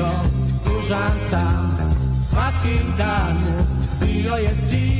bio tužan sam. Svaki dan bio je cilj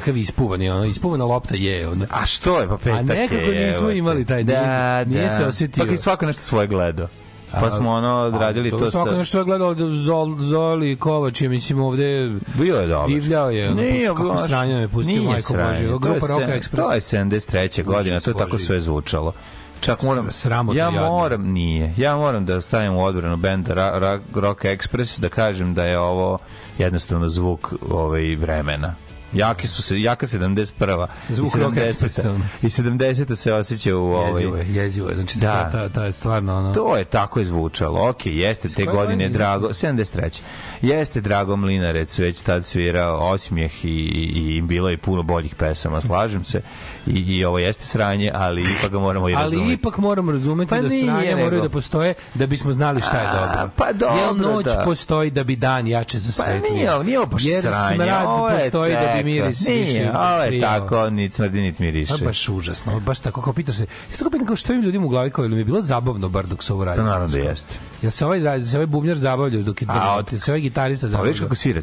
Kakav ispuvani, ono, ispuvana lopta je, ono. A što je, pa petak A nekako je, nismo imali taj, da, nije- nije da. se osjetio. Pa i svako nešto svoje gledao. Pa smo ono odradili to Svako sa... nešto je gledao da Zol, Zoli Kovač je, mislim, ovde Bilo je dobro. divljao je. Ono, Nije, kako baš- sranje me pustio, nije majko sranje. Bože. Je Grupa Rock se- Express. To je 73. godina, to je tako sve zvučalo. Čak moram, sramotno ja jadno. moram, nije, ja moram da stavim u odbranu benda Ra, Ra, Rock Express, da kažem da je ovo jednostavno zvuk ovaj, vremena. Jaki su se, jaka 71. Zvuk i Rock 70. Expressa, ono. I 70. se osjeća u ovaj... Jezivo je, jezivo je. Znači, Da. ta, ta, ta je stvarno, ono... To je tako je zvučalo. Ok, jeste te koje godine godine? Drago, 73. Jeste Drago Mlinarec već tad svirao osmijeh i, i, i bilo je puno boljih pesama, slažem se i, i ovo jeste sranje, ali ipak ga moramo i razumeti. Ali ipak moramo razumeti pa da sranje nego. moraju da postoje da bismo znali šta je dobro. A, pa dobro, Jel noć da. postoji da bi dan jače zasvetlio? Pa nije, nije ovo baš Jer sranje. Jer smrad ovo postoji teko, da bi miris nije, više. Nije, ovo je tako, ni smrdi, ni miriše. Pa baš užasno, baš tako kao pitaš se. Ja sam kao pitan kao što im ljudima u glavi kao, ili mi je bilo zabavno bar dok se ovo radi? To naravno da jeste. Jel se ovaj, se ovaj bubnjar zabavljao dok je drži? Se ovaj gitarista zabavljao? Pa vidiš kako svira.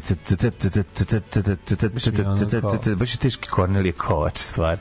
Baš je teški Kornelije Kovač stvar.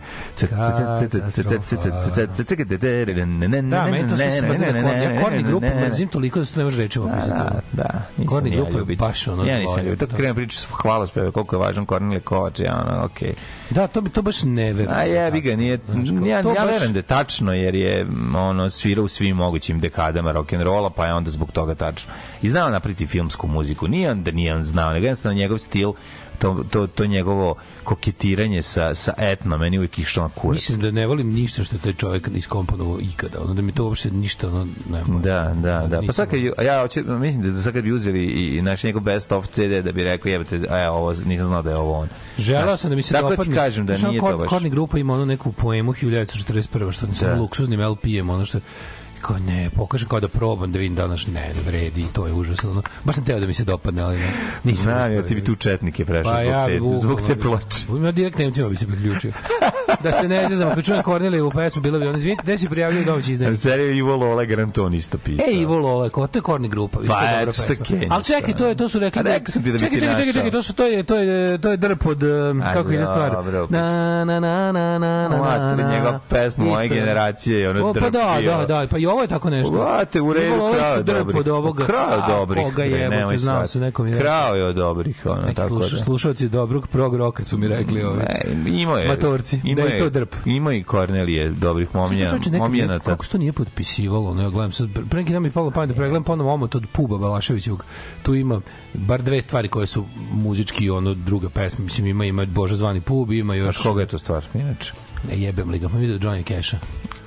Da, meni to sve da korni. Ja korni grupu mrzim toliko da se to ne može reći opisati. Da, da, da. Korni grupu je baš ono Ja nisam ljubitelj. Da. Tako krenem priču, hvala speve, koliko je važan Kornelije Kovač, ja ono, okej. Da, to bi to baš ne verujem. A jebi ga, nije, ja, ja verujem da je tačno, jer je ono, svirao u svim mogućim dekadama rock'n'rolla, pa je onda zbog toga tačno. I znao napriti filmsku muziku. Nije on da nije on znao, nego jednostavno njegov stil to, to, to njegovo koketiranje sa, sa etno, meni uvijek išlo na kurac. Mislim da ne volim ništa što je taj čovjek iskomponovao ikada. Ono da mi to uopšte ništa ono ne volim. Da, da, da. Pa Nisam- sad kad, ja hoće, mislim da sad kad bi uzeli i, i naš njegov best of CD da bi rekao jebate, a ja ovo nisam znao da je ovo on. Znaš, sam da mi se tako dopadne. ti kažem da nije to baš. Korni grupa ima ono neku poemu 1941. što sa Da. luksuznim LP-em, ono što kao ne, pokažem kao da probam da vidim danas ne, ne vredi, to je užasno. Baš sam teo da mi se dopadne, ali ne, nisam. Znam, ja ti bi tu četnike prešao Pa zbog, ja te, zbog te ploče. Ja direkt Nemcima bi se priključio. Da se ne zezam, kad čujem Kornelijevu pesmu, bilo bi ono, izvinite, gde si prijavljaju domaći izdanje? seriju Ivo Lola Garanton isto pisao. E, Ivo Lole, ko to je Korni grupa, Pa, eto, što. Kenja, Ali čekaj, to je to su rekli. A rekao sam ti da bi čekaj, ti čekaj, čekaj, čekaj, to su to je to je to je drp od um, kako ide stvar. Na na na na na na. Mater, na, njegova pesma moje je. generacije je ono O, Pa da, da, da, pa i ovo je tako nešto. Vrate, u redu, krao je drp od ovoga. Krao je dobrih. Bre, je, nemoj se je. Krao je od dobrih, ono, tako da. slušalci dobrog prog roka su mi rekli ovaj. Ne, ima je. Matorci, ima da je to drp. Ima i Kornelije dobrih momija, momijenata. Kako se to nije potpisivalo? No, ja gledam sad, pre- neki dan mi palo pamet da pregledam ponovo omot od Puba Balaševićevog. Tu ima bar dve stvari koje su muzički ono druga pesma. Mislim, ima, ima Bože zvani Pub, ima još... Znaš koga je to stvar, inače? Ne jebem li ga, pa vidio Johnny Cash-a.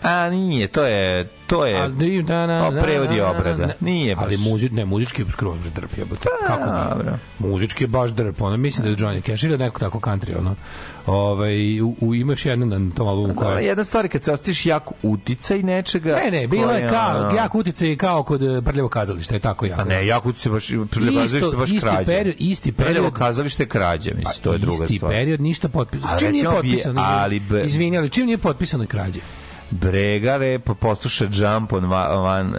A nije, to je, to je, A, di- da, na, o, prevod i na, na, obrada. Nije baš. Ali muzi, ne, muzički je skroz drp, jebote. Kako nije? Muzički je baš drp, ono, mislim da je Johnny Cash ili neko tako country, ono. Ovaj, u, u, imaš jednu na tom albumu koja... Dobra, jedna stvar je kad se ostiš jak uticaj nečega. Ne, ne, bilo je kao, jak uticaj kao kod eh, Prljavo kazališta, je tako jako. Pa ne, jak uticaj baš, kazalište baš isti period, isti period. Prljavo kazalište je krađa, mislim, to je druga isti stvar. period, ništa potpisano. Čim nije potpisano? ali be- Izvini, ali čim nije potpisano je krađe. Brega lepo posluša Jump on Van, uh,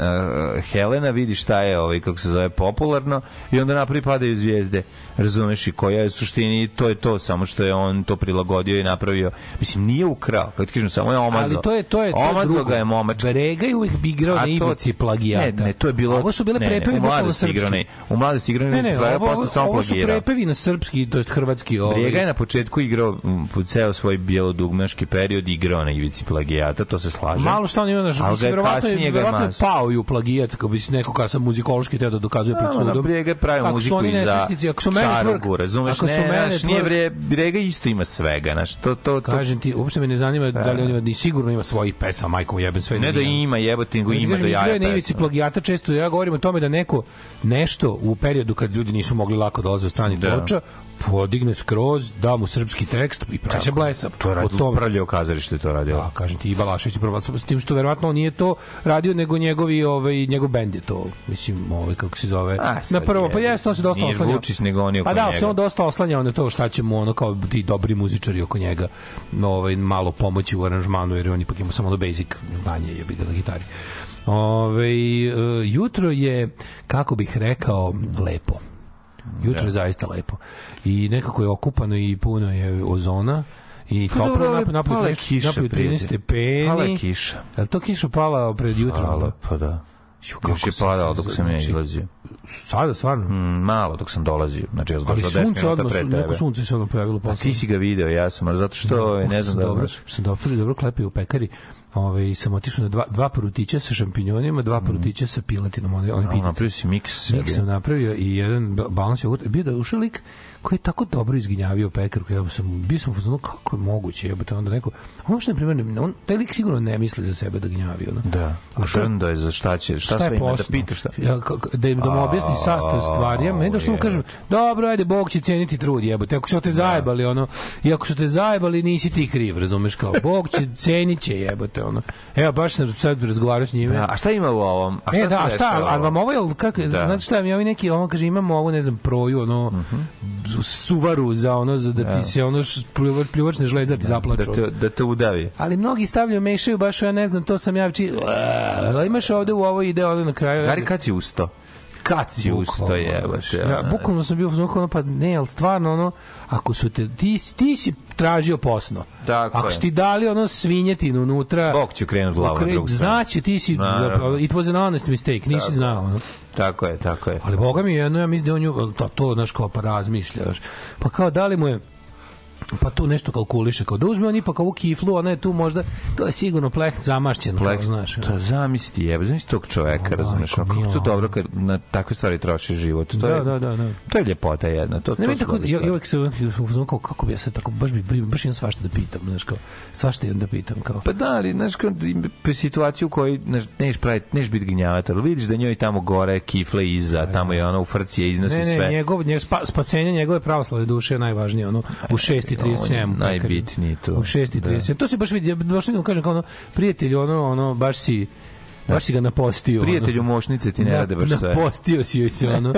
Helena, vidi šta je ovaj, kako se zove, popularno i onda napravi padaju zvijezde. Razumeš i koja je suštini, to je to, samo što je on to prilagodio i napravio. Mislim, nije ukrao, kako ti kažem, samo je omazao. Ali to je to je to je drugo. ga je momač. Brega je uvijek igrao na ivici plagijata. Ne, ne, to je bilo... Ovo su bile ne, ne, prepevi u mladosti na- U mladosti igrao na Ne, ne, plagijata, ovo, posle samo ovo su plagirao. prepevi na srpski, to jest hrvatski. Ovaj. Brijega je na početku igrao m, po ceo svoj bijelodugmaški period igrao na ivici plagijata, to se slaže. Malo šta on ima na mislim, je verovatno je, verovatno je pao i u plagijat, kako bi se neko kao sam muzikološki teo da dokazuje pred Da, ono, sudom. Je pravio Ako su muziku i za ako su Čarugu, razumeš? ako su Ne, mene nije tvrk- Bre- Brijega isto ima svega, znaš, to, to, to, Kažem ti, uopšte me ne zanima da li on ima, ni sigurno ima svojih pesama, majkom jebem sve. ne da nije. ima jebote, nego ima igrao jaja ivici pesma. plagijata često ja govorim o tome da neko nešto u periodu kad ljudi nisu mogli lako dolaze od stranih Da. ploča podigne skroz, da mu srpski tekst i pravi blesav. To je radio, tome- prljavo kazalište je to radio. Da, kažem ti, i Balašević prvo s tim što verovatno on nije to radio, nego njegovi, ovaj, njegov bend je to, mislim, ovaj, kako se zove. A, na prvo, pa jebi. jeste, on se dosta Nije oslanjao. Vučić, nego oni oko Pa da, njega. se on dosta oslanjao na to šta će mu ono kao ti dobri muzičari oko njega ovaj, malo pomoći u aranžmanu, jer on ipak ima samo ono basic znanje, jebi ga na gitari. Ove, jutro je, kako bih rekao, lepo. Jutro je zaista lepo. I nekako je okupano i puno je ozona i Pa toplo dobro, ali napolju pala je napolju kiša, napolju 13 prijatelj. stepeni. Pala je kiša. Je li to kiša pala pred jutrom? Pala, pa da. Ju, kako Još je se- dok sam ja znači, izlazio. Sada, stvarno? Mm, malo dok sam dolazio. Znači, ja sam došao 10 sunce minuta odmah, pre tebe. neko sunce se odmah pojavilo A posle. ti si ga video, ja sam, ali zato što, ovaj, ne znam da dobro, što sam dobro, dobro klepio u pekari. Ove, sam otišao na dva, dva porutića sa šampinjonima, dva porutića sa piletinom, Mm. A, pitice. Napravio si miks. Mik sam napravio i jedan ba- balans jogurta. Bio da ušao lik koji je tako dobro izginjavio pekarku. Ja sam, bio sam u fazonu, kako je moguće, jebote, onda neko, ono što je primjer, on, taj lik sigurno ne misli za sebe da gnjavi, ono. Da. A šrndo je za šta će, šta, šta sve ima da pitaš šta? Ja, kako- da, im, da mu objasni sastav stvari. Ja, meni da što mu kažem, dobro, ajde, Bog će ceniti trud, jebote. Ako su te zajebali, ono, i ako su te zajebali, nisi ti kriv, razumeš, kao, Bog će, cenit će, jebote, ono. Evo, baš sam sad razgovarao s njime. Da, a šta ima u ovom? A šta E, da, a šta, ali vam ovo? je, kako, Da. znači šta mi ovi neki, on kaže, imamo ovo, ne znam, proju, ono, suvaru za ono, za da ti se ono pljuvač, pljuvačne žlezda ti Da zaplaču. te, da te udavi. Ali mnogi stavljaju, mešaju baš, ja ne znam, to sam ja či... Ali imaš ovde u ovo ide ovde na kraju. Gari, kad si usto? Kad si usto, jebote? znaš, Ja, bukvalno sam bio u ono, pa ne, ali stvarno ono, ako su te, ti, ti si tražio posno. Tako ako je. ti dali ono svinjetinu unutra, Bog će okrenuti glavu na drugu stranu. Znači, ti si, Naravno. it was an honest mistake, nisi znao. Ono. Tako je, tako je. Ali boga mi jedno, ja mislim da on nju, to, to znaš kao pa razmišljaš. Pa kao da li mu je pa tu nešto kalkuliše, kao da uzme on ipak ovu kiflu, ona je tu možda, to je sigurno pleh zamašćen, Plek, kao, znaš. to zamisli, jebe, zamisli tog čoveka, O, razumeš, kako to dobro kad na takve stvari troši život. To Da, je, da, da, da. To je ljepota jedna. To, Ne, to su tako, ja, ja uvek se kao, kako bi ja sad tako, baš bi, baš imam svašta da pitam, znaš, kao, svašta imam da pitam, kao. Pa da, ali, znaš, kad ima situaciju u kojoj znaš, neš, praviti, neš biti gnjavatar, vidiš da njoj tamo gore kifle iza, tamo je ona u frci je iznosi Ne, ne, sve. njegov, njegov spa, spasenje njegove pravoslavne duše je najvažnije, ono, u 6.37. On je najbitniji tu. U 6.37. To se baš vidi, baš da mu kažem kao ono, prijatelj, ono, ono, baš si, baš si ga napostio. Prijatelju ono. mošnice ti ne rade baš sve. Napostio si joj se, ono.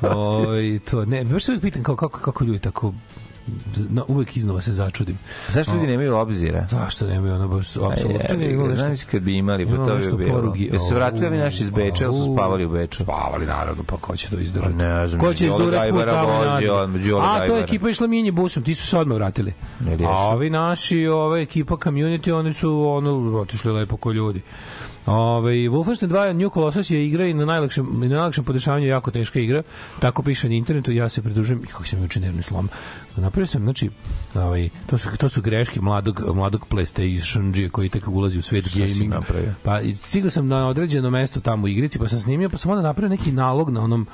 Oj, to, ne, baš se pitam kao, kako, kako ljudi tako, no, uvek iznova se začudim. Zašto ljudi nemaju obzira? Zašto nemaju ono baš, apsolutno. Ne, ima nešto- Znaš kad bi imali, pa to bi bilo. porugi. Jesu se vratili ovi naši iz Beča, ili su spavali u Beču? Spavali, naravno, pa ko će to Pa izdržati? ne znam, Ko će izdurati put tamo nazad? A, to je ekipa išla mini busom, ti su se odmah vratili. A ovi naši, ova ekipa community, oni su ono, otišli lepo ko ljudi. Ove, Wolfenstein 2 New Colossus je igra i na najlakšem, na najlakšem podešavanju jako teška igra. Tako piše na internetu, ja se pridružujem, i kako sam juče nervni slom. Napravio sam, znači, ovaj, to, su, to su greške mladog, mladog PlayStation koji tek ulazi u svet gaming. Pa stigao sam na određeno mesto tamo u igrici, pa sam snimio, pa sam onda napravio neki nalog na onom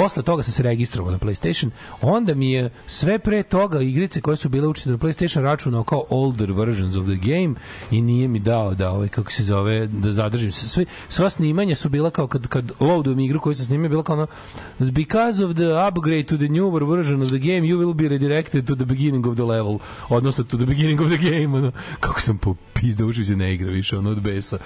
Posle toga sam se registrovao na PlayStation, onda mi je sve pre toga igrice koje su bile učite na PlayStation računao kao older versions of the game i nije mi dao da ovaj kako se zove da zadržim se. Sve sva snimanja su bila kao kad kad loadujem igru koju sam snimio bila kao ono because of the upgrade to the newer version of the game you will be redirected to the beginning of the level. Odnosno to the beginning of the game ono, kako sam popizdao uši se ne igra više ono od besa.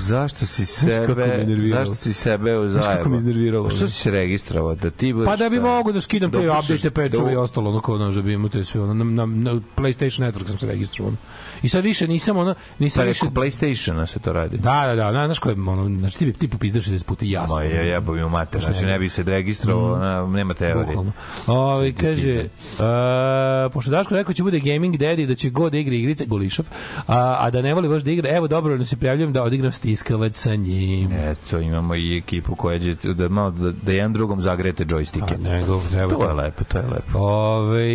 Zašto si sebe, zašto si sebe u Znaš kako me iznerviralo, Što si se registrovao? Da ti budeš Pa da bi šta? mogu da skidam te pustiš- update pečove i da- ostalo, ono kao ono, da bi imao te sve, ono, na, na, na PlayStation Network sam se registrovao. I sad više nisam, ono, nisam Pa više... PlayStationa se to radi. Da, da, da, znaš ko je, ono, znači ti bi, ti popizdaš 60 puta i ja sam. Ma je, jebo mi u mater, znači ne- bi se registrovao, na, nema teorije. Bukvalno. Ovi, kaže, uh, pošto Daško rekao će bude gaming daddy, da će god da igra igrice, Golišov, a, a da ne voli baš da igra, evo dobro, se prijavljujem da odigram stiskavac sa njim. Eto, imamo i ekipu koja će da, malo, da, da jedan drugom zagrete Pa džojstike. nego, treba To je lepo, to je lepo. Ove,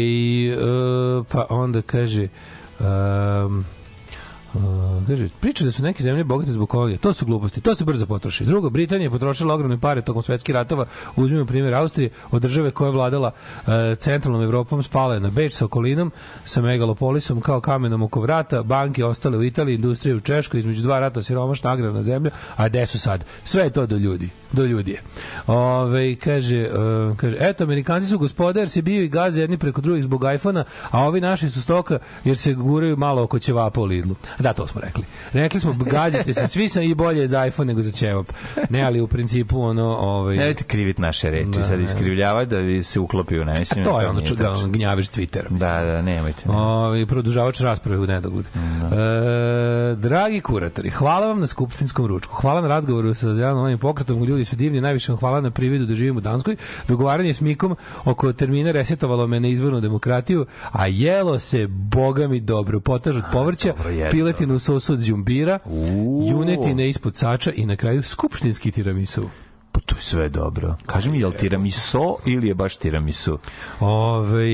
uh, pa onda kaže um, Uh, kaže, priča da su neke zemlje bogate zbog kolonije. To su gluposti, to se brzo potroši. Drugo, Britanija je potrošila ogromne pare tokom svetskih ratova. Uzmimo primjer Austrije, od države koja je vladala uh, centralnom Evropom, spala je na Beč sa okolinom, sa megalopolisom kao kamenom oko vrata, banke ostale u Italiji, industrije u Češkoj, između dva rata siromašna agrarna zemlja, a gde su sad? Sve je to do ljudi. Do ljudi je. Ove, kaže, uh, kaže, eto, Amerikanci su gospodar, se bio i gaze jedni preko drugih zbog iPhona, a ovi naši su stoka jer se guraju malo oko ćevapa u Lidlu. Da, to smo rekli. Rekli smo, gazite se, svi sam i bolje je za iPhone nego za ćevap. Ne, ali u principu ono... Ovaj, Nemojte kriviti naše reči, Da, sad ne. iskrivljavati da vi se uklopiju. Ne, mislim, to je ono nije ču, da, tačno. gnjaviš Twittera. Da, da, nemojte. ne. Ovi, produžavač rasprave u nedogled. E, dragi kuratori, hvala vam na skupštinskom ručku. Hvala na razgovoru sa zelenom pokretom. Ljudi su divni. Najviše vam hvala na prividu da živim u Danskoj. Dogovaranje s Mikom oko termina resetovalo me na izvornu demokratiju, a jelo se, boga mi dobro, potaž od povrća, je piletinu u sosu od Uuu. junetine ispod sača i na kraju skupštinski tiramisu. Pa to je sve dobro. Kaži mi, je li tiramiso ili je baš tiramisu? Ove,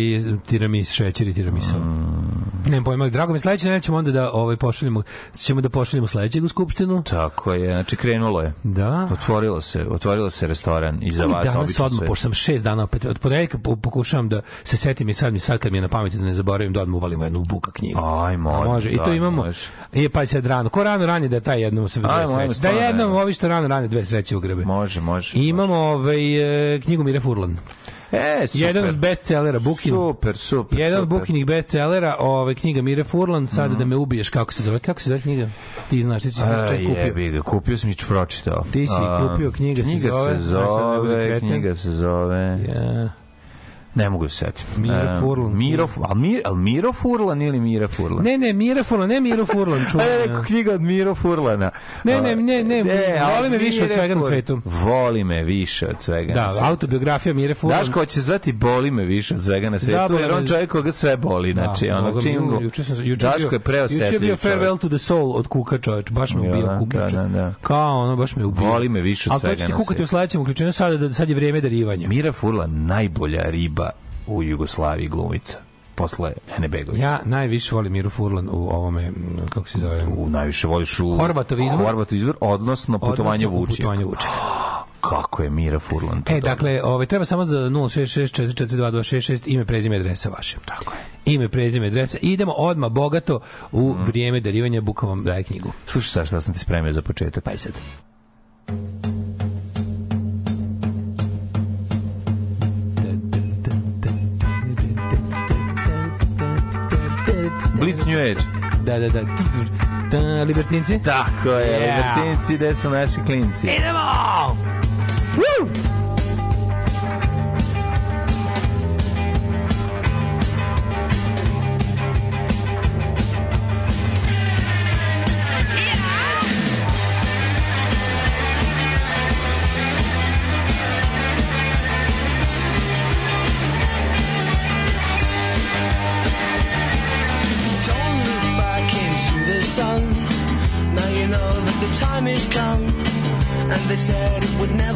tiramis, šećer i tiramisu. Mm. Nemam pojma, drago mi, sledeće nećemo onda da ovaj, pošaljemo, ćemo da pošaljemo sledećeg u skupštinu. Tako je, znači krenulo je. Da. Otvorilo se, otvorilo se restoran i za vas danas odmah, pošto sam šest dana opet, od ponedeljka po- pokušavam da se setim i sad mi sad kad mi je na pameti da ne zaboravim da odmah uvalimo jednu buka knjigu. Ajmo, A može. I to da, imamo. može. I pa sad rano. Ko rano rani da taj jednom se dve sreće. Da jednom ovi što rano rani dve sreće u grebe. Može, može. I imamo ovaj, e, knjigu Mire Furlan. E, super. Jedan od bestsellera, Bukin. Super, super. Jedan od. Bukinih bestsellera, ovaj knjiga Mire Furlan, sad da me ubiješ, kako se zove? Kako se zove knjiga? Ti znaš, ti si se čak kupio. jebi ga, kupio sam i pročitao. Ti si A, kupio, knjiga se knjiga zove, se sad ne bude zove, knjiga se zove, Ja. Ne mogu se setiti. Miro E, Furlan. Miro, al, Mir, al Miro Furlan ili Mira Furlan? Ne, ne, Mire Furlan, ne Miro Furlan, A čuvaj. ja rekao knjiga od Miro Furlana. Ne, ne, ne, ne, a voli me više od svega na svetu. Voli me više od svega na Da, svetu. autobiografija Mire Furlan. Daško će zvati boli me više od svega na svetu, Zabole jer on čovjek koga sve boli, znači, Da, ono, čim juče sam juče Daško je preosetljiv Juče je bio farewell to the soul od Kuka, čoveč, baš me Ja, ubio da, Kukić. da, da. Kao ono, baš me ubio. Voli me više od Ali to svega ćete na kukati svetu. u sledećem uključenju, sad, da, sad je vrijeme darivanja. Mira Furlan najbolja riba u Jugoslaviji glumica. posle Ene Begović. Ja najviše volim Miru Furlan u ovome, m, kako se zove, U najviše voliš u Horvatov izvor? Horvatov izvor, odnosno putovanje odnosno u Vučija. Putovanje. Kako je Mira Furlan to E, dobro. dakle, ovaj, treba samo za 066442266 ime, prezime, adresa vaše. Tako je. Ime, prezime, adresa. Idemo odmah bogato u Mhm. vrijeme darivanja Buka vam daje knjigu. Slušaj sad šta sam ti spremio za početak. Pa i sad. Blitz New Age. Da, da, da. Da, libertinci? Tako je, Yeah. libertinci, gde su naši klinci? Idemo! Don't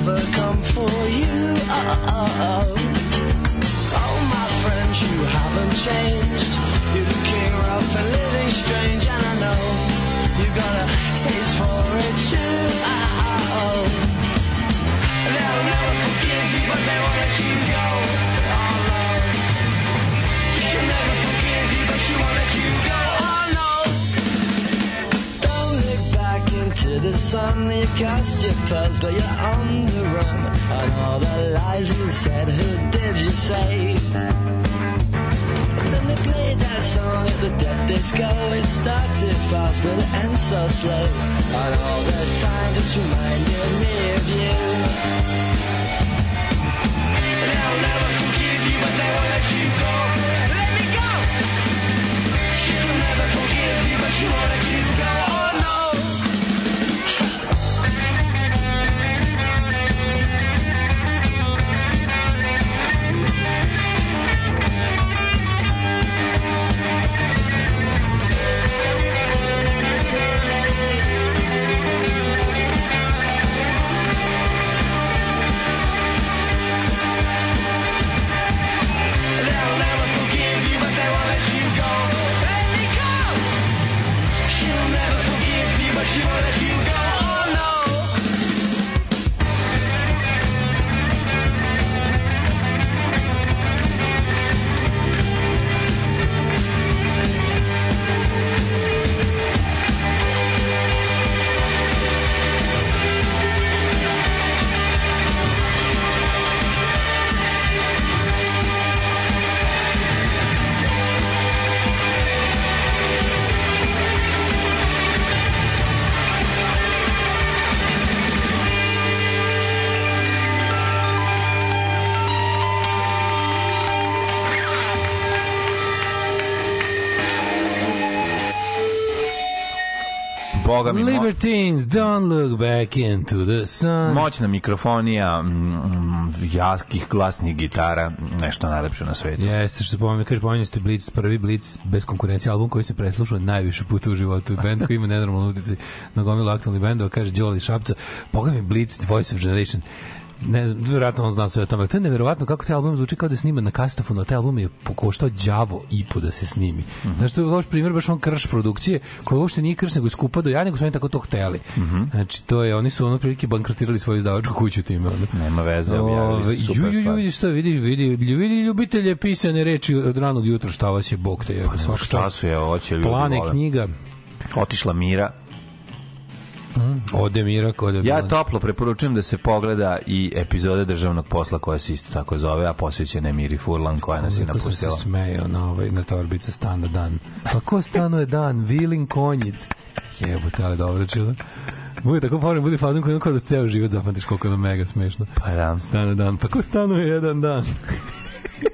never come for you. Oh, oh, oh. Oh, my friends, you haven't changed. The sun. You cast your pearls, but you're on the run. And all the lies you said, who did you say? And then they played that song at the dead disco. It started fast, but it ends so slow. And all the time just reminded me of you. They'll never forgive you, but won't let you go. Let me go! She'll never forgive you, but she won't let you go. Boga mi, Libertines, don't look back into the sun. moćna mikrofonija, mm, mm, jakih glasnih gitara, nešto najlepše na svetu. Jeste, što se pomenuli, kaže, pomenuli ste Blitz, prvi Blitz bez konkurencije, album koji se preslušao najviše puta u životu, band koji ima nenormalnu utici na gomilu aktualnih bendova, kaže Đoli Šapca, boga mi Blitz, Voice of Generation, ne znam, vjerojatno on zna sve o tome. To je neverovatno kako taj album zvuči kao da je sniman na kastafonu, taj album je pokoštao đavo i po da se snimi. Znaš, to je baš primjer, baš on krš produkcije, koja uopšte nije krš, nego je skupa do ja, nego su oni tako to hteli. Znači, to je, oni su ono prilike bankrotirali svoju izdavačku kuću time. Ono. Nema veze, objavili su super ju, ju, ju, što vidi, vidi, vidi, ljubitelje pisane reči od ranog jutra, šta vas je Bog te je. Pa U času je ovo će ljudi Plane knjiga, Otišla Mira. Ode Mira, kod je Ja toplo preporučujem da se pogleda i epizode državnog posla koja se isto tako zove, a posvećena je Miri Furlan koja nas je Kako sam se napustila. smejao na, ovaj, na torbica stana dan. Pa ko stanuje dan? Vilin konjic. Jebote, ali dobro čilo. Bude tako povremeno, bude fazon koji kao za ceo život zapamtiš koliko je mega smešno. Pa da. Stane dan. Pa ko stanuje jedan dan?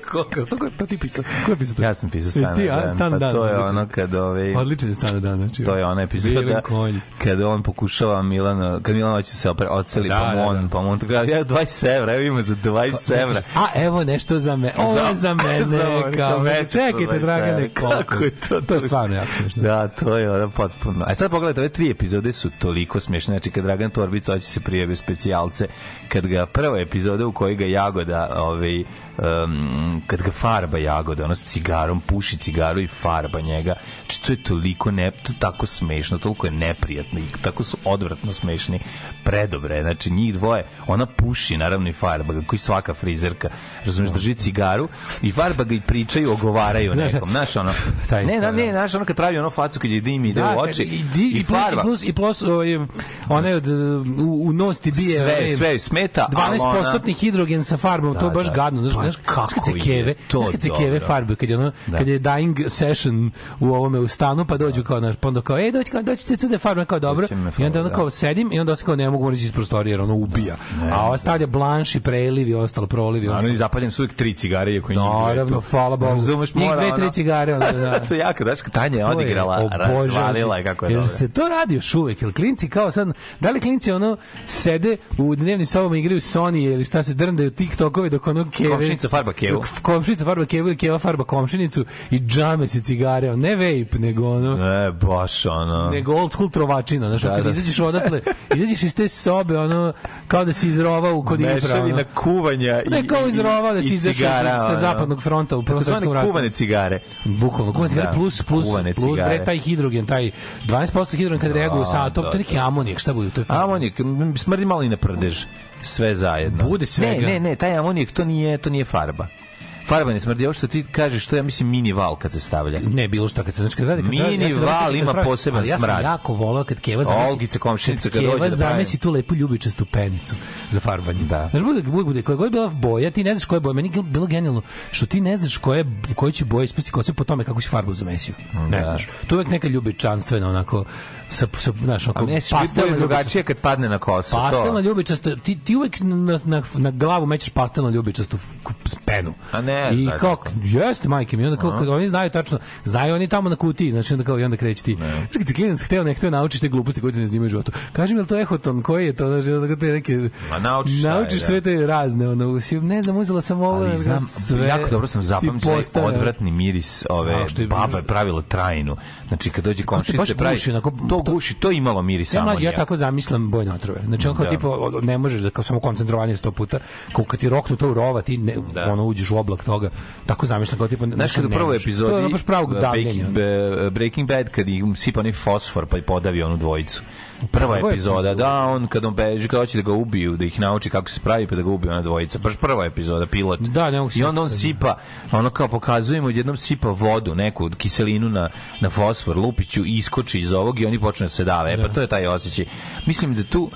Koliko? To, ko- to ti pisao? Ko je pisao to? Ja sam pisao Stane ti, dan, Stan pa dan, to je odličan. ono kad ovaj, Odličan je stane dan, znači. to je ona epizoda kada on pokušava Milana, kad Milan hoće se opre, oceli Da, pa da, on, da. pa on tako, ja 20 evra, evo ima za 20 evra. A evo nešto za me. Ovo je za mene. za- kao, mesec čekajte, od 20 Dragane. Kako je to? To je stvarno jako smiješno. Da, to je ono potpuno. A sad pogledajte, ove tri epizode su toliko smiješne. Znači, kad Dragan Torbica hoće se prijave specijalce, kad ga prva epizoda u kojoj ga Jagoda ovaj, um, kad ga farba jagoda, ono s cigarom, puši cigaru i farba njega. Znači, to je toliko ne, to tako smešno, toliko je neprijatno i tako su odvratno smešni, predobre. Znači, njih dvoje, ona puši, naravno i farba ga, koji svaka frizerka, razumiješ, drži cigaru i farba ga i pričaju, ogovaraju nekom, znaš, ono, taj- ne, ne, ne, znaš, ono kad pravi ono facu kad je dim ide u oči i, di, i, farba. I plus, i plus ovaj, onaj od, u, u nos ti bije Sve, onaj sve smeta, ali 12 ona- postotni hidrogen sa farbom, to je Da, baš da. gadno. Znaš, Pa znaš kako kad se keve, kad se keve farbe, kad je, ono, Da. kad je dying session u ovome u stanu, pa dođu kao, naš, pa onda kao, ej, dođi, kao, dođi se crde farbe, kao, dobro. Doći I onda farbe, ono da. kao sedim i onda kao, ne mogu moći iz prostorije, jer ono ubija. A ova stavlja blanš i preliv i ostalo, proliv i Ano ostalo. i zapaljen su uvijek tri cigare, iako njih Naravno, hvala Bogu. Razumeš, mora dve, tri cigare, onda, da. to je jako, daš, Tanja je odigrala, razvalila je kako je Jer dobro. se to radi još uvek, jer klinci kao sad, da li klinci ono sede u dnevnim sobama igraju Sony ili šta se drndaju TikTokove dok ono keve... Komšinica farba kevu. Komšinica farba kevu ili keva farba komšinicu i džame se cigare, ne vape, nego ono... Ne, baš ono... nego old school trovačina, znaš, Da, kad da. izađeš odatle, izađeš iz te sobe, ono, kao da si izrovao kod Ibra, Mešavina ono. kuvanja i, Ne kao izrovao da si izašao sa zapadnog fronta u Prvom svetskom ratu. kuvane cigare. Bukvalno, kuvane cigare Da, plus, plus, kuvane plus cigare. bre, taj hidrogen, taj 12% hidrogen kad reaguju sa, to, to je neki amonijak, šta bude? To je Amonijak, smrdi malo i na prdež. Sve zajedno. Bude svega. Ne, ne, ne, taj amonijak to nije, to nije farba. Farba ne smrdi, ovo što ti kažeš, to je, ja mislim, mini val kad se stavlja. Ne, bilo šta kad se znači kad radi kad Mini ja val kad ima pravi- poseban ali ja sam smrad. jako volao kad Keva zamesi Olgica, komšinica, kad Keva dođe da zamesi tu lepu ljubičastu penicu za farbanje Da. znaš bude bude, bude koja je bila boja ti ne znaš koja je boja meni je bilo genijalno što ti ne znaš koja je koju će boje ispustiti kod se po tome kako si farbu zamesio ne znaš to je uvek neka ljubičanstvena onako sa sa znaš onako A pastelna drugačije kad padne na kosu. Pastelna to. ljubičasta, ti, ti uvek na, na, na glavu mećeš pastelno ljubičastu penu. A ne, I znači. kao, jeste majke mi, onda kao, kad oni znaju tačno, znaju oni tamo na kutiji, znači onda kao, i onda kreće ti. Znači, kad si klinac hteo, ne hteo naučiš te gluposti koje ti ne zanimaju u životu. Kaži mi, je li to ehoton, koji je to, znači, onda te neke, Ma naučiš naučiš da. sve te razne, ono, ne znam, uzela sam ovo, ali znam, sve jako dobro sam ti zapamtila postave. odvratni miris ove A, je pravila trajnu. Znači kad dođe baš komšinica pravi onako, to to- guši, to je imalo miris Ja, mlađe, ja tako zamislam bojne otrove. Znači, on kao Da. tipa, o- ne možeš da kao samo koncentrovanje sto puta, kao kad ti roknu to u rova, ti ne, Da. ono uđeš u oblak toga. Tako zamišljam kao tipa, Znaš kad u prvoj epizodi To je ono baš pravog uh, davljenja. Breaking, Ba- Breaking Bad kad im sipa onaj fosfor pa i podavi onu dvojicu. Prva epizoda, epizodi. da, on kad on beži, kad hoće da ga ubiju, da ih nauči kako se pravi, pa da ga ubiju ona dvojica. Baš prva epizoda, pilot. Da, ne I onda on sipa, ono kao pokazujemo, jednom sipa vodu, neku kiselinu na, na fosfor, lupiću, iskoči iz ovog i oni počne da se dave. E, pa to je taj osjećaj. Mislim da tu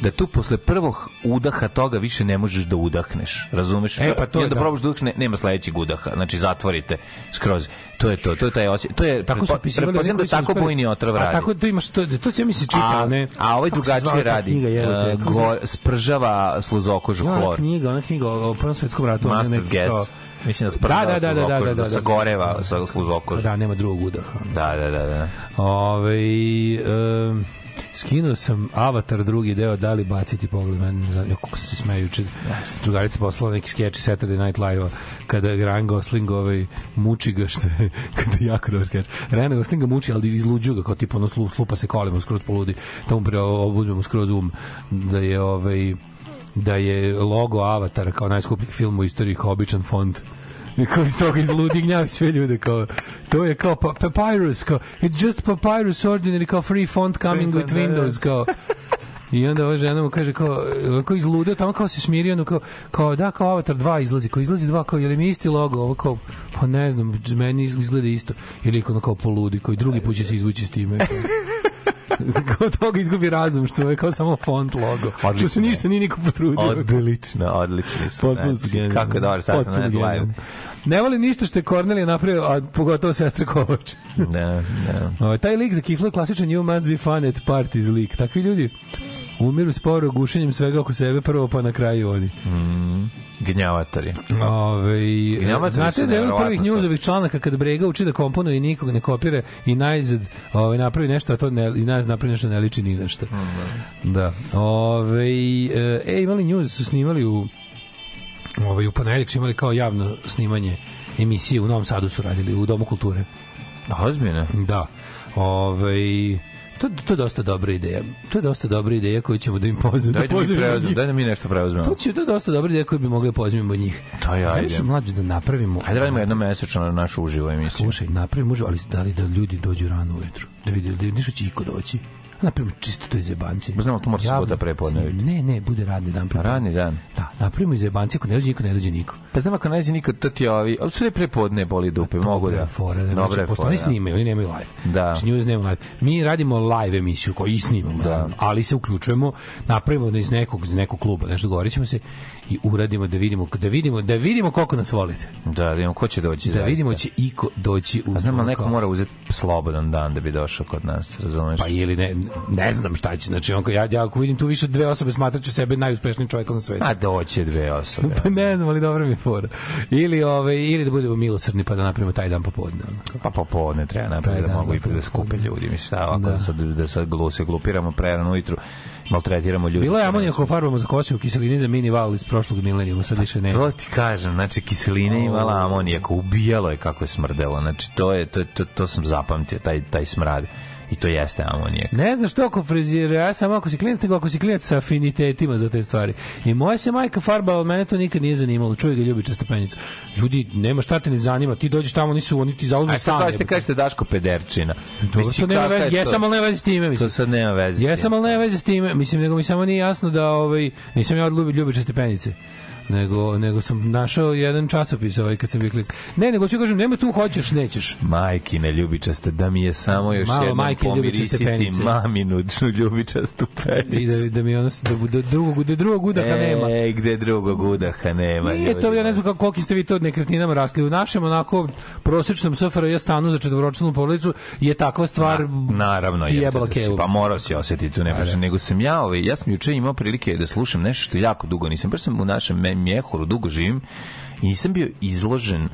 da tu posle prvog udaha toga više ne možeš da udahneš. Razumeš? E, pa to I je onda da. probaš da udahneš, nema sledećeg udaha. Znači zatvorite skroz. To je to, to je taj osjećaj. To je tako su opisivali pretpostavljam da tako bojni otrov A radi. tako to imaš to, to se ja misli čita, a, ne. a ovaj se drugačije radi. Knjiga, jebote, Uh, se go, spržava sluzokožu Ja, ona knjiga, ona knjiga o, Prvom svetskom ratu. Master gas. Mislim da spržava Da, da, da, da, da, da, da, da. sagoreva sa sluzokožu. Da, nema drugog udaha. Da, da, da, da. Ove, um, skinuo sam Avatar drugi deo, da li baciti pogled, meni ne znam, kako se smeju juče. Drugarica poslala neki skeč iz Saturday Night Live-a, kada Ryan Gosling ovaj, muči ga, što je, kada je jako dobar skeč. Ryan Gosling ga muči, ali izluđuju ga, kao tipa ono slu, slupa se kolima, skroz poludi, tamo pre obuzme mu skroz um, da je ovaj, da je logo Avatara kao najskupljih film u istoriji kao običan font kao iz toga izludi gnjavi sve ljude kao to je kao pa, papyrus kao it's just papyrus ordinary kao free font coming with Windows kao I onda ova žena mu kaže kao, kao izludio, tamo kao se smirio, ono kao, kao da, kao Avatar 2 izlazi, kao izlazi 2, kao, je li mi isti logo, ovo kao, pa ne znam, meni izgleda isto. Ili ono kao poludi, kao i drugi put će se izvući s time. kao toga izgubi razum, što je kao samo font logo. Što se ništa nije niko potrudio. Odlično, odlični su. Potpuno su Znači, genijalni. Kako je dobar Potpuno Night Live. Ne volim ništa što je Kornelija napravio, a pogotovo sestra Kovač. Da, da. Ovaj, taj lik za kiflo je klasičan you must be fun at parties lik. Takvi ljudi umiru sporo gušenjem svega oko sebe prvo pa na kraju oni. Gnjavatori. Ove, Gnjavatori znate da je od prvih njuzovih članaka kad Brega uči da komponuje i nikog ne kopira i najzad ovaj, napravi nešto, a to ne, i najzad napravi nešto ne liči ni na šta. Da. Ove, e, e, imali njuz su snimali u ovaj, u ponedjeljak su imali kao javno snimanje emisije u Novom Sadu su radili u Domu kulture. Ozbiljno. Da. Ovaj To, to je dosta dobra ideja. To je dosta dobra ideja koju ćemo da im pozovemo. Daj da mi preuzmemo, njih. daj da mi nešto preuzmemo. To će to je dosta dobra ideja koju bi mogli da pozovemo od njih. Daj, ajde. Zamisli mlađe da napravimo. Ajde radimo jedno mesečno na našu uživo emisiju. Slušaj, napravimo, može, ali da li da ljudi dođu rano ujutru? Da vidi, da nešto će iko doći. Napravimo čisto to iz jebancije. Ba znamo, to mora subota prepodne. Ne, ne, bude radni dan. prepodne. Radni dan. Da, napravimo iz jebancije, ako ne dođe niko, ne dođe niko. Pa znam ako neće nikad, to ti ovi, ali sve prepodne boli dupe, mogu Dobra da. fora, da, Dobra znači, pošto fora, oni da. snimaju, oni nemaju live. Da. Znači, news nema live. Mi radimo live emisiju koju i snimamo, da. ali se uključujemo, napravimo da iz nekog, iz nekog kluba, nešto govorit ćemo se i uradimo da vidimo, da vidimo, da vidimo koliko nas volite. Da, da vidimo ko će doći Da zaista. vidimo će iko doći u A znam, ali neko mora uzeti slobodan dan da bi došao kod nas, razumeš? pa ili ne, ne znam šta će. Znači, onko, ja, ja ako vidim tu više dve osobe, smatraću sebe najuspešnijim čovjekom na svetu. A doće dve osobe. Pa ne znam, ali dobro mi je fora. Ili, ove, ili da budemo milosrdni pa da napravimo taj dan popodne. ono. Pa popodne treba napraviti da mogu ipak da skupe ljudi. Mislim, da, ovako Da. sad, da sad glu, se glupiramo prerano ujutru, maltretiramo ljudi. Bilo je amonijako farbamo za kosu u kiselini za mini val iz prošlog milenijuma, sad više ne. To ti kažem, znači kiseline imala amonijaka, ubijalo je kako je smrdelo. Znači to je to, to, to sam zapamtio, taj taj smrad. I to jeste amonijak. Ne znaš što oko frizira, ja sam ako si klinac, nego ako si klinac sa afinitetima za te stvari. I moja se majka farba, ali mene to nikad nije zanimalo. Čuje ga ljubiča stepenica. Ljudi, nema šta te ne zanima, ti dođeš tamo, nisu, oni ti zauzmu Aj sad sam. kažete Daško Pederčina. To sad nema kakva je veze, to? jesam, ali nema veze s time, mislim. To sad nema veze. Jesam, ali nema veze s time. Mislim, nego mi samo nije jasno da ovaj, nisam ja od ljubi, stepenice. Nego, nego sam našao jedan časopis ovaj kad sam bio klinac. Ne, nego ću kažem, nema tu hoćeš, nećeš. Majkine ljubičaste, da mi je samo još Malo jednom majkine ljubičaste pomirisiti penice. maminu ljubičastu penicu. I da, da mi ono, da, da drugog, da drugog udaha nema. Ej, gde drugog udaha nema. Nije to, ja ne znam kako, koliki ste vi to od nekretninama rasli. U našem onako prosečnom SFRJ stanu za četvoročnu porodicu je takva stvar Naravno, ti je, jebala kevu. pa morao si osetiti tu neprašno. da. Nego sam ja, ovaj, ja sam juče imao prilike da slušam nešto što jako dugo nisam. Baš sam u našem me- mjehoru dugo živim i nisam bio izložen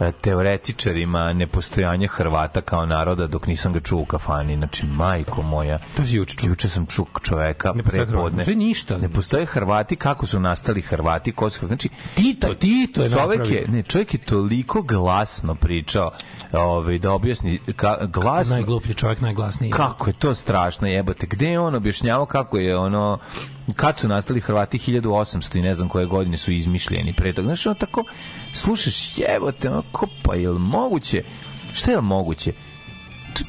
e, teoretičarima nepostojanja Hrvata kao naroda dok nisam ga čuo u kafani. Znači, majko moja. To si juče čuo. Juče sam čuo čoveka Ne prepodne. Ne ništa. Ne postoje Hrvati, kako su nastali Hrvati, ko su Znači, Tito, taj- Tito je čovek napravio. je, ne, čovjek je toliko glasno pričao ovaj, da objasni ka, glasno Najgluplji čovjek, najglasniji. kako je to strašno jebote gde je on objašnjavao kako je ono kad su nastali Hrvati? 1800 i ne znam koje godine su izmišljeni pre toga. Znaš ono tako slušaš jebote ono ko pa je li moguće? Šta je li moguće? To-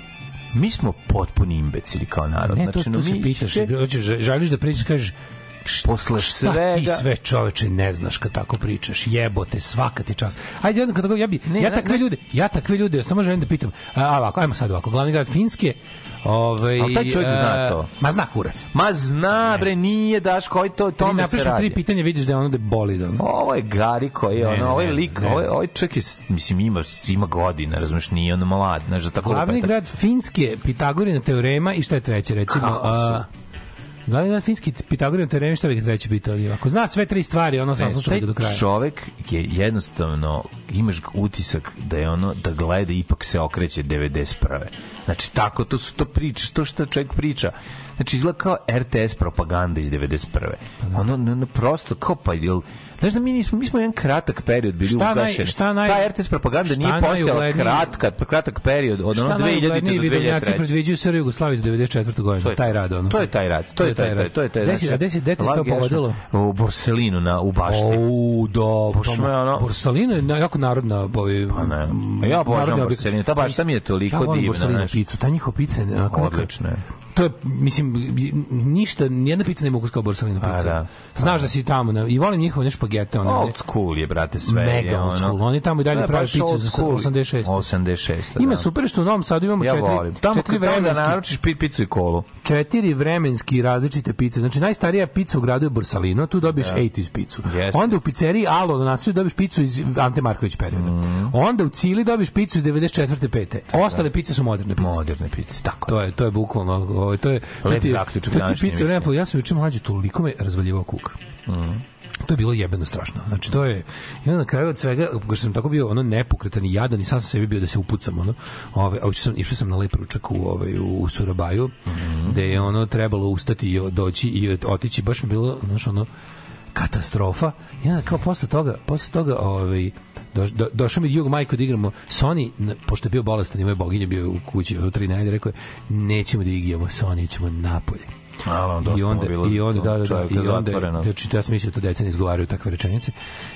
mi smo potpuni imbecili kao narod. Ne, to, znači, to no, se mi pitaš, hoćeš, želiš da pričaš, kažeš, posle šta svega ti sve čoveče ne znaš kad tako pričaš jebote svaka ti čast ajde onda kada ja bi Ne, ja takve ne. ljude ja takve ljude samo želim da pitam a, a ovako ajmo sad ovako glavni grad Finske ovaj Ali taj čovjek zna e, to. ma zna kurac ma zna bre nije daš koji to ti tome se radi tri pitanja vidiš da je ono da boli da ono. Ovo je Gari koji je ono, ovaj lik, ovaj, ovaj čovjek je, mislim, ima, ima godina, razumiješ, nije on mlad, znaš, da tako glavni grad Finske Pitagorina teorema i šta je treće recimo Kako su? a, Glavni grad Finski Pitagorina teorema šta bi ga treće pitao ako zna sve tri stvari ono sam Ne, slušao do kraja čovek je jednostavno imaš utisak da je ono da gleda ipak se okreće 91. Znači tako to su to priče, to što čovjek priča. Znači izgleda kao RTS propaganda iz 91. Ono, ono, ono prosto kao pa jel Znaš da mi nismo, mi smo jedan kratak period bili Šta naj- ugašeni. šta naj- Ta RTS propaganda nije postojala kratka, kratak period od ono Šta 2000 najugledniji do vidovnjaci 2003. predviđaju Srbiju Jugoslaviju za 94. godinu. To je taj rad, ono. To je taj rad. To je taj, taj, to je taj. A gde si, gde te to? Jašman U Borselinu na u bašti. O, do, Baš me ono- je jako narodna, ovaj, Pa ne. Ja obožavam. Borsalino, ta bašta mi je toliko ja volim divna, znaš. picu, ta njihova pica je onako Odlično je. To je, mislim, ništa, nijedna pica ne mogu kao Borsalino pica. A, da. Znaš da si tamo, na, i volim njihove ne špagete, one, Old school je, brate, sve. Mega je old school. Oni tamo i dalje Da, prave old za school. 86. 86. Ima da. super što u Novom Sadu imamo Ja četiri, volim. Tamo četiri kad tamo da vremenski, naručiš pi- picu i kolu. četiri vremenski različite pice. Znači najstarija pica u gradu je Borsalino, tu dobiješ 80s picu. Jeste. Onda u pizzeriji Alo na naselju dobiješ picu iz Ante Marković perioda. Mhm. Onda u Cili dobiješ picu iz 94. 5. Ostale pice su moderne pice. Moderne pice, tako. To je to je bukvalno, ovaj to je Lep zaključak današnje emisije. ne, ja sam juče mlađi toliko me razvaljivao kuk. To je bilo jebeno strašno. Znači to je i onda na kraju od svega, pošto sam tako bio ono nepokretan i jadan i sam sam sebi bio da se upucam ono. Ove, a sam išao sam na lep ručak u ovaj u, Surabaju, gde je ono trebalo ustati i doći i otići baš mi bilo znaš ono katastrofa. I onda kao posle toga, posle toga ovaj Do, do, došao mi Jug Majko da igramo Sony, pošto je bio bolestan, imao je boginje, bio u kući od tri nedelje, rekao je, nećemo da igramo Sony, ćemo napolje. Alo, dosta I onda, bilo i onda, da, da, da, i onda, znači, ja sam mislio da to deca ne izgovaraju takve rečenice.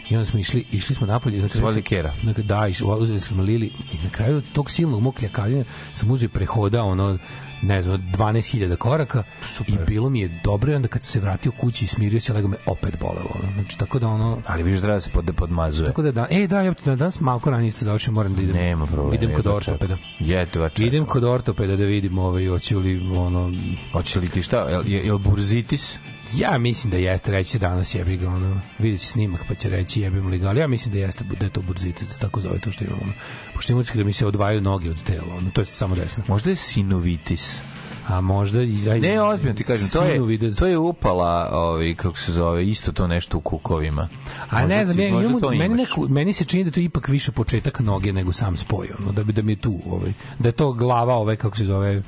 I onda smo išli, išli smo napolje. i Na kraju Kera. na- Da, iš, uzeli smo Lili i na kraju tog silnog mog ljakavljenja sam uzeo i prehodao ono ne znam, 12.000 koraka i bilo mi je dobro i onda kad se vratio kući i smirio se, lego me opet bolelo. Ono. Znači, tako da ono, Ali viš treba da se pod, podmazuje. Tako da da, e da, ja da danas malko ranije isto završim, moram da idem. Nema problema. Idem kod ortopeda. Jedva čekam. Idem kod ortopeda da vidim ovaj hoće li ono Hoće li ti šta? Jel, jel, burzitis? ja mislim da jeste reći danas jebi ga ono vidjet će snimak pa će reći jebim li ga ali ja mislim da jeste da je to burzitis da se tako zove to što imam ono pošto imam da mi se odvajaju noge od tela ono to je samo desno Možda je sinovitis. a možda i aj, Ne, ozbiljno ti kažem, to je, to je upala, ovaj, kako se zove, isto to nešto u kukovima. A Možda ne znam, ti- to meni, neku, meni se čini da je to ipak više početak noge nego sam spoj, ono, da bi da mi je tu, ovaj, da je to glava, ovaj, kako se zove,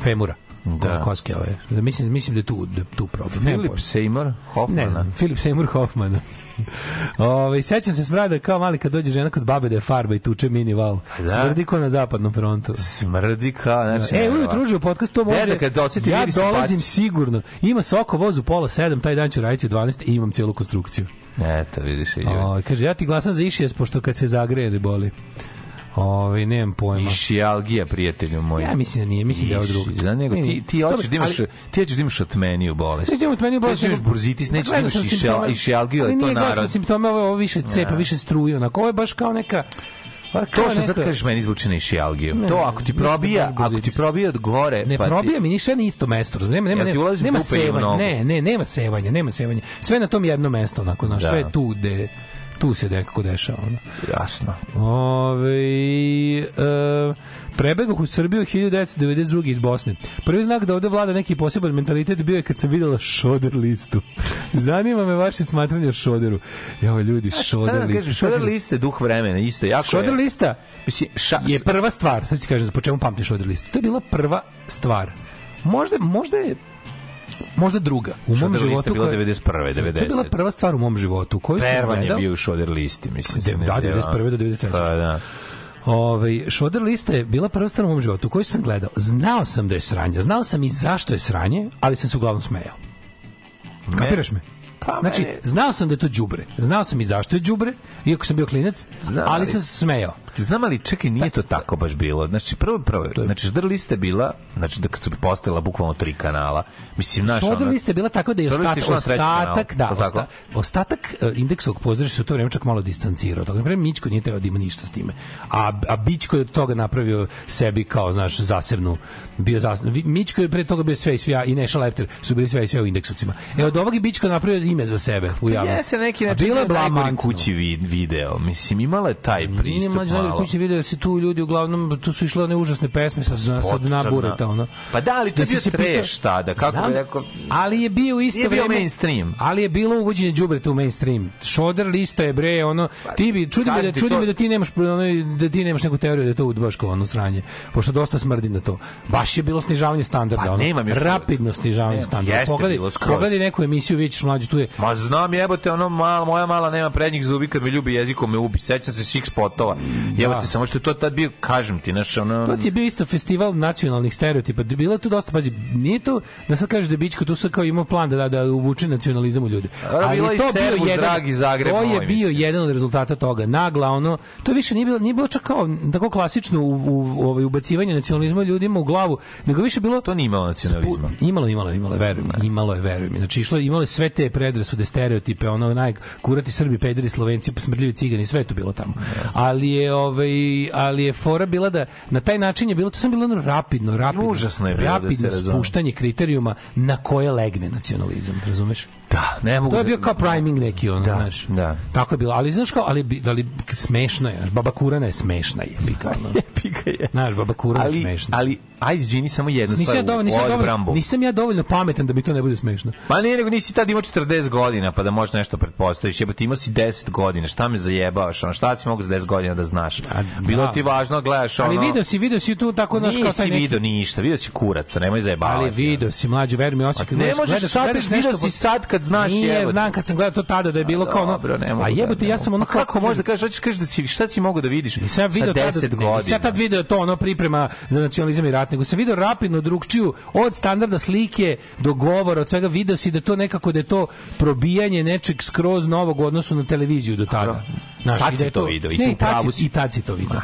femura. Da. Koske, ove. Da mislim, mislim da je tu, da tu problem. Pojma. Seymour Hoffmana. Ne znam, Filip Seymour Hoffman. Ove, sećam se smrada kao mali kad dođe žena kod babe da je farba i tuče mini val. Da. Smrdi ko na zapadnom frontu. Smrdi kao, znači... E, ne, ujutru uživo podcast, to može... Deda kad osjeti ja dolazim baci. sigurno. Ima soko voz u pola sedam, taj dan ću raditi u 12 i imam cijelu konstrukciju. Eto, vidiš i kaže, ja ti glasam za išijas, pošto kad se zagreje ne boli. Ove, nemam pojma. Išijalgija, prijatelju moj. Ja mislim da nije, mislim da je ovo drugo. Za nego Ne, ti ne. ti hoćeš da imaš ali- ti hoćeš da imaš otmeniju bolest. Nećemo od meni bolest. Da imaš burzitis, nećeš da imaš išijalgiju, ali ali to nije gledao sam narod. simptome, ovo, više cepa, više struje, onako. Ovo je baš kao neka... kao To što sad kažeš meni zvuči na išijalgiju. To ako ti probija, da baš ako ti probija od gore, Ne pa ti- probija mi ništa na isto mesto? Nema nema ti nema, u nema sevanja. Ne, ne, nema sevanja, nema sevanja. Sve na tom jednom mestu, onako, znaš, Da. sve tu gde tu se nekako dešava, ono. Jasno. Ove, e, prebegoh u Srbiju 1992. iz Bosne. Prvi znak da ovde vlada neki poseban mentalitet bio je kad sam videla šoder listu. Zanima me vaše smatranje o šoderu. Evo ljudi, šoder da kažem, Šta šoder kažem? liste duh vremena, isto jako Šoder je. lista Mislim, ša, je prva stvar, sad ti kažem, po čemu pamtiš šoder listu. To je bila prva stvar. Možda, možda je možda druga. U mom Šoder životu bila koja- 91., To je bila 90. prva stvar u mom životu koju sam Pervan je gledao. bio u šoder listi, mislim. se Da, ne da, zna. 91. do 93. Pa da. Ovaj Šoder lista je bila prva stvar u mom životu koju sam gledao. Znao sam da je sranje, znao sam i zašto je sranje, ali sam se uglavnom smejao. Kapiraš me? Pa, Znači, znao sam da je to đubre. Znao sam i zašto je đubre, iako sam bio klinac, Znam, ali ali- sam se smejao. Znam ali čekaj, nije to tako baš bilo. Znači prvo prvo, znači ždr lista je bila, znači da kad su postojala bukvalno tri kanala. Mislim naš ono- lista je bila tako da je ostatak, ostatak, da, osta, ostatak uh, indeksovog pozdrava se u to vreme čak malo distancirao. Tako, naprimjer, Mićko nije teo da ima ništa s time. A, a Bićko je od toga napravio sebi kao, znaš, zasebnu, bio zasebnu. Vi- Mićko je pre toga bio sve i sve, i Neša Lepter su bili sve i sve u indeksovcima. E, od ovog je Bićko napravio ime za sebe u javnosti. Jeste neki bilo je blamantno. kući vid, video. Mislim, imala je taj pristup malo. kući video da se tu ljudi uglavnom tu su išle one užasne pesme sa sa Spot, dna sa bureta ono. Pa da, ali to je si bio se trash tada, kako Znam, rekao- Ali je bio isto Nije bio vreme mainstream. Ali je bilo uvođenje đubreta u mainstream. Šoder lista je bre ono ti bi čudi me da čudi to- me da ti nemaš ono, da ti nemaš neku teoriju da je to udbaško ono sranje. Pošto dosta smrdi na to. Baš je bilo snižavanje standarda, Pa ono. nemam još- rapidno snižavanje Nemam, standarda. Pogledaj, skroz. pogledaj neku emisiju, vidiš mlađu tu je Ma znam jebote, ono mala, moja mala nema prednjih zubi kad me ljubi jezikom me ubi. Sećam se svih spotova. Jebote, samo što je to tad bio, kažem ti, znaš, ono... To ti je bio isto festival nacionalnih stereotipa. Bilo je tu dosta, pazi, nije to da sad kažeš da je Bićko tu sad kao imao plan da, da, da uvuče nacionalizam u ljude. A, bilo je i Servus, dragi Zagreb, to je bio jedan od rezultata toga. Nagla, ono, to više nije bilo, nije bilo čak kao tako klasično u, u, u ovaj, ubacivanje nacionalizma ljudima u glavu, nego više bilo To nije imalo nacionalizma. Spu- Imalo, imalo, imalo, je, veruj mi, imalo je, veruj mi. Znači, išlo, imalo je sve te predrasude, stereotipe, ono, naj, kurati Srbi, pederi, Slovenci, smrdljivi cigani, sve je to bilo tamo. Ali je, ovaj, ali je fora bila da na taj način je bilo, to sam bilo ono rapidno, rapidno, Užasno je bilo, da se rapidno spuštanje kriterijuma na koje legne nacionalizam, razumeš? Da, ne mogu To je da- bio kao priming neki ono, Da, znaš. da. Tako je bilo, ali znaš kao, ali, bi- ali smešno je, baba Kurana je smešna je, kao, ono. Pika je. Znaš, baba kura je ali, smešna. ali, aj, izvini, samo jednu Nisam stvar. ja, dovoljno, nisam, dovoljno, Brambu. nisam ja dovoljno pametan da mi to ne bude smešno. Ma nije, nego nisi tad imao 40 godina, pa da možeš nešto pretpostaviš. Jebote, imao si 10 godina, šta me zajebavaš? Ono, šta si mogu za 10 godina da znaš? Bilo da. ti važno, da gledaš ono... Ali video si, video si tu tako, znaš, kao taj Nisi neki... video ništa, video si kuraca, nemoj zajebavati. Ali video si mlađu, veruj mi, osjećaj Pa ne možeš gledaš- sad, video si sad kad znaš, Nije, jebote. znam kad sam gledao to tada da je bilo kao ono. Mogu a da- jebote, ja mogu. sam ono Pa kako možeš da kažeš, hoćeš kažeš da si šta si mogao da vidiš sa video 10 tada, ne, godina. Tad video to ono priprema za nacionalizam i rat, nego sam video rapidno drugčiju od standarda slike do govora, od svega video si da to nekako da je to probijanje nečeg skroz novog odnosu na televiziju do tada. Znaš, Sad da si to video, i ne, i tad si-. I tad si to video.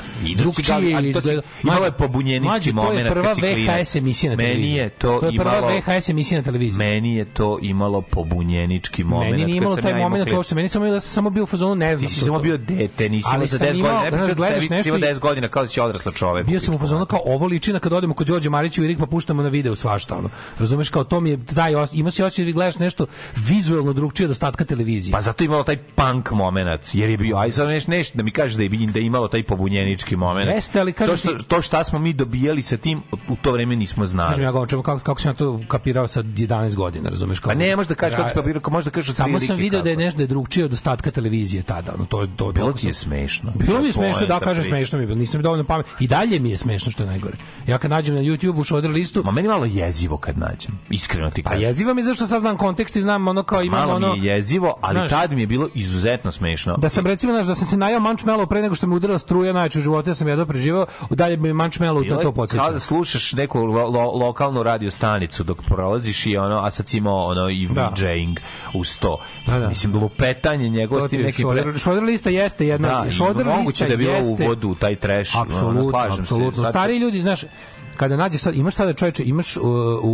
ga, ali to si- imalo je pobunjenički mlađe, to je kad prva. VHS emisija na Meni televiziji. je to to je prva imalo- VHS emisija na televiziji. Meni je to imalo pobunjenički moment. Meni nije kad imalo taj moment uopšte, meni samo ja sam samo bio u fazonu ne znam. Ti si samo bio dete, nisi imao za sam 10 imao, godina. Ne znaš, pričam da si imao i- 10 godina kao da si odrasla čovek. Bio sam u fazonu kao ovo liči na kad odemo kod Đorđe Marića u Irik pa puštamo na video svašta ono. Razumeš kao to mi je taj os, ima se osjećaj da gledaš nešto vizuelno drugčije od ostatka televizije. Pa zato imalo taj punk moment, jer je bio, aj sad neš, neš, da mi kažeš da je, da je imalo taj pobunjenički moment. Jeste, ali kažem to, što, ti- to šta smo mi dobijali sa tim, u to vreme nismo znali. Kažem ja govorim kako, kako sam ja to kapirao sa 11 godina, razumeš kao. Pa ne, možeš da kažeš kako si Ja- papirao, kao možeš da kažeš Samo sam video da je nešto da je drugčije od ostatka televizije tada, ono to je to je Bilo ti je smešno. Bilo mi je smešno, da kažem priče. smešno mi bilo. Nisam dovoljno pamet. I dalje mi je smešno što je najgore. Ja kad nađem na YouTubeu šoder listu, Ma meni malo jezivo kad nađem, iskreno ti pa kažem. jeziva mi je zašto sad znam kontekst i znam ono kao imam Malo ono mi je jezivo, ali Znaš, tad mi je bilo izuzetno smešno. Da sam recimo znaš, da sam se najao mančmelo pre nego što me udarila struja najjače u životu, ja sam jedno preživao, dalje bi mančmelo Bilo to to podsjeća. Kao da slušaš neku lo, lo, lokalnu radio stanicu dok prolaziš i ono, a sad si imao ono i Da. VJing uz to. Da, da. Mislim, lupetanje njegovo To s ti tim je nekim... šoder, šoder lista jeste jedna Da, šoder moguće lista da je bilo u vodu u taj trash. ono, Apsolutno, slažem se. apsolutno. Stari ljudi, znaš, kada nađeš sad, imaš sada čoveče, imaš uh, u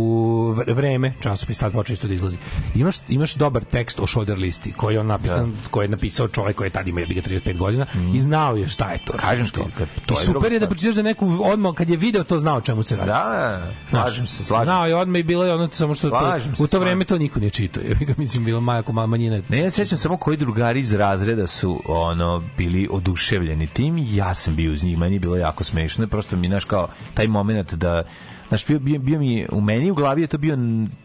vre- vreme, časopis tad počeo isto da izlazi. Imaš imaš dobar tekst o Šoder listi koji je on napisan, koji je napisao čovjek koji je tad imao jebi ga 35 godina i znao je šta je to. Mm. Kažem kad- to je super je da pročitaš da neku odmah kad je video to znao čemu se radi. Da, slažem se, slažem Znao je odmah i bilo je ono samo što to, u to vreme to niko nije čitao. Ja mislim bilo majako ma- manjina. Ne, ja se sećam samo koji drugari iz razreda su ono bili oduševljeni tim ja sam bio uz njih, meni bilo jako smešno, prosto mi znaš kao taj moment da Znaš, bio, bio, bio mi, u meni u glavi je to bio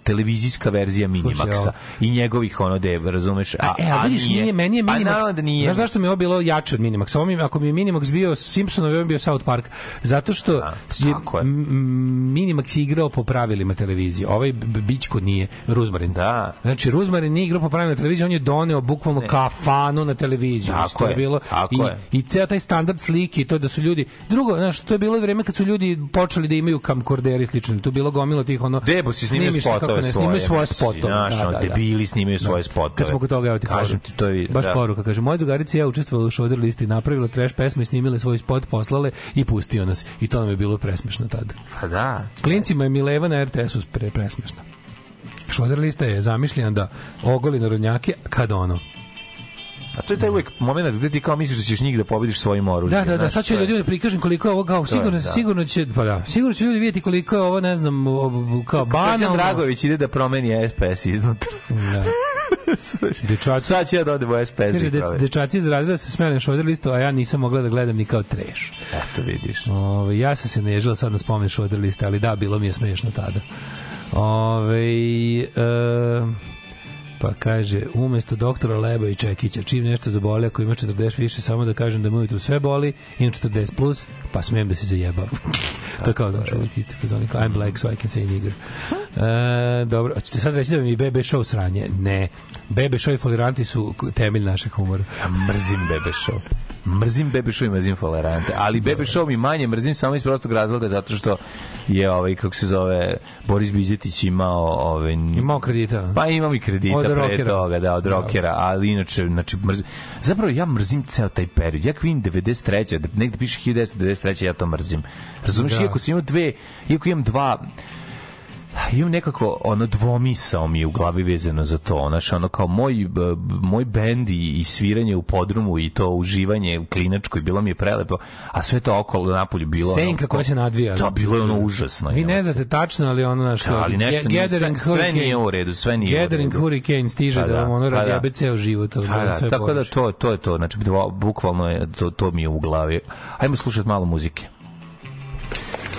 televizijska verzija Minimaxa i njegovih ono de, razumeš, a, A, e, a vidiš, nije, meni je Pa Minimax. naravno da nije. Znaš zašto mi je ovo bilo jače od Minimaxa? Ovo mi, ako mi je Minimax bio Simpsonov, ovo mi je bio South Park. Zato što Da, je, je. Minimax je igrao po pravilima televizije. Ovaj Bićko nije. Ruzmarin. Da. Znači, Ruzmarin nije igrao po pravilima televizije, on je doneo bukvalno kafanu na televiziju. Tako To je, bilo, tako i, je. I ceo taj standard slike i to da su ljudi... Drugo, znaš, to je bilo vreme kad su ljudi počeli da imaju kamkorderi i slično. Je bilo gomilo tih ono... Debo si snimio spotove ne, svoje. Snimaju svoje spotove. Znaš, da, da, da. debili snimaju svoje spotove. Kad smo kod toga, evo ti Kažem ti, to je... Baš da. poruka, kaže, moja drugarica ja učestvovala u shoulder listi, napravila trash pesmu i snimile svoj spot, poslale i pustio nas. I to nam je bilo presmešno tada. Pa da. Klincima je Mileva na RTS-u pre, presmešno. Shoulder lista je zamišljena da ogoli narodnjake kada ono. A to je taj uvijek moment gde ti kao misliš da ćeš njih da pobediš svojim oružjem. Da, da, da, sad ću ljudima da prikažem koliko je ovo kao, sigurno, da. sigurno će, pa da, sigurno će ljudi vidjeti koliko je ovo, ne znam, kao Srđan banalno. Dragović ide da promeni SPS iznutra. Da. Dečaci, Sad ću ja da odem u SPS. kaže, da dec, proverim. dečaci iz razreda se smijali na shoulder listu, a ja nisam mogla da gledam ni kao treš. Eto vidiš. Ove, ja sam se nežila sad na spomen shoulder liste, ali da, bilo mi je smešno tada. Ove, e, pa kaže, umesto doktora Leba i Čekića, čim nešto zaboli, ako ima 40 više, samo da kažem da mu ujutru sve boli, imam 40 plus, pa smem da se zajebavam. to je kao došlo uvijek isti fazonik. I'm black, so I can say nigger. E, dobro, a ćete sad reći da mi je BB show sranje? Ne. BB show i foliranti su temelj našeg humora. Ja mrzim Bebe Show. Mrzim Bebe Show i mrzim Folerante. Ali Bebe Show mi manje mrzim samo iz prostog razloga zato što je ovaj, kako se zove, Boris Bizetić imao ovaj, Imao kredita. Pa imam i kredita Od pre rokera. toga, da, od Da. rokera, ali inače, znači, mrzim. Zapravo, ja mrzim ceo taj period. Ja vidim 93. da negde piše 1993. ja to mrzim. Razumiješ, Da. iako sam imao dve, iako imam dva, imam nekako ono dvomisao mi je u glavi vezano za to znaš, ono kao moj, moj bend i, i sviranje u podrumu i to uživanje u klinačkoj bilo mi je prelepo a sve to okolo napolju bilo Senka ono, koja se nadvija. to bilo je ono užasno Vi ne znate tačno, ali ono naš Da, ali nešto nije- sve- sve nije u redu, sve nije u Gathering redu. Hurricane stiže Pa da da, vam ono pa da. razjebe ceo život. Pa da, sve tako da to, to je to, znači bukvalno je, to, to mi je u glavi. Ajmo slušati malo muzike.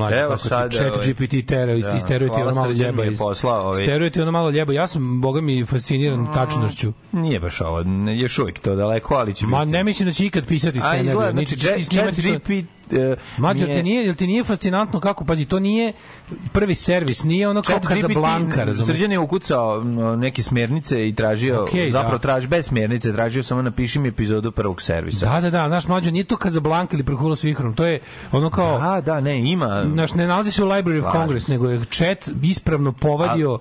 Mlađe Evo sad, chat ovaj, GPT tera, da, isteruje ti ono malo ljeba. iz- poslao, ovaj. Isteruje ti ono malo ljeba. Ja sam, boga mi, fasciniran tačnošću. Nije baš ovo, ne, još uvijek to daleko, ali će Ma biti. ne mislim da će ikad pisati A scenariju. izgleda, niti znači, chat GPT e, Mađo, nije- ti nije, jel ti nije fascinantno kako, pazi, to nije prvi servis, nije ono kao Chat Casablanca, razumiješ? Srđan je ukucao neke smjernice i tražio, Okej, zapravo da. traži bez smjernice, tražio samo napiši mi epizodu prvog servisa. Da, da, da, znaš, mlađo, nije to Casablanca ili Prhulo s vihrom, to je ono kao... A, da, ne, ima. Znaš, ne nalazi se u Library of Congress, nego je chat ispravno povadio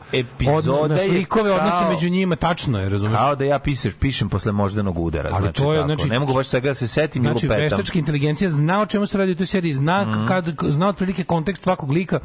od, naš, likove odnose među njima, tačno je, razumiješ? Kao da ja pišem, pišem posle moždanog udara, Ali znači to je, znači- ne mogu baš svega da se setim Znači, i lupetam. veštačka inteligencija zna o čemu se radi u toj seriji, zna, Mhm. kad, zna otprilike kontekst svakog lika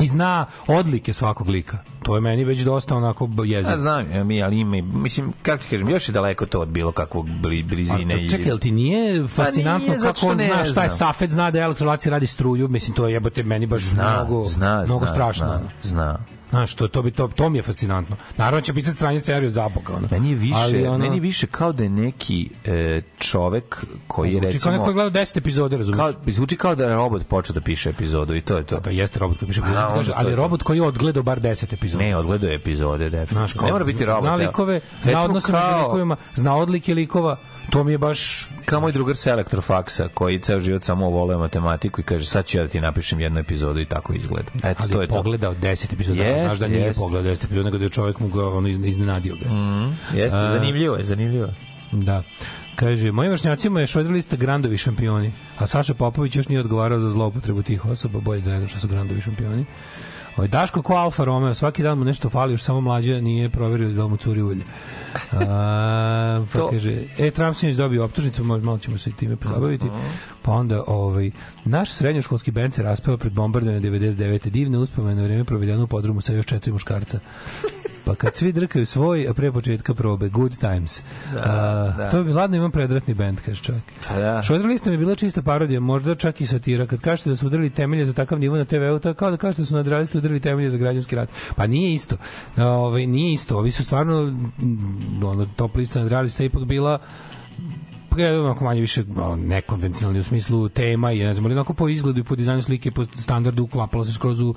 i zna odlike svakog lika. To je meni već dosta onako jezivo. Ja znam, mi, ali ima, mislim, kako ti kažem, još je daleko to od bilo kakvog bli, blizine. A, čekaj, jel ti nije fascinantno nije, kako on ne zna šta je. Safet, zna da elektrolacija radi struju, mislim, to je jebote meni baš zna, mnogo, zna, mnogo zna, strašno. Zna, zna. Znaš, to, to, bi, to, to mi je fascinantno. Naravno će pisati stranje scenariju za boga. Ono. Meni je više, Ali, ono, meni je više kao da je neki e, čovek koji je Zvuči kao recimo... neko je gledao 10 epizode, razumiješ? kao, zvuči kao da je robot počeo da piše epizodu i to je to. To jeste robot koji piše A, epizodu, onda kaže, to ali je to. robot koji je odgledao bar 10 epizoda. Ne, odgledao je epizode, definitivno. Znaš, kao, ne mora biti robot. Zna likove, zna Recimo odnose među kao- likovima, zna odlike likova, to mi je baš... Kao moj drugar sa elektrofaksa, koji ceo život samo voleo matematiku i kaže sad ću ja da ti napišem jednu epizodu i tako izgleda. Eto, Ali to je pogledao 10 epizoda, Jeste, znaš da nije jeste. pogledao 10 epizoda, nego da je čovjek mu ga ono, izne- iznenadio ga. Jeste, A- zanimljivo je, zanimljivo. Da. Kaže, mojim vršnjacima je šodra lista grandovi šampioni, a Saša Popović još nije odgovarao za zloupotrebu tih osoba, bolje da ne znam šta su grandovi šampioni. Ovaj Daško ko Alfa Romeo, svaki dan mu nešto fali, još samo mlađe nije proverio da mu curi ulje. A, pa To- kaže, e, Trump sinoć dobio optužnicu, malo, ćemo se i time pozabaviti. Pa onda, ovaj, naš srednjoškolski band se raspeo pred bombardovanjem 99. Divne uspomene na vreme provedeno u podrumu sa još četiri muškarca. Pa kad svi drkaju svoj, a pre početka probe, good times. Da, A, da. To bi ladno imam predratni bend, kaže čovjek. Pa da. Šodra lista mi je bila čista parodija, možda čak i satira. Kad kažete da su udarili temelje za takav nivo na TV-u, to kao da kažete da su nadrealisti udarili temelje za građanski rat. Pa nije isto. Ovaj nije isto. Ovi su stvarno ono top lista nadrealista je ipak bila onako manje više nekonvencionalni u smislu tema i ne znam, ali onako po izgledu i po dizajnu slike, po standardu uklapalo se skroz u,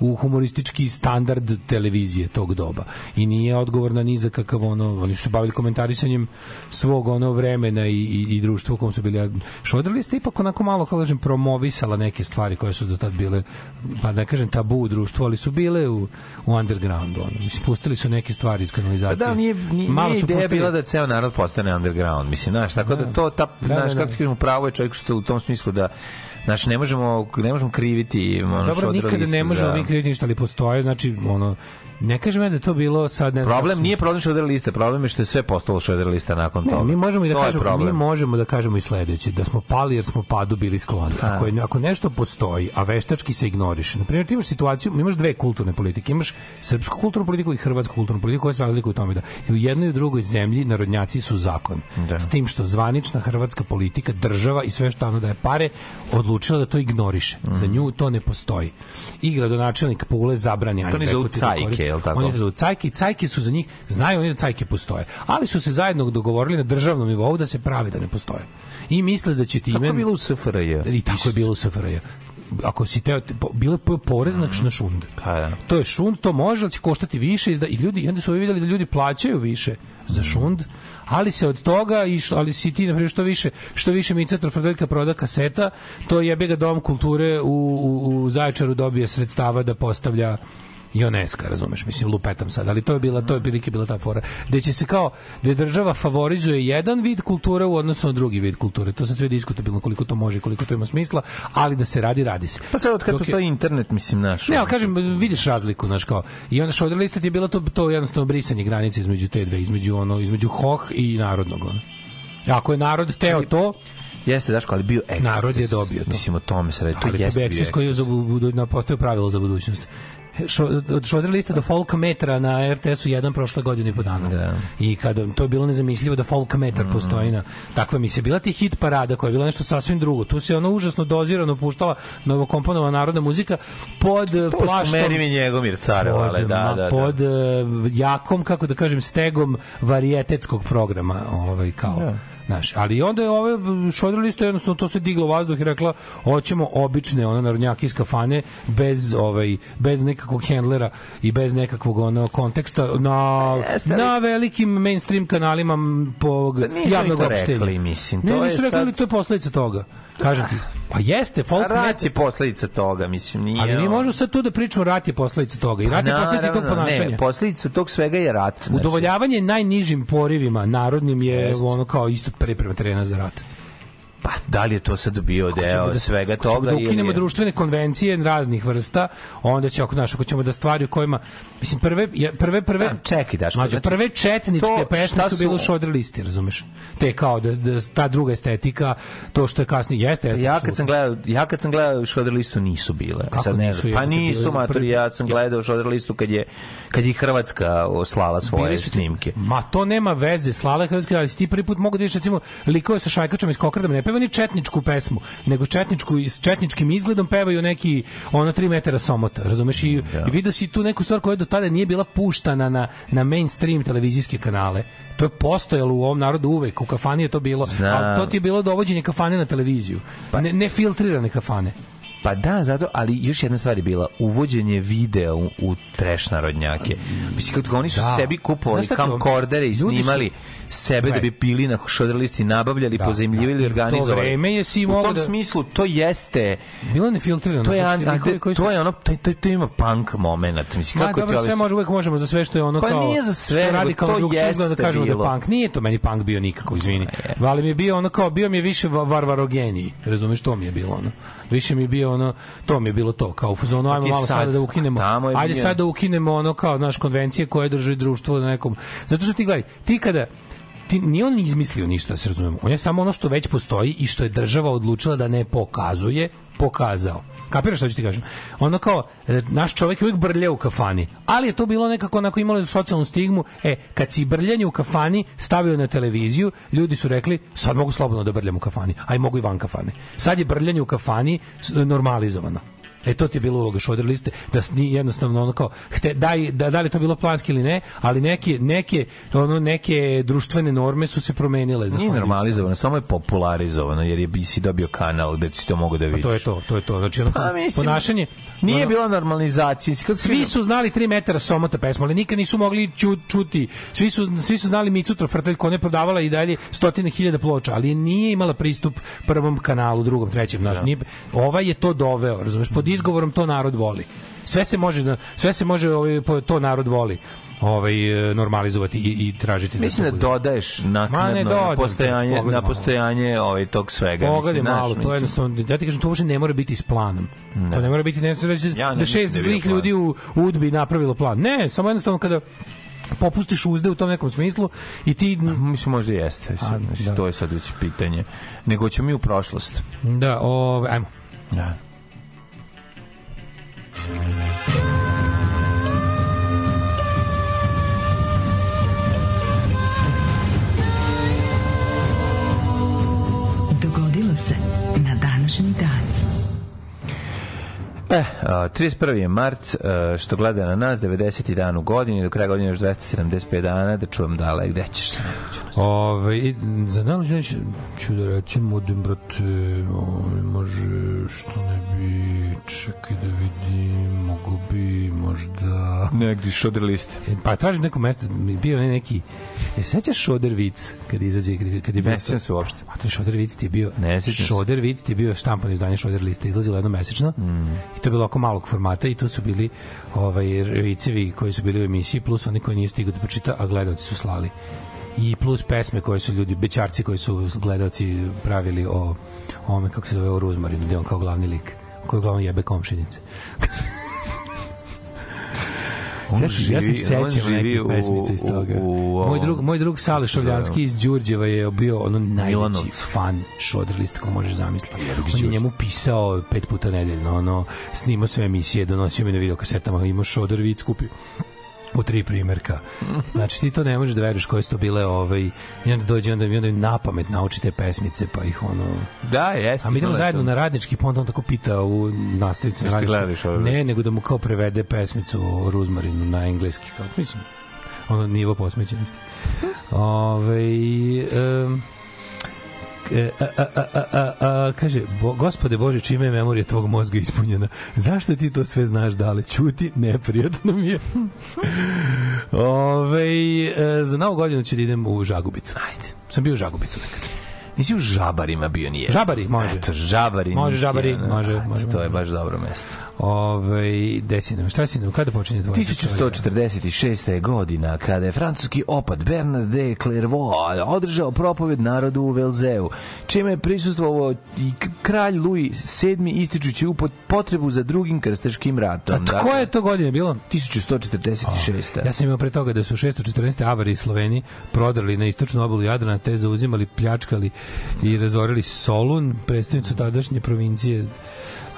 u humoristički standard televizije tog doba. I nije odgovorna ni za kakav ono, oni su bavili komentarisanjem svog ono vremena i, i, i društva u kom su bili. Šodra lista ipak onako malo, kako kažem, promovisala neke stvari koje su do tad bile, pa ne kažem tabu u društvu, ali su bile u, u undergroundu. Ono. Mislim, pustili su neke stvari iz Pa kanalizacije. da, nije, nije, Malo nije ideja pustili- bila da ceo narod postane underground, mislim, znaš, tako da, to, ta, Da, znaš, da, kako da. ti kažemo, pravo je čovjek što u tom smislu da Znači, ne možemo, ne možemo kriviti ono, Dobro, nikada ne možemo za- mi kriviti ništa, ali postoje, znači, ono, ne kažem ja da to bilo sad, ne znam... Problem nije problem Šodra liste, problem je što je sve postalo Šodra lista nakon Ne, toga. mi možemo i da To kažemo, mi možemo da kažemo i sledeće, da smo pali jer smo padu bili skloni. Ha. Ako, je, ako nešto postoji, a veštački se ignoriše. Na primjer, ti imaš situaciju, imaš dve kulturne politike, imaš srpsku kulturnu politiku i hrvatsku kulturnu politiku koje se razlikuju u tome da i u jednoj i u drugoj zemlji narodnjaci su zakon. Da. S tim što zvanična hrvatska politika, država i sve što ono da je pare, odlučila da to ignoriše. Za nju to ne postoji. I gradonačelnik Pule zabrani. To oni zovu cajke, jel tako? Oni zovu cajke i cajke su za njih, znaju oni da cajke postoje. Ali su se zajedno dogovorili na državnom nivou da se pravi da ne postoje. I misle da će time... Tako je bilo u SFRJ. I tako je bilo u SFRJ. Ako si teo, bilo je porez na, na šund. Pa da. To je šund, to može, ali će koštati više. izda- I ljudi, i onda su ovi vidjeli da ljudi plaćaju više za šund, ali se od toga išlo, ali si ti na primjer što više što više Mica Trofredeljka proda kaseta, to jebe ga dom kulture u, u, u Zaječaru dobije sredstava da postavlja Joneska, razumeš, mislim lupetam sad, ali to je bila to je prilike bila ta fora. Da će se kao da država favorizuje jedan vid kulture u odnosu na drugi vid kulture. To se sve diskutabilno koliko to može, koliko to ima smisla, ali da se radi, radi se. Pa sad od kad Dok je- postoji internet, mislim, naš. Ne, ali kažem, vidiš razliku, znaš kao. I onda šodr lista ti je bilo to, to jednostavno brisanje granice između te dve, između ono, između hoh i narodnog, ono. Ako je narod teo to, Jeste, Daško, ali bio eksces. Narod je dobio to. Mislim, o tome se radi. To ali jeste bi bio ekses koji je za, na postao pravilo za budućnost. Šo, od šodra lista do folk metra na RTS-u jedan prošle godine i po dana. Da. I kada to je bilo nezamislivo da folk metar postoji na takva mi se bila ti hit parada koja je bila nešto sasvim drugo. Tu se ono užasno dozirano puštala novokomponovana narodna muzika pod To su plaštom meni i njegomir carevale, pod, da, da, da. pod eh, jakom, kako da kažem, stegom varijetetskog programa, ovaj, kao. Da. Znaš, ali onda je ove šodrili isto jednostavno to se diglo vazduh i rekla hoćemo obične ono narodnjake iz kafane bez ovaj bez nekakvog handlera i bez nekakvog ono konteksta na Jeste, na velikim mainstream kanalima po nisu javnog opštenja. mislim, Ne, to je nisu rekli, sad- to je posledica toga. Kažem ti. Pa jeste, folk Rat je posledica toga, mislim, nije... Ali mi možemo sad tu da pričamo rat je posledica toga i rat je posledica tog ponašanja. Ne, posledica tog svega je rat. Znači, Udovoljavanje najnižim porivima narodnim je ono kao isto priprema terena za rat. Pa, da li je to sad bio Ako deo da- svega ako toga? da ili ukinemo je- društvene konvencije raznih vrsta, onda će ako naš ako ćemo da stvari u kojima mislim prve prve prve Znam, čekaj, Daško, Mlađo, znači, prve četničke to pesme su su- bile šodr listi, razumeš? Te kao da, da ta druga estetika, to što je kasnije jeste, jeste. Ja kad sam gledao, ja kad sam gledao Šoder listu nisu bile. Kako Sad ne nisu, znam, pa nisu matori, ja sam Ja- gledao Šoder listu kad je kad je Hrvatska oslala svoje Bili su snimke. Ma to nema veze, slala je hrvatski, ali si ti prvi put mogu da vidiš recimo likove sa šajkačama iz Kokradama, ne peva ni četničku pesmu, nego četničku s četničkim izgledom pevaju neki ono 3 metara somota, razumeš? I, i vidio si tu neku stvar koja do tada nije bila puštana na, na mainstream televizijske kanale. To je postojalo u ovom narodu uvek, u kafani je to bilo, Znam. ali to ti je bilo dovođenje kafane na televiziju. Ne, ne filtrirane kafane. Pa da, zato, ali još jedna stvar je bila uvođenje videa u, u trash narodnjake. Mislim, kad oni su Da. sebi kupovali camcordere i ljudi su- sebe da bi bili na šoder listi, nabavljali, Da, pozajmljivali, da. I u to organizovali. vreme je si u tom da- smislu to jeste Bilo je nefiltrirano. to je, znači, an- likovi koji su- to je ono to, to, to ima punk moment mislim Ma, kako dobro, sve može, uvek možemo za sve što je ono Pa kao... nije za što sve, je nego radikalno to drugčije izgleda jeste da kažemo da bilo. je punk. Nije to meni punk bio nikako, izvini. je. Ali mi je bio ono kao, bio mi je više va- varvarogeniji. Razumeš, to mi je bilo ono. Više mi je bio ono, to mi je bilo to, kao u fazonu, ajmo ti malo sad, sada da ukinemo, je ajde sad da ukinemo ono kao, naš konvencije koje drži društvo na nekom... Zato što ti gledaj, ti kada ti nije on izmislio ništa, da se razumemo. On je samo ono što već postoji i što je država odlučila da ne pokazuje, pokazao. Kapiraš što ću ti kažem? Ono kao, e, naš čovjek je uvijek brlje u kafani, ali je to bilo nekako onako imalo socijalnu stigmu. E, kad si brljanje u kafani stavio na televiziju, ljudi su rekli, sad mogu slobodno da brljam u kafani, a i mogu i van kafane. Sad je brljanje u kafani normalizovano. E to ti je bila uloga šoder liste da s- ni jednostavno ono kao hte, daj, da, da li to bilo planski ili ne, ali neke neke ono neke društvene norme su se promenile Nije zahvaljujući normalizovano, samo je popularizovano, jer je bi si dobio kanal gde si to mogu da vidiš. To je to, to je to. Znači, ono, Pa, mislim, ponašanje... Nije ono- bila normalizacija. Svi su znali 3 metara somota pesma, ali nikad nisu mogli ču, čuti. Svi su, svi su znali Micu Trofrtelj, koja je prodavala i dalje stotine hiljada ploča, ali nije imala pristup prvom kanalu, drugom, trećem. Znaš, nije, ovaj je to doveo, razumeš, pod izgovorom to narod voli. Sve se može, da- sve se može ovaj, to narod voli ovaj, e, normalizovati i, i tražiti. Mislim da bude. dodaješ ne naknadno dodam, na postojanje, na postojanje ovaj, tog svega. Pogledaj malo, to je jednostavno, ja ti kažem, to uopšte ne mora biti s planom. To ne mora biti, ne reći Ja ne da šest da zlih ljudi u, u udbi napravilo plan. Ne, samo jednostavno kada popustiš uzde u tom nekom smislu i ti Mislim, možda jeste. A, Mislim, da. To je sad već pitanje. Nego ćemo mi u prošlost. da, ove, ajmo. Da. 你说 E, a, 31. je mart, e, što gleda na nas, 90. dan u godini, do kraja godine još 275 dana, da čujem dale, gde ćeš se? Ove, za najluđe neće, ću da rećem, odem, brate, ove, može, što ne bi, čekaj da vidim, mogu bi, možda... Negdje šodr liste. E, Pa tražim neko mesto, je bio onaj neki... E, sećaš Šoder Vic kad izađe, kad, kad je bio... Ne sjećam se uopšte. A to je Šoder Vic ti je bio... Ne sjećam se. Šoder Vic ti je bio štampano izdanje Šoder liste, izlazilo jedno mesečno. Mm. To je bilo oko malog formata i tu su bili ovaj, vicevi koji su bili u emisiji, plus oni koji nije stigao da pročita, a gledalci su slali i plus pesme koje su ljudi, bećarci koji su gledalci pravili o ome, kako se zove, o Ruzmarinu, gde on kao glavni lik koji uglavnom jebe komšinice. On ja, se- ja se sećam u- pesmica iz toga. u- u moj ovom- drug, moj drug Sale Šovljanski iz Đurđeva je bio ono najveći fan Šodrlista ko možeš zamisliti. On je njemu pisao pet puta nedeljno, ono, snimao sve emisije, donosio mi na videokasetama, imao Šodr vid, skupio u tri primerka. Znači ti to ne možeš da veruješ koje su to bile ovaj i onda dođe onda mi onda na pamet nauči te pesmice pa ih ono Da, jeste. a mi idemo zajedno na radnički pa onda on tako pita u nastavici na radnički. ovaj? Ne, nego da mu kao prevede pesmicu o Ruzmarinu na engleski kao mislim ono nivo posmećenosti. Ove, um, E, a, a, a, a, a, kaže, bo, gospode Bože, čime je memorija tvog mozga ispunjena? Zašto ti to sve znaš, dale? Ćuti, neprijatno mi je. Ove, e, za novu godinu ću da idem u Žagubicu. Ajde. Sam bio u Žagubicu nekad. Nisi u Žabarima bio nije. Žabari, može. Eto, Žabari. Može, Žabari, može, može, To je baš dobro mesto. Ove, desi nam, šta si nam, kada počinje tvoje? 1146. je godina kada je francuski opat Bernard de Clairvaux održao propoved narodu u Velzeu, čime je prisustvovao i kralj Louis VII ističući upot potrebu za drugim krstaškim ratom. A koje je to godine bilo? 1146. Ja sam imao pre toga da su 614. avari Sloveni prodali na istočnu obalu Jadrana, te zauzimali, pljačkali i razorili Solun, predstavnicu tadašnje provincije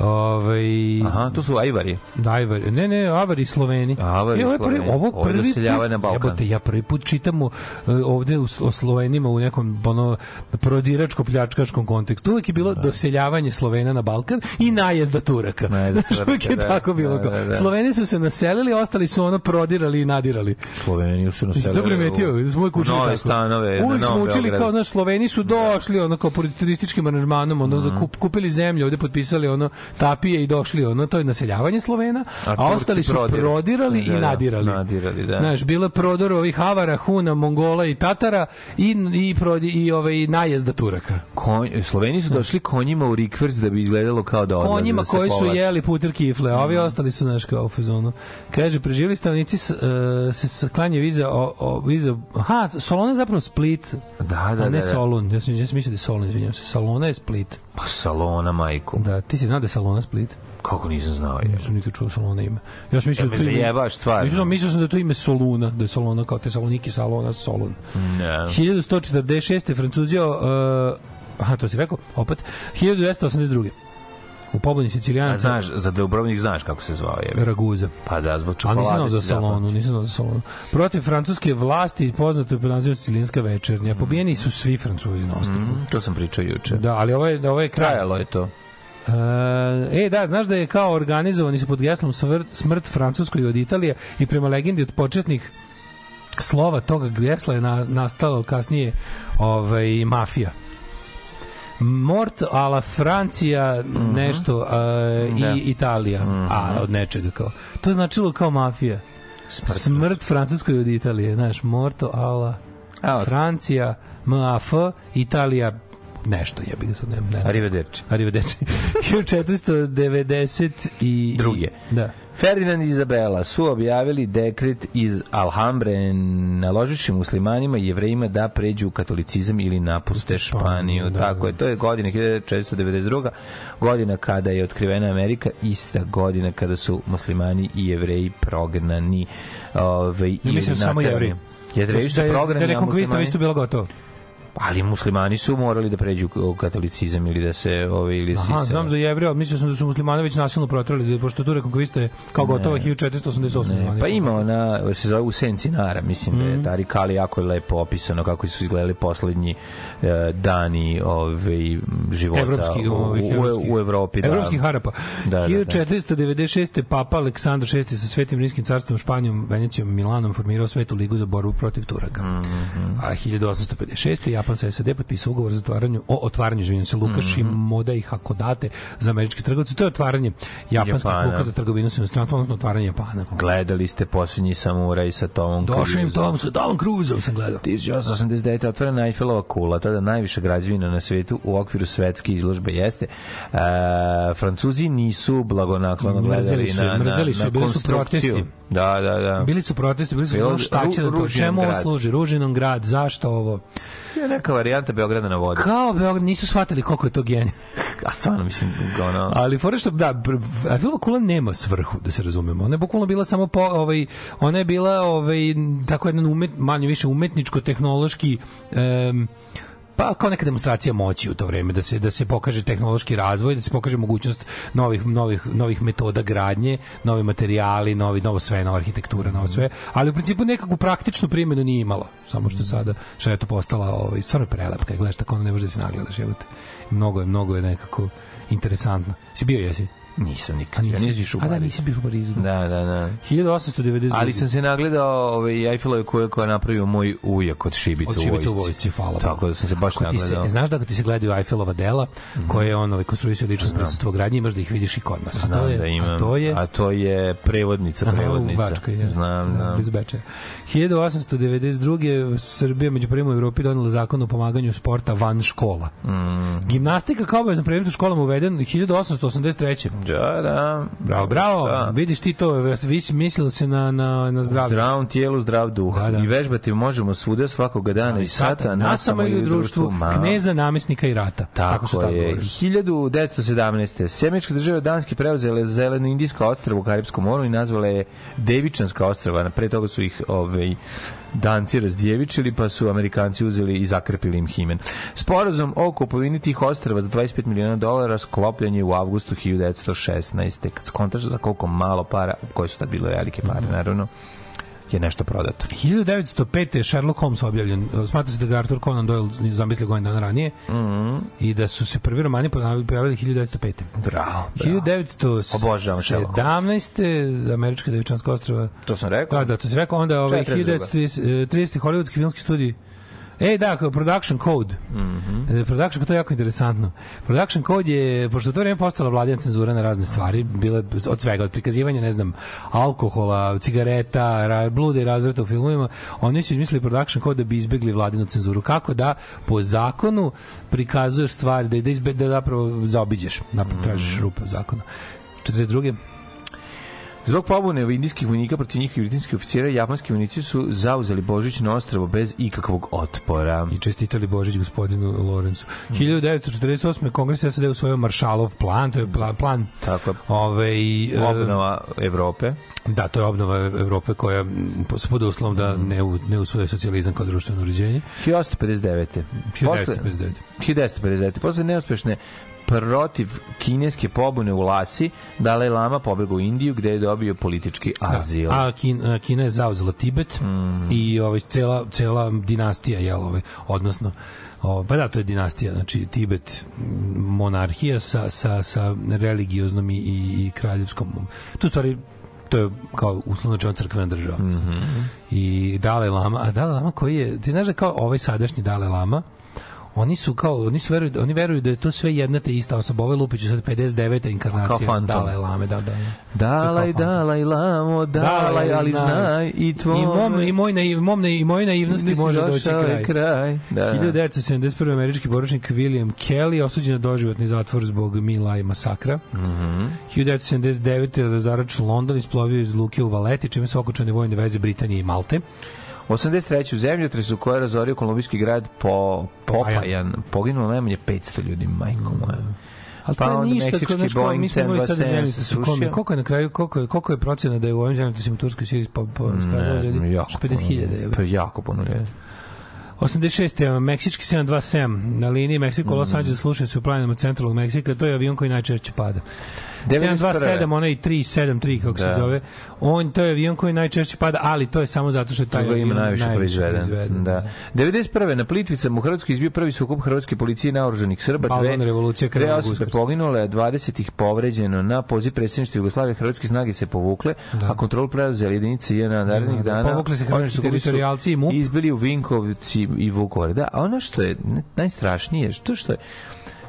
Ovaj Aha, to su ajvari. Da, Ajvari. Ne, ne, Avari Sloveni. Avari E, ovo prvi, Sloveni. ovo prvi put- na Balkan. Jebote, ja prvi put čitam u, e, ovde u, o Slovenima u nekom ono prodiračko pljačkaškom kontekstu. Uvek je bilo doseljavanje Slovena na Balkan i najezda Turaka. Najezda Znaš, uvek je Turaka, da. tako bilo. Da, da, da. Sloveni su se naselili, ostali su ono prodirali i nadirali. Sloveniju su naselili. to primetio? Smo uvijek učili nove stanove Uvijek smo učili kao, znaš, Sloveni su došli, ono, kao turističkim aranžmanom, ono, Mhm. za kup, kupili zemlju, ovde potpisali, ono, tapije i došli, ono, to je naseljavanje Slovena, a, Turci ostali su prodirali. prodirali i Da, da, nadirali. nadirali, da. Znaš, bilo je prodor ovih Havara, Huna, Mongola i Tatara i, i, prodi, i ovaj, najezda Turaka. Konj, Sloveni su došli konjima u rikvers da bi izgledalo kao da odlaze. Konjima da koji su jeli puter kifle, a ovi ostali su naš kao u fazonu. Kaže, preživjeli stanovnici s, uh, se saklanje viza, o, o, viza, aha, Solona je zapravo Split, Da, da, a da. ne da. Solun. Ja sam, ja sam mislio da je Solun, izvinjam se. Salona je Split. Pa Salona, majku. Da, ti si znao da je Salona Split? Kako nisam znao je. Nisam nikad čuo Salona ime. Ja sam mislio Ja da to ime- stvarno. Mislio, mislio sam da je to ime Soluna, da je Solona kao Tesaloniki, Salona, Solun. Ne. 1146. Francuzio, uh, aha, to si rekao, opet, 1282. U pobuni A Sicilijanaca znaš, za Dubrovnik znaš kako se zvao je. Raguza. Pa da, zbog A čokolade. nisam znao za Salonu, nisam znao za Salonu. Protiv francuske vlasti, poznato je pod nazivom Sicilijanska večernja, pobijeni su svi Francuzi na ostrvu. Mm, to sam pričao juče. Da, ali ovo je, ovo je kraj. Trajalo je to. E, da, znaš da je kao organizovani su pod geslom smrt, smrt Francuskoj od Italije i prema legendi od početnih slova toga gesla je na, nastalo kasnije ovaj, mafija. Mort ala Francija nešto a, Da. i Italija a od nečega kao to je značilo kao mafija smrt, Francuskoj od Italije znaš morto A, Francija MAF Italija nešto jebi ga sad ne, ne. Arrivederci. Arrivederci. 1490 i... Druge. Da. Ferdinand i Izabela su objavili dekret iz Alhambre naložiši muslimanima i jevrejima da pređu u katolicizam ili napuste Španiju. da, Tako je, to je godina 1492. godina kada je otkrivena Amerika, ista godina kada su muslimani i jevreji prognani ove, Ja ili mislim samo naterani. jevreji. Jevreji su da je, da prognani, je a rekonkvista muslimani- isto bila gotova. Ali muslimani su morali da pređu u katolicizam ili da se ove ili da se Aha, znam za jevreja, ali mislio sam da su muslimani već nasilno protrali, pošto tu rekonkvista je kao gotova 1488. Ne, zvanično. pa ima ona, se zove u Senci Nara, mislim da je Mhm. Tari Kali jako je lepo opisano kako su izgledali poslednji e, dani ove, života Evropski, u, ovih u, evropskih- u Evropi. Da. Evropskih Harapa. Da, da, da. 1496. Papa Aleksandar VI sa Svetim Rimskim carstvom, Španijom, Venecijom, Milanom formirao Svetu ligu za borbu protiv Turaka. Mhm. A 1856. Japan sa SAD potpisao ugovor za otvaranju, o otvaranju, izvinjam se, Luka Mhm. Shimoda i Hakodate za američke trgovce. To je otvaranje japanskih Japana. luka za trgovinu sa inostranstvom, odnosno otvaranje Japana. Gledali ste posljednji samuraj sa Tomom Došao im Cruiseom. Tom sa Tom Cruiseom sam gledao. 1889. otvorena Eiffelova kula, tada najviša građevina na svetu u okviru svetske izložbe jeste. E, Francuzi nisu blagonaklono gledali su na, na, mrzeli su na bili su protesti. Da, da, da. Bili su protesti, bili su Bilo- šta će da to, čemu ovo služi, Ružinom grad, zašto ovo? Je neka varijanta Beograda na vodi. Kao Beograd, nisu shvatili koliko je to genij. A stvarno, mislim, ono... Ali fora što da Eiffelova kula nema svrhu da se razumemo. Ona je bukvalno bila samo po, ovaj ona je bila ovaj tako jedan umet manje više umetničko tehnološki em, pa kao neka demonstracija moći u to vreme da se da se pokaže tehnološki razvoj, da se pokaže mogućnost novih novih novih metoda gradnje, novi materijali, novi novo sve, nova arhitektura, novo sve, ali u principu nekakvu praktičnu primjenu nije imala. Samo što sada što je to postala ovaj stvarno prelep, kad gledaš tako ne može da se nagledaš, jebote. Mnogo je, mnogo je nekako interesantno. Si bio jesi? Nisam nikad. Ja nisi, u a da, nisi bio u Parizu. Da, da, da. 1892. Ali sam se nagledao ove Eiffelove kule koje je napravio moj ujak od Šibica, od Šibica u vojci, hvala. Tako da sam se baš Ako se, nagledao. Mhm. znaš da kad ti se gledaju Eiffelova dela, koje je on ovaj, konstruisao lično s gradnje, imaš da ih vidiš i kod nas. A to Znam je, da imam. A to je... a to je prevodnica, Aha, u prevodnica. Bačkoj, jeste. Znam, da. blizu Bečeja. 1892. Srbija među prvima u Evropi donela zakon o pomaganju sporta van škola. Mm. Gimnastika kao obavezan predmet u školama uveden 1883. Da, da. Bravo, bravo. Da. Vidiš ti to, vi si mislili se na, na, na zdravlje. Zdravom tijelu, zdrav duh. Da, da. I vežbati možemo svuda svakoga dana i sata, nasama ili u društvu, ma. kneza, namestnika i rata. Tako, tad je. govorili. 1917. Semenička država Danske preuzele zeleno indijsko ostrvo u Karibskom moru i nazvale je Devičanska ostrava. Pre toga su ih ovaj, Danci razdjevičili, pa su Amerikanci uzeli i zakrepili im himen. Sporazum o kupovini tih ostrava za 25 miliona dolara sklopljen je u avgustu 1916. Kad skontaš za koliko malo para, koje su tad bile velike pare, naravno, je nešto prodato. 1905. je Sherlock Holmes objavljen. Smatra se da ga Arthur Conan Doyle zamislio godin dana ranije Mhm. i da su se prvi romani pojavili pojavili 1905. Bravo, bravo. 1917. Obožavam Sherlock 17. Američka devičanska ostrava. To sam rekao. Da, da, to si rekao. Onda ovaj, 42.. 1930. hollywoodski filmski studij E, da, production code. Mm Mhm. -hmm. Production, to je jako interesantno. Production code je, pošto to vreme postala vladina cenzura na razne stvari, bile od svega, od prikazivanja, ne znam, alkohola, cigareta, ra, blude i razvrata u filmovima, oni su izmislili production code da bi izbegli vladinu cenzuru. Kako da po zakonu prikazuješ stvari, da, da, izbe, da zapravo zaobiđeš, napravo tražiš rupe u zakonu. 42. Zbog pobune indijskih vojnika protiv njih i britanskih oficira, japanski vojnici su zauzeli Božićno ostrvo bez ikakvog otpora. i čestitali Božić gospodinu Lorencu. 1948. Kongres SAD usvojio Maršalov plan, to je pla- plan Tako ove, i, e, Obnova Evrope. Da, to je obnova Evrope koja pod uslovom da ne, u, ne usvoje socijalizam kao društveno uređenje. 1859. Posle, 1959. 1959. Posle neuspešne protiv kineske pobune u Lasi, Dalaj Lama pobegao u Indiju gde je dobio politički azil. Da. A Kina, Kina je zauzela Tibet Mhm. i ovaj, cela, cela dinastija, jel, ovaj, odnosno O, pa da, to je dinastija, znači Tibet, monarhija sa, sa, sa religioznom i, i, kraljevskom. Tu stvari to je kao uslovno čeo crkvena država. Mm Mhm. I Dalai Lama, a Dalai Lama koji je, ti znaš da kao ovaj sadašnji Dalai Lama, oni su kao oni su veruju oni veruju da je to sve jedna te ista osoba ovaj Lupić je sad 59. inkarnacija. Dalai Lame da da, da. Dalaj, dalaj, lamo, dalaj, ali znaj i tvoj... I mom, i moj naiv, mom na, i mojoj naivnosti može doći kraj. kraj. Da, da. 1971. američki poručnik William Kelly osuđen na doživotni zatvor zbog Mila i masakra. Mm. -hmm. 1979. razarač London isplovio iz luke u Valeti, čime su okočane vojne veze Britanije i Malte. 83. u zemljotres u kojoj je razorio kolumbijski grad po Popajan. Poginulo najmanje 500 ljudi, majko moja. Ali Pa to je ništa, kao, znaš, kao, mi Boeing smo imali sad 727 zemlje se su koliko, je na kraju, koliko je, koliko je procena da je u ovim zemljama u Turskoj Siriji po, po stradalo znam, ljudi? jako 50.000 puno. Pa jako puno ljudi. 86. Meksički 727 na liniji Meksiko Los Angeles slušaju se u planinama centralnog Meksika, to je avion koji najčešće pada. 727, onaj 373 kako se Da. zove. On to je avion koji najčešće pada, ali to je samo zato što je taj avion najviše proizveden. Da. 91. na Plitvicama u Hrvatskoj izbio prvi sukob hrvatske policije i naoruženih Srba. Balvan Dve, revolucija dve krvavog osobe poginule, a 20 ih povređeno na poziv predsjedništva Jugoslavije. Hrvatske snage se povukle, a kontrolu preuzeli jedinice jedna narednih Da, da, dana. povukli se hrvatski teritorijalci i MUP. Izbili u Vinkovci i Vukovar. Da, a ono što je najstrašnije, što što je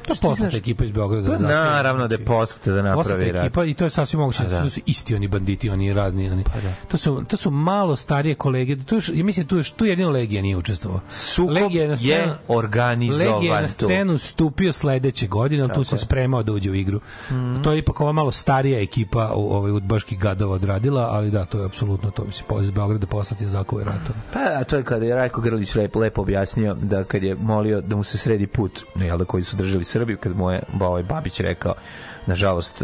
To je poznata ekipa iz Beograda. Pa naravno da je poslata da Poslata napravi rat. ekipa i to je sasvim moguće. Pa da. To su isti oni banditi, oni razni. Oni. da. To, su, to su malo starije kolege. Tu, još- ja mislim, tu, još, tu jedino Legija nije učestvovao. Sukob Legija je na scenu, je organizovan Legija je na tu. scenu stupio sledeće godine, ali tu se spremao da uđe u igru. To je ipak ova malo starija ekipa u ovaj udbaških gadova odradila, ali da, to je apsolutno to. Mislim, iz Beograda poslati za zakove ratom. Pa, a to je kada je Rajko Grlić lepo, lepo objasnio da kad je molio da mu se sredi put, jel da, koji su držali Srbiju, kad mu je ovaj Babić rekao nažalost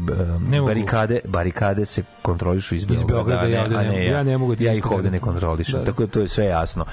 b- Ne mogu. barikade barikade se kontrolišu iz Beograda, ne- ja ne mogu. Ja ne mogu ti ja ih ovde da- ne kontrolišem Da. tako da to je sve jasno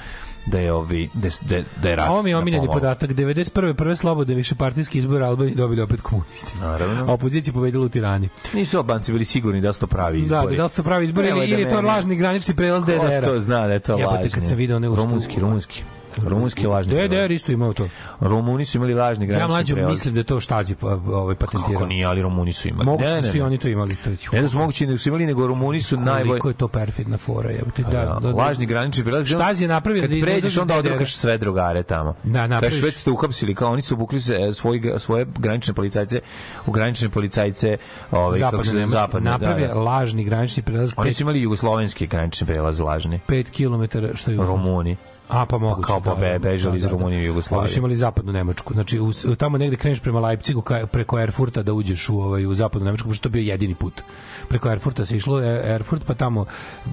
da je ovi da, da, da je rat ovo mi je omiljeni podatak. 91. prve slobodne višepartijski izbor Albanije dobili opet komunisti. Naravno. A opozicija pobedila u Tirani. nisu Albanci bili sigurni da su to pravi Da, izbori da, da su to pravi izbori ili, da ili je to lažni granični prelaz Ko DDR-a. to zna da je to Jebote, lažni kad sam video one u rumunski rumunski Rumunski lažni prelaz. DDR isto imao to. Rumuni su imali lažni Ja granični mlađe prelaz. mislim da je to štazi pa, ovaj, patentirao. Kako nije, ali Rumuni su imali. Moguće Ne, da ne, su i oni to imali. To je, Ne da su mogući da su imali, nego Rumuni su najbolji. Koliko je to perfidna fora, jebote. Da, Da, da, da, lažni granični prelaz. Štazi je napravio Kad da pređeš onda odrukaš sve drugare tamo. Da, napraviš- Kažeš već ste uhapsili, kao oni su obukli se e, svoji, svoje granične policajce u granične policajce ovaj, zapadne, zapadne. da, da. lažni granični prelaz Oni 5 su imali jugoslovenski granični prelaz lažni. 5 km što je Rumuni. A pa moguće. Kao pa be- bežali iz Rumunije i Jugoslavije. Ovi su imali zapadnu Nemačku. Znači u, tamo negde kreneš prema Leipzigu ka, preko Erfurta da uđeš u ovaj u zapadnu Nemačku, pošto to bio jedini put. Preko Erfurta se išlo e, Erfurt pa tamo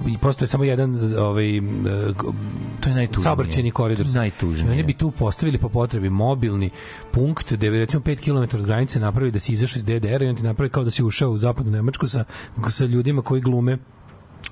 i postoje samo jedan ovaj e, To je najtužnije. saobraćajni koridor. To je najtužnije. I oni bi tu postavili po potrebi mobilni punkt da bi recimo 5 km od granice napravili da si izašao iz DDR i on ti napravi kao da si ušao u zapadnu Nemačku sa, sa ljudima koji glume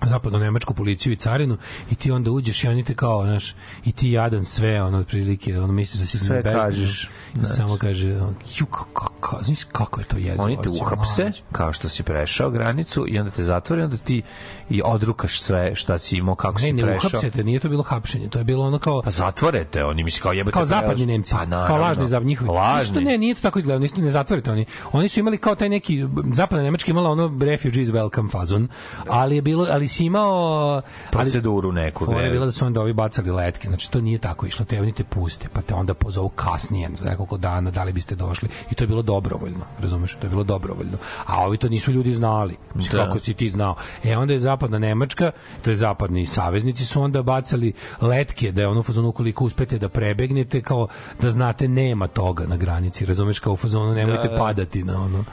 zapadno nemačku policiju i carinu i ti onda uđeš i oni te kao, znaš, i ti jadan sve, ono, otprilike, ono, misliš da si Sve bez- kažeš, I znači. samo kaže, ono, ju, kako, znaš kako je to jezivo. Oni te uhapse, kao što si prešao granicu i onda te zatvore, onda ti i odrukaš sve šta si imao, kako Ne, si ne prešao. uhapsete, nije to bilo hapšenje, to je bilo ono kao Pa zatvore te, oni misli kao jebate. kao zapadni Nemci, Pa naravno. kao lažni za njihovi. Lažni. Isto ne, nije to tako izgledalo, isto ne zatvorite oni. Oni su imali kao taj neki zapadna Nemačka imala ono refugees welcome fazon, ali je bilo ali si imao ali Proceduru neku, Fora je bila da su onda ovi bacali letke, znači to nije tako išlo, te oni te puste, pa te onda pozovu kasnije, za nekoliko dana, da li biste došli. I to je bilo dobrovoljno, razumeš? To je bilo dobrovoljno. A ovi to nisu ljudi znali. Mislim, Da. kako si ti znao. E onda je zapadna Nemačka, to je zapadni saveznici su onda bacali letke da je ono u fazonu ukoliko uspete da prebegnete kao da znate nema toga na granici, razumeš kao u fazonu nemojte Da, da. padati na ono.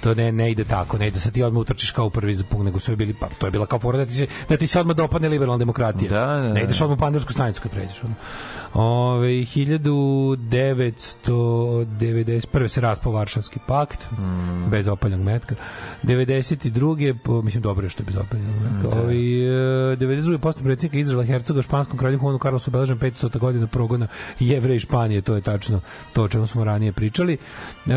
To ne ne ide tako, ne ide sad ti odmah utrčiš kao prvi za pun, nego su bili pa to je bila kao fora da ti se da ti se odmah dopadne liberalna demokratija. Da, da, da. Ne ideš odmah u pandursku stanicu kad pređeš. Ono. Ove, 1991. se raspao Varšavski pakt, Mm. bez opaljenog metka. 92. Po, mislim, dobro je što je bez opaljenog metka. Da. Ove, e, 92. posto predsjednika Izraela Hercoga španskom kralju Juanu Carlosu obeležen 500. godina progona jevre i Španije, to je tačno to o čemu smo ranije pričali. Ehm,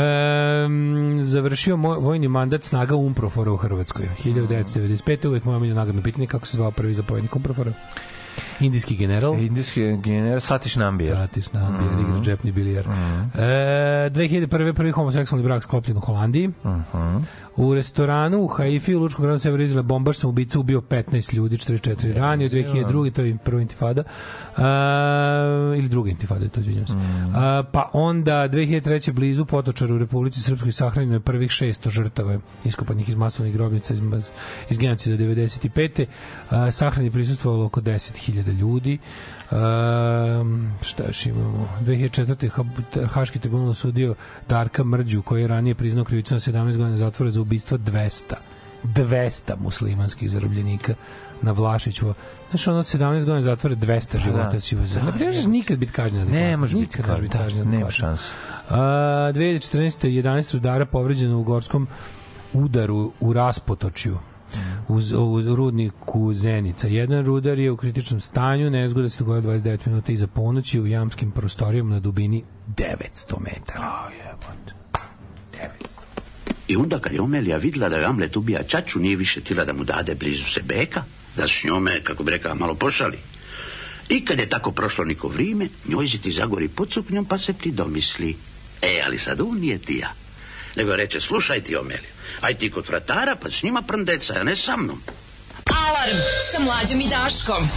završio moj, vojni mandat snaga Umprofora u Hrvatskoj. 1995. uvek moja miljena nagradno pitanje kako se zvao prvi zapovjednik Umprofora. Indijski general. Indijski general Satiš Nambija. Satiš na mm Mhm. igra džepni bilijar. E, 2001. prvi homoseksualni brak sklopljen u Holandiji. Mhm. U restoranu u Haifi u Lučkom gradu Sever Izraela bombaš sam ubica ubio 15 ljudi, 44 ranio, 2002. to je prva intifada. E, ili druga intifada, to izvinjam se. E, pa onda 2003. blizu Potočar u Republici Srpskoj sahranjeno je prvih 600 žrtava iskopanih iz masovnih grobnica iz, iz genocida 95. E, sahrani prisustvovalo oko 10.000 ljudi. Um, šta još imamo? 2004. Ha- Haški tribunal osudio Darka Mrđu, koji je ranije priznao krivicu na 17 godina zatvora za ubistvo 200. 200 muslimanskih zarobljenika na Vlašiću. Znaš, ono 17 godina zatvora 200 života da. si uzeo. Ne možeš nikad biti kažnjen. Ne može biti kažnjen, nema šanse. A, 2014. 11 rudara povređeno u gorskom udaru u Raspotočju uz, uz rudniku Zenica. Jedan rudar je u kritičnom stanju, nezgoda se dogodila 29 minuta iza ponoći u jamskim prostorijama na dubini 900 metara. I onda kad je Omelija vidjela da je Amlet ubija čaču, nije više tila da mu dade blizu se beka, da s njome, kako bi rekao, malo pošali. I kad je tako prošlo niko vrijeme, njoj se ti zagori pod suknjom pa se ti domisli. E, ali sad on nije ti ja. Nego reče, slušaj ti Omelija, aj ti kod vratara pa s njima prndeca, a ne sa mnom. Alarm sa mlađom i Daškom.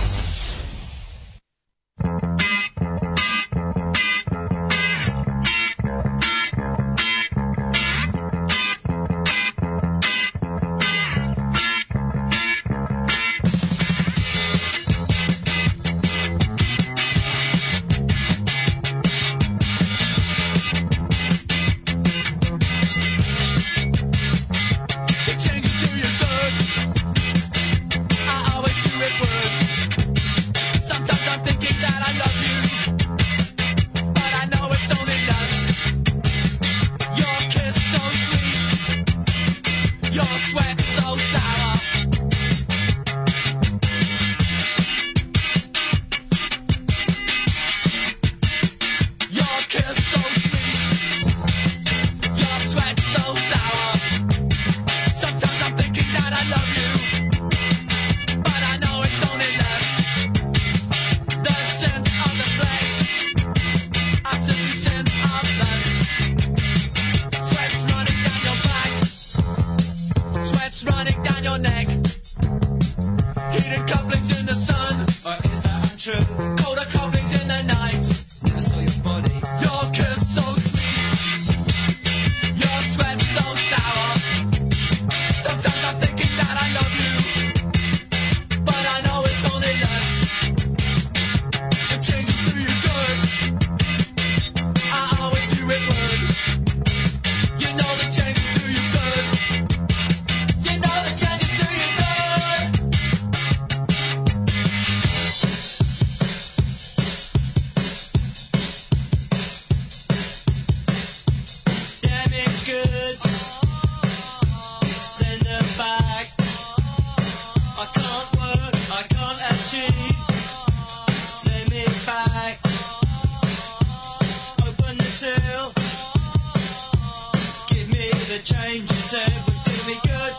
Me the change you said would do me good.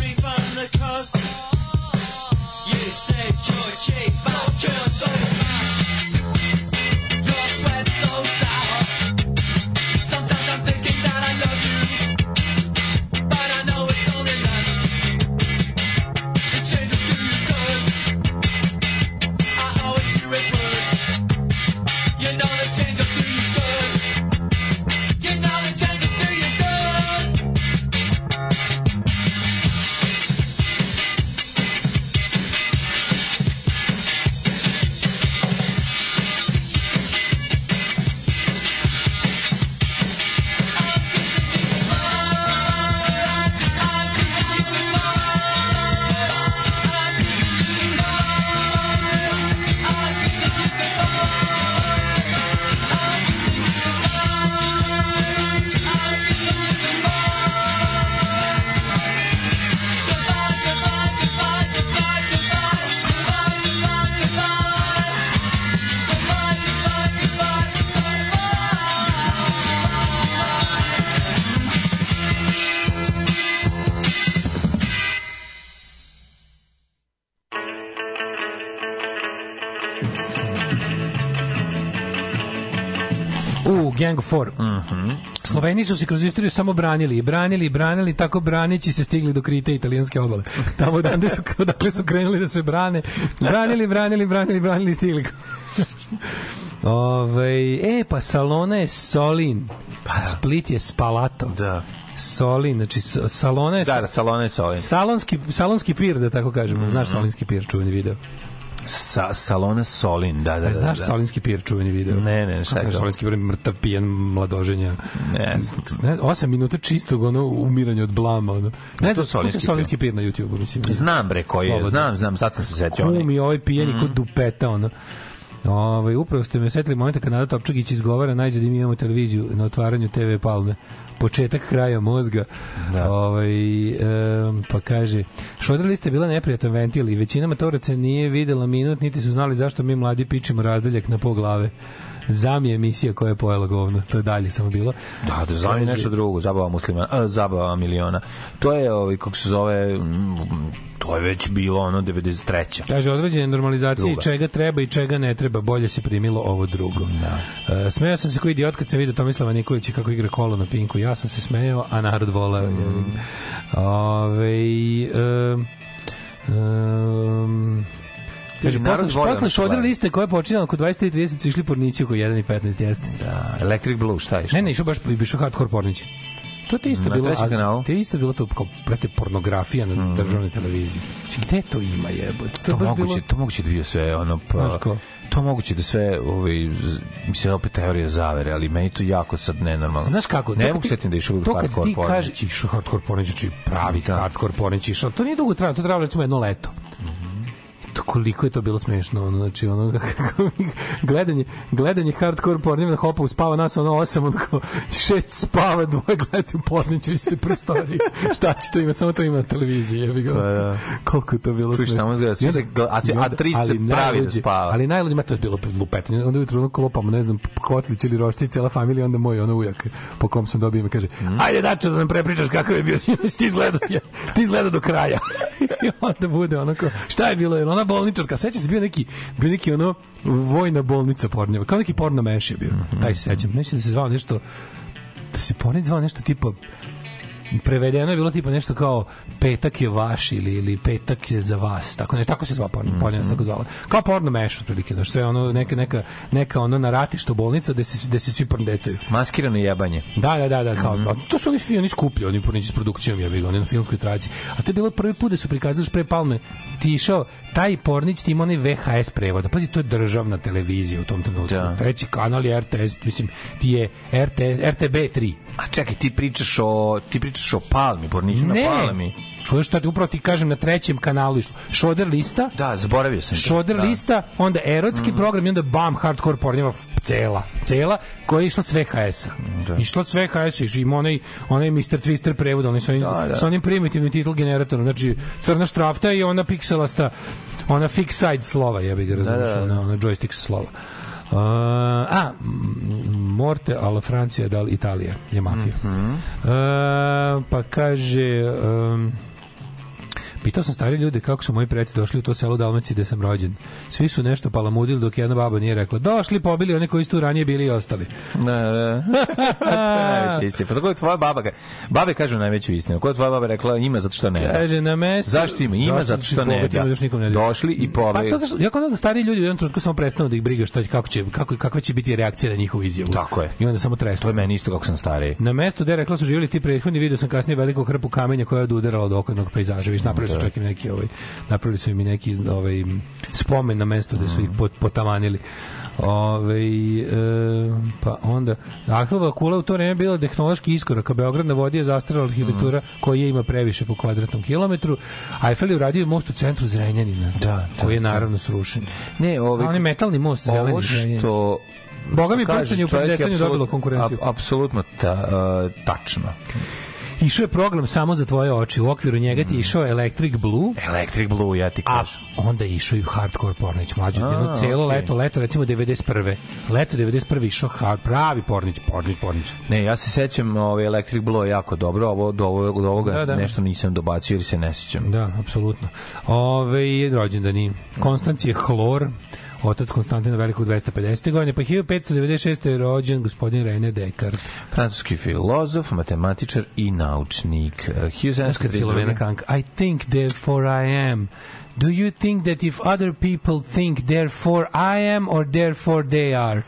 Refund the cost. You said you're cheap, but you're Gang of Four. Mhm. Sloveni su se kroz istoriju samo branili i branili i branili, tako branići se stigli do krite italijanske obale. Tamo odande su, odakle su krenuli da se brane. Branili, branili, branili, branili i stigli. Ove, e, pa Salona je Solin. Pa Split je Spalato. Da. Solin, znači Salona je... Da, salone Solin. Salonski, salonski pir, da tako kažemo. Mhm. Znaš salonski pir, čuveni video. Sa, salone Solin, da, da, da. Znaš da. Salinski pir, čuveni video? Ne, ne, šta je to? Salinski pir, mrtav, pijan, mladoženja. Ne, ne, osam minuta čistog ono umiranja od blama ono. Ne, to Solinski Solinski, pir na YouTubeu mislim. Znam bre koji je, znam, znam, sad sam se setio. Kum i ovaj pijeni Mhm. kod dupeta ono. Ovaj upravo ste me setili momenta kad Nada Topčagić izgovara najzad mi imamo televiziju na otvaranju TV Palme početak kraja mozga. Da. Ovaj em, pa kaže Šodra lista je bila neprijatan ventil i većina matoraca nije videla minut niti su znali zašto mi mladi pičemo razdeljak na po glave. Zam je emisija koja je pojela govno. To je dalje samo bilo. Da, da zove nešto drugo, zabava muslima, a, zabava miliona. To je, ovaj, kako se zove, mm, to je već bilo ono 93. Kaže, određene normalizacije Druga. čega treba i čega ne treba, bolje se primilo ovo drugo. Da. E, smejao sam se koji idiot kad sam vidio Tomislava Nikolića kako igra kolo na Pinku. Ja sam se smejao, a narod voleo. Mm. Ove, um, um, Kaže, Narod posle, posle što šodra liste koja je počinjala oko 23.30 su išli pornici oko 1.15 jeste. Da, Electric Blue, šta je? Ne, ne, išao baš išao hardcore pornići. To ti isto Na bilo, kanalu? Ti isto bilo to kao prate pornografija na državnoj televiziji. Znači, gde to ima jebote? To, je baš moguće, bilo- to moguće da bio sve ono pa to moguće da sve ovaj mislim opet teorija zavere, ali meni to jako sad nenormalno. Znaš kako? Ne to mogu setim da išao To kad hardcore ti porno. kažeš, išao hardcore pornić, znači pravi hardcore pornić išao. To nije dugo trajalo, to trajalo recimo jedno leto. To koliko je to bilo smešno, ono, znači ono kako mi- gledanje, gledanje hardcore pornjeva hopa uspava nas ono osam, ono kao šest spava, dvoje gledati u porniću istoj prostoriji. Šta će to ima, samo to ima na televiziji, jebi ga. Pa da. Koliko je to bilo Čuješ smešno. samo da svi onda- se a i a tri se pravi da spava. Ali najluđe, ma to je bilo lupetanje. Onda ujutro ono klopamo, ne znam, Kotlić ili Rošti, cela familija, onda moj ono ujak po kom sam dobio ime kaže, Mhm. ajde dačo da nam prepričaš kakav je bio sinoć, ti izgleda, ti izgleda do kraja. I onda bude ono kao, šta je bilo, jer ona bolničarka, seća se bio neki, bio neki ono vojna bolnica pornjeva, kao neki porno meš je bio, Mhm. taj se sećam, neće da se zvao nešto, da se pornić zvao nešto tipa prevedeno je bilo tipa nešto kao petak je vaš ili ili petak je za vas tako ne tako se zvala porno porno se tako zvala kao porno meš otprilike da sve ono neka neka neka ono naratište bolnica gde se gde se svi porndecaju Maskirano jebanje. Da, da, da, da, kao, Mhm. a to su oni, oni skuplji, oni pornići s produkcijom, ja bih oni na filmskoj traci. A to je bilo prvi put da su prikazali pre Palme, ti išao, taj pornić ti ima onaj VHS prevoda. Pazi, to je državna televizija u tom trenutku. Da. Treći kanal je RTS, mislim, ti je RTS, RTB 3. A čekaj, ti pričaš o ti pričaš o Palmi, porniću na Palmi. čuješ šta ti upravo ti kažem na trećem kanalu išlo. Šoder lista, Da, zaboravio sam. Šoder da. Lista, onda erotski program i onda bam, hardcore pornjeva cela, cela, koja je išla s VHS-a. Da. Išla s VHS-a, i ima onaj, onaj Mr. Twister prevod, onaj sa onim, Da, da. sa onim primitivnim titul generatorom, znači crna štrafta i ona pikselasta, ona fix side slova, ja bih ga razumiješ, da, da. ona, ona joystick slova. Uh, a, Morte alla Francija dal Italija je mafija. Mhm. Uh, pa kaže um, Pitao sam stari ljude kako su moji preci došli u to selo u Dalmaciji gde sam rođen. Svi su nešto palamudili dok jedna baba nije rekla došli, pobili one koji su tu ranije bili i ostali. Da, da. to je najveća istina. Pa tako je tvoja baba, babe kažu najveću istinu. Ko je tvoja baba rekla ima zato što ne da. Kaže na mestu... Zašto ima? Ima zato što ne da. Došli i Pa pobili. to što, ja kao da stari ljudi u jednom trenutku samo prestanu da ih briga što kako će kako kakva će biti reakcija na njihovu izjavu. Tako je. I onda samo To tresla. je meni isto kako sam stariji. Na mestu gde rekla su živjeli ti prethodni video sam kasnije veliku hrpu kamenja koja je odudarala od okolnog pejzaža. Viš napravili su čak i neki ovaj napravili su im i neki ovaj spomen na mestu gde su ih pot, potamanili. Ove, e, pa onda Ahilova kula u to vreme bila tehnološki iskorak a Beograd na vodi je zastarala arhitektura koja ima previše po kvadratnom kilometru Eiffel je uradio most u centru Zrenjanina Da, koji je da, da. naravno srušen Ne, ovaj onaj metalni most zeleni ovo što Boga mi prcanje u je predecanju dobilo konkurenciju. ap- Apsolutno ta, uh, tačno. Išao je program samo za tvoje oči. U okviru njega ti je išao Electric Blue, Electric Blue, ja ti a kažem. onda je išao i hardcore pornić. A, jedno celo okej. leto, leto recimo 91. Leto 91. išao hard, pravi pornić, pornić, pornić. Ne, ja se sećam ovaj Electric Blue je jako dobro, ovo do ovoga, do ovoga Da, da. nešto nisam dobacio jer se ne sećam. Da, apsolutno. Ove, rođendani. Konstancije Hlor, otac Konstantina Velikog 250. godine, pa 1596. je rođen gospodin René Descartes. Francuski filozof, matematičar i naučnik. 1732. Filomena Kank. I think therefore I am. Do you think that if other people think therefore I am or therefore they are?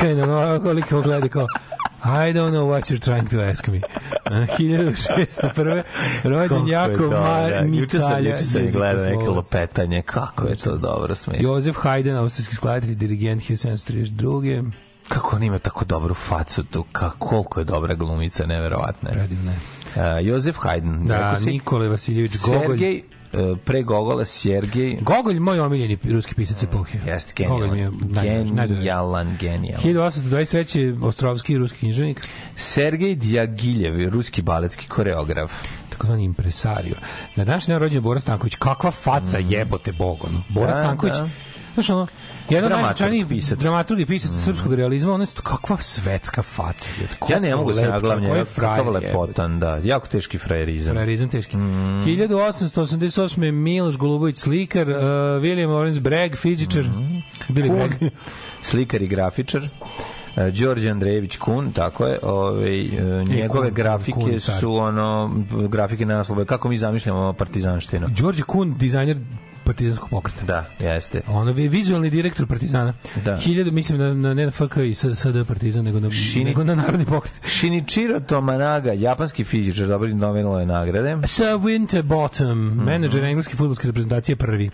Kad ono koliko gleda kao I don't know what you're trying to ask me. Uh, 1601. Rođen Kako Jakov da. Juče sam, juče sam gledao neke lopetanje. Kako je to dobro smešno. Jozef Haydn, austrijski skladatelj, dirigent 1732. Kako on ima tako dobru facu, tu, ka, koliko je dobra glumica, neverovatna. je. Predivno je. Uh, Jozef Haydn. Da, si, Nikole Vasiljević Gogolj. Sergej, pre Gogola, Sergej, Gogolj, moj omiljeni ruski pisac epohe. Jeste Gogolj mi je genijalan. Genijalan, genijalan. 1823. Ostrovski ruski književnik. Sergej Djagiljev, ruski baletski koreograf. takozvani impresario. Na današnji dan rođen Bora Stanković. Kakva faca jebote bog, ono. Bora Mm. Da, Stanković, da. znaš ono, jedan najznačajnijih pisac. dramaturg i pisac srpskog realizma, ono je kakva svetska faca. Ja ne mogu se Koliko naglavnje, koji kakav lepotan, da. Jako teški frajerizam. Frajerizam teški. Mm. 1888. Miloš Golubović slikar, uh, William Lawrence Bragg, fizičar. Mm. Billy Bragg. slikar i grafičar. Uh, Đorđe Andrejević Kun, tako je, ovaj, uh, njegove Kun, grafike Kun, su ono, grafike na naslove, kako mi zamišljamo partizanštinu. Đorđe Kun, dizajner partizanskog pokreta. Da, jeste. Ono vi vizualni direktor Partizana. Da. Hiljadu mislim na na ne na FK i SD Partizan nego na Šini- nego na narodni pokret. Shinichiro Tomanaga, japanski fizičar, dobili Nobelove nagrade. Sir Winterbottom, Mhm. menadžer engleske fudbalske reprezentacije prvi.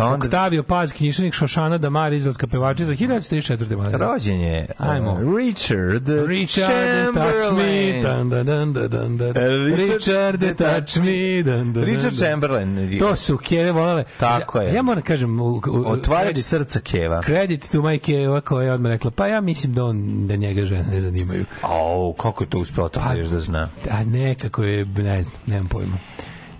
Pa onda Octavio Paz, književnik Šošana Damar, izraelska pevačica, 1934. godine. rođen je uh, Ajmo. Richard, Richard, touch me, Chamberlain. dun, dun, dun, dun, dun. Richard- Richard, touch me, dun, dun, Richard. Chamberlain. To su kjeve volale. Tako je. Ja moram kažem, u- u- Otvarač srca Keva. Kredit tu majke ova koja je odmah rekla, pa ja mislim da on, da njega žene ne zanimaju. Au, kako je to uspeo to Pa- još da zna? A nekako je, ne znam, nemam pojma.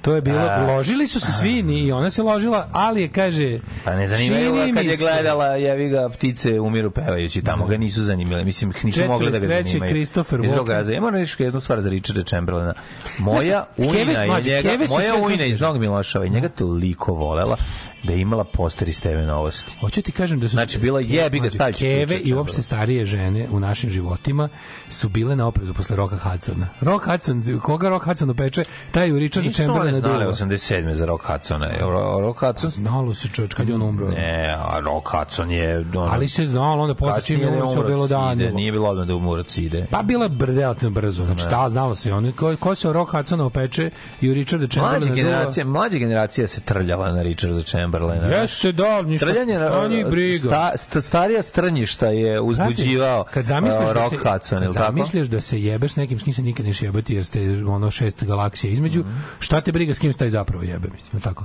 To je bilo, A. ložili su se svi, ni i ona se ložila, ali je, kaže, Pa ne čini kad je gledala jevi ga ptice umiru pevajući tamo ga nisu zanimale mislim nisu mogli da ga 43. zanimaju Christopher Iz Walken. razloga. ja moram reći jednu stvar za Richarda Chamberlaina moja ujna je njega moja ujna iz Novog Miloševa i njega toliko volela da je imala poster iz TV novosti. Hoću ti kažem da su Znači, bila Ke- jebi ga, ću Keve i uopšte starije žene u našim životima su bile na oprezu posle Roka Hudsona. Rock Hudson, koga Rock Hudson opeče, taj u Richarda Nisu one Chamberlaina znale duva. 87. za Rock Hudsona. Ro- Rock Hudson... Znalo se čovječ kad je on umro. Ne, a Rock Hudson je... Ono, Ali se znalo onda posle čim je umro se obelodanilo. Nije bilo odmah da umro od side. Pa bila je relativno brzo. Znači, ta znalo se. On, ko, ko se Rock Hudsona opeče i u Richarda Mlađa Chamberlaina duva. generacija, mlađa generacija se trljala na Richarda Chamberlaina. Jeste, da, ništa, Trljanje šta njih briga. sta, sta, starija strnjišta je uzbuđivao Kad zamisliš uh, da Rock se, Hudson, ili tako? zamisliš da se jebeš s nekim s kim se nikad neš jebati jer ste ono šest galaksija između, Mhm. šta te briga s kim se taj zapravo jebe, mislim, tako?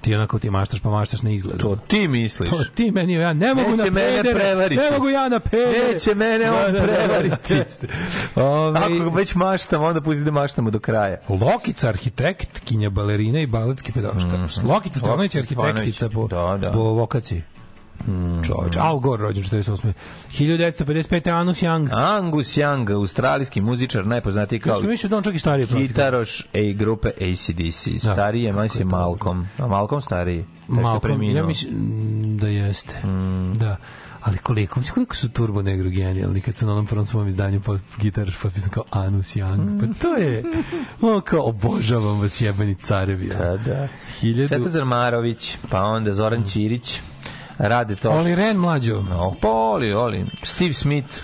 Ti onako ti maštaš pa maštaš na izgled. To ti misliš. To ti meni, ja ne mogu Neće na mene pedere, prevariti. ne mogu ja na pedere. Neće mene on prevariti. jeste. Ove, Ako već maštamo, onda pusti da maštamo do kraja. Lokica, arhitekt, kinja balerina i baletski pedagog. Šta? Lokica Stefanović je arhitektica po. Da, da. po vokaciji. Čovječ, Al Gore rođen 48. 1955. Anus Young. Angus Young, australijski muzičar, najpoznatiji kao sam mislio da on čak i stariji gitaroš e grupe ACDC. Stariji je, manj se Malcolm. A Malcolm stariji. Malcolm, ja mislim mm, da jeste. Mm. Da. Ali koliko, mislim koliko su Turbo Negro genijalni kad su na onom prvom svom izdanju po gitar potpisan kao Anus Young. Pa to je, ono kao obožavam vas jebani carevi. Da, da. Hiljadu... Svetozar Marović, pa onda Zoran Ćirić, Rade to. Oli Ren mlađo. No, pa Oli, Oli. Steve Smith.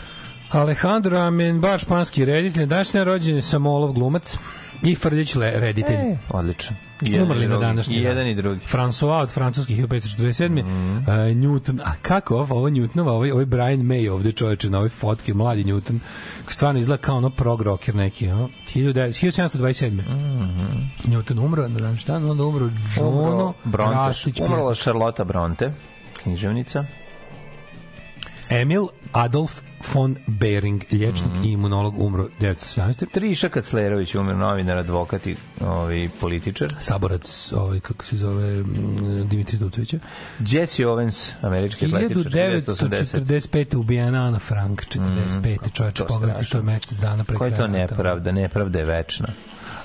Alejandro Amenbar, španski reditelj, današnji rođen je Samolov glumac i Frljić reditelj. E, odličan. Umrli i na današnji I dan. jedan i drugi. François od francuskih 1547. Mm Mhm. Newton, a kako ovo, ovo Newtonova, ovaj, ovaj Brian May ovde čoveče na ovoj fotki, mladi Newton, stvarno izgleda kao ono prog rocker neki, no? 1727. Mm Mhm. Newton umro na današnji dan, onda umro Jono Umro Bronte. Rastić, Umrla. Charlotte Bronte, književnica. Emil Adolf von Bering, liječnik Mhm. i imunolog, umro 1917. Triša Kaclerović, umir novinar, advokat i ovaj, političar. Saborac, ovaj, kako se zove, mm, Dimitri Tucovića. Jesse Owens, američki atletičar, 1980. 1945. ubijena Ana Frank, 45. čovječe, Mm, to pogledajte, to je mesec dana pre Koja je to nepravda? Nepravda je večna.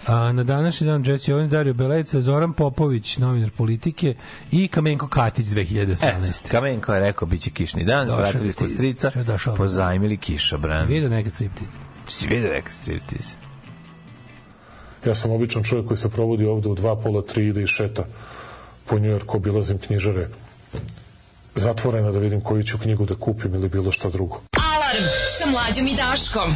A, na današnji dan Jesse Owens, Dario Beleca, Zoran Popović, novinar politike i Kamenko Katić 2018. Eto, Kamenko je rekao, bit će kišni dan, Došao svratili ste strica, Što je došao? pozajmili kišobran. Vidio nekad striptiz. Si vidio nekad striptiz? Ja sam običan čovjek koji se provodi ovde u dva pola, tri ide i šeta po Njujorku, obilazim knjižare zatvorena da vidim koju ću knjigu da kupim ili bilo šta drugo. Alarm sa mlađom i Daškom.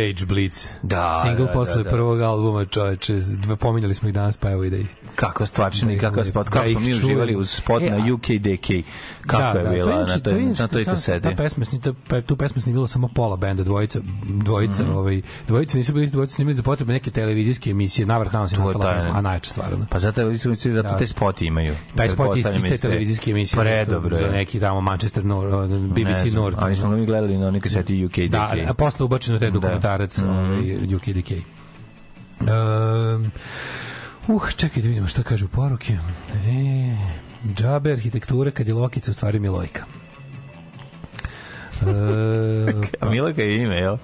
Age Blitz. Da, Single da, posle da, da. prvog albuma, čoveče. Pominjali smo ih danas, pa evo i da ih Kakva stvarčina i Da bude- spot, da kako smo ih mi uživali uz spot E, na a- UKDK. Kako je bila inače- na toj, inače- na toj kaseti. Ta pesma, ta, tu pesmu snimila samo pola benda, dvojica, dvojica, Mhm. ovaj, dvojica nisu bili, dvojica snimili za potrebe neke televizijske emisije, navrh nam se nastala taj- pesma, a najče stvarno. Pa zato je mislim da Da. te spoti imaju. Taj spot je iz te- televizijske emisije Predobro za neki tamo Manchester Nord, BBC Ne Nord. Ali smo mi gledali na onoj kaseti UKDK. Da, a posle ubačeno taj Da. dokumentarac Mhm. ovaj, UKDK. Um, uh, čekaj da vidimo šta kažu poruke. E, džabe arhitekture kad je Lokica u stvari Milojka. E, A Milaka je ime, jel?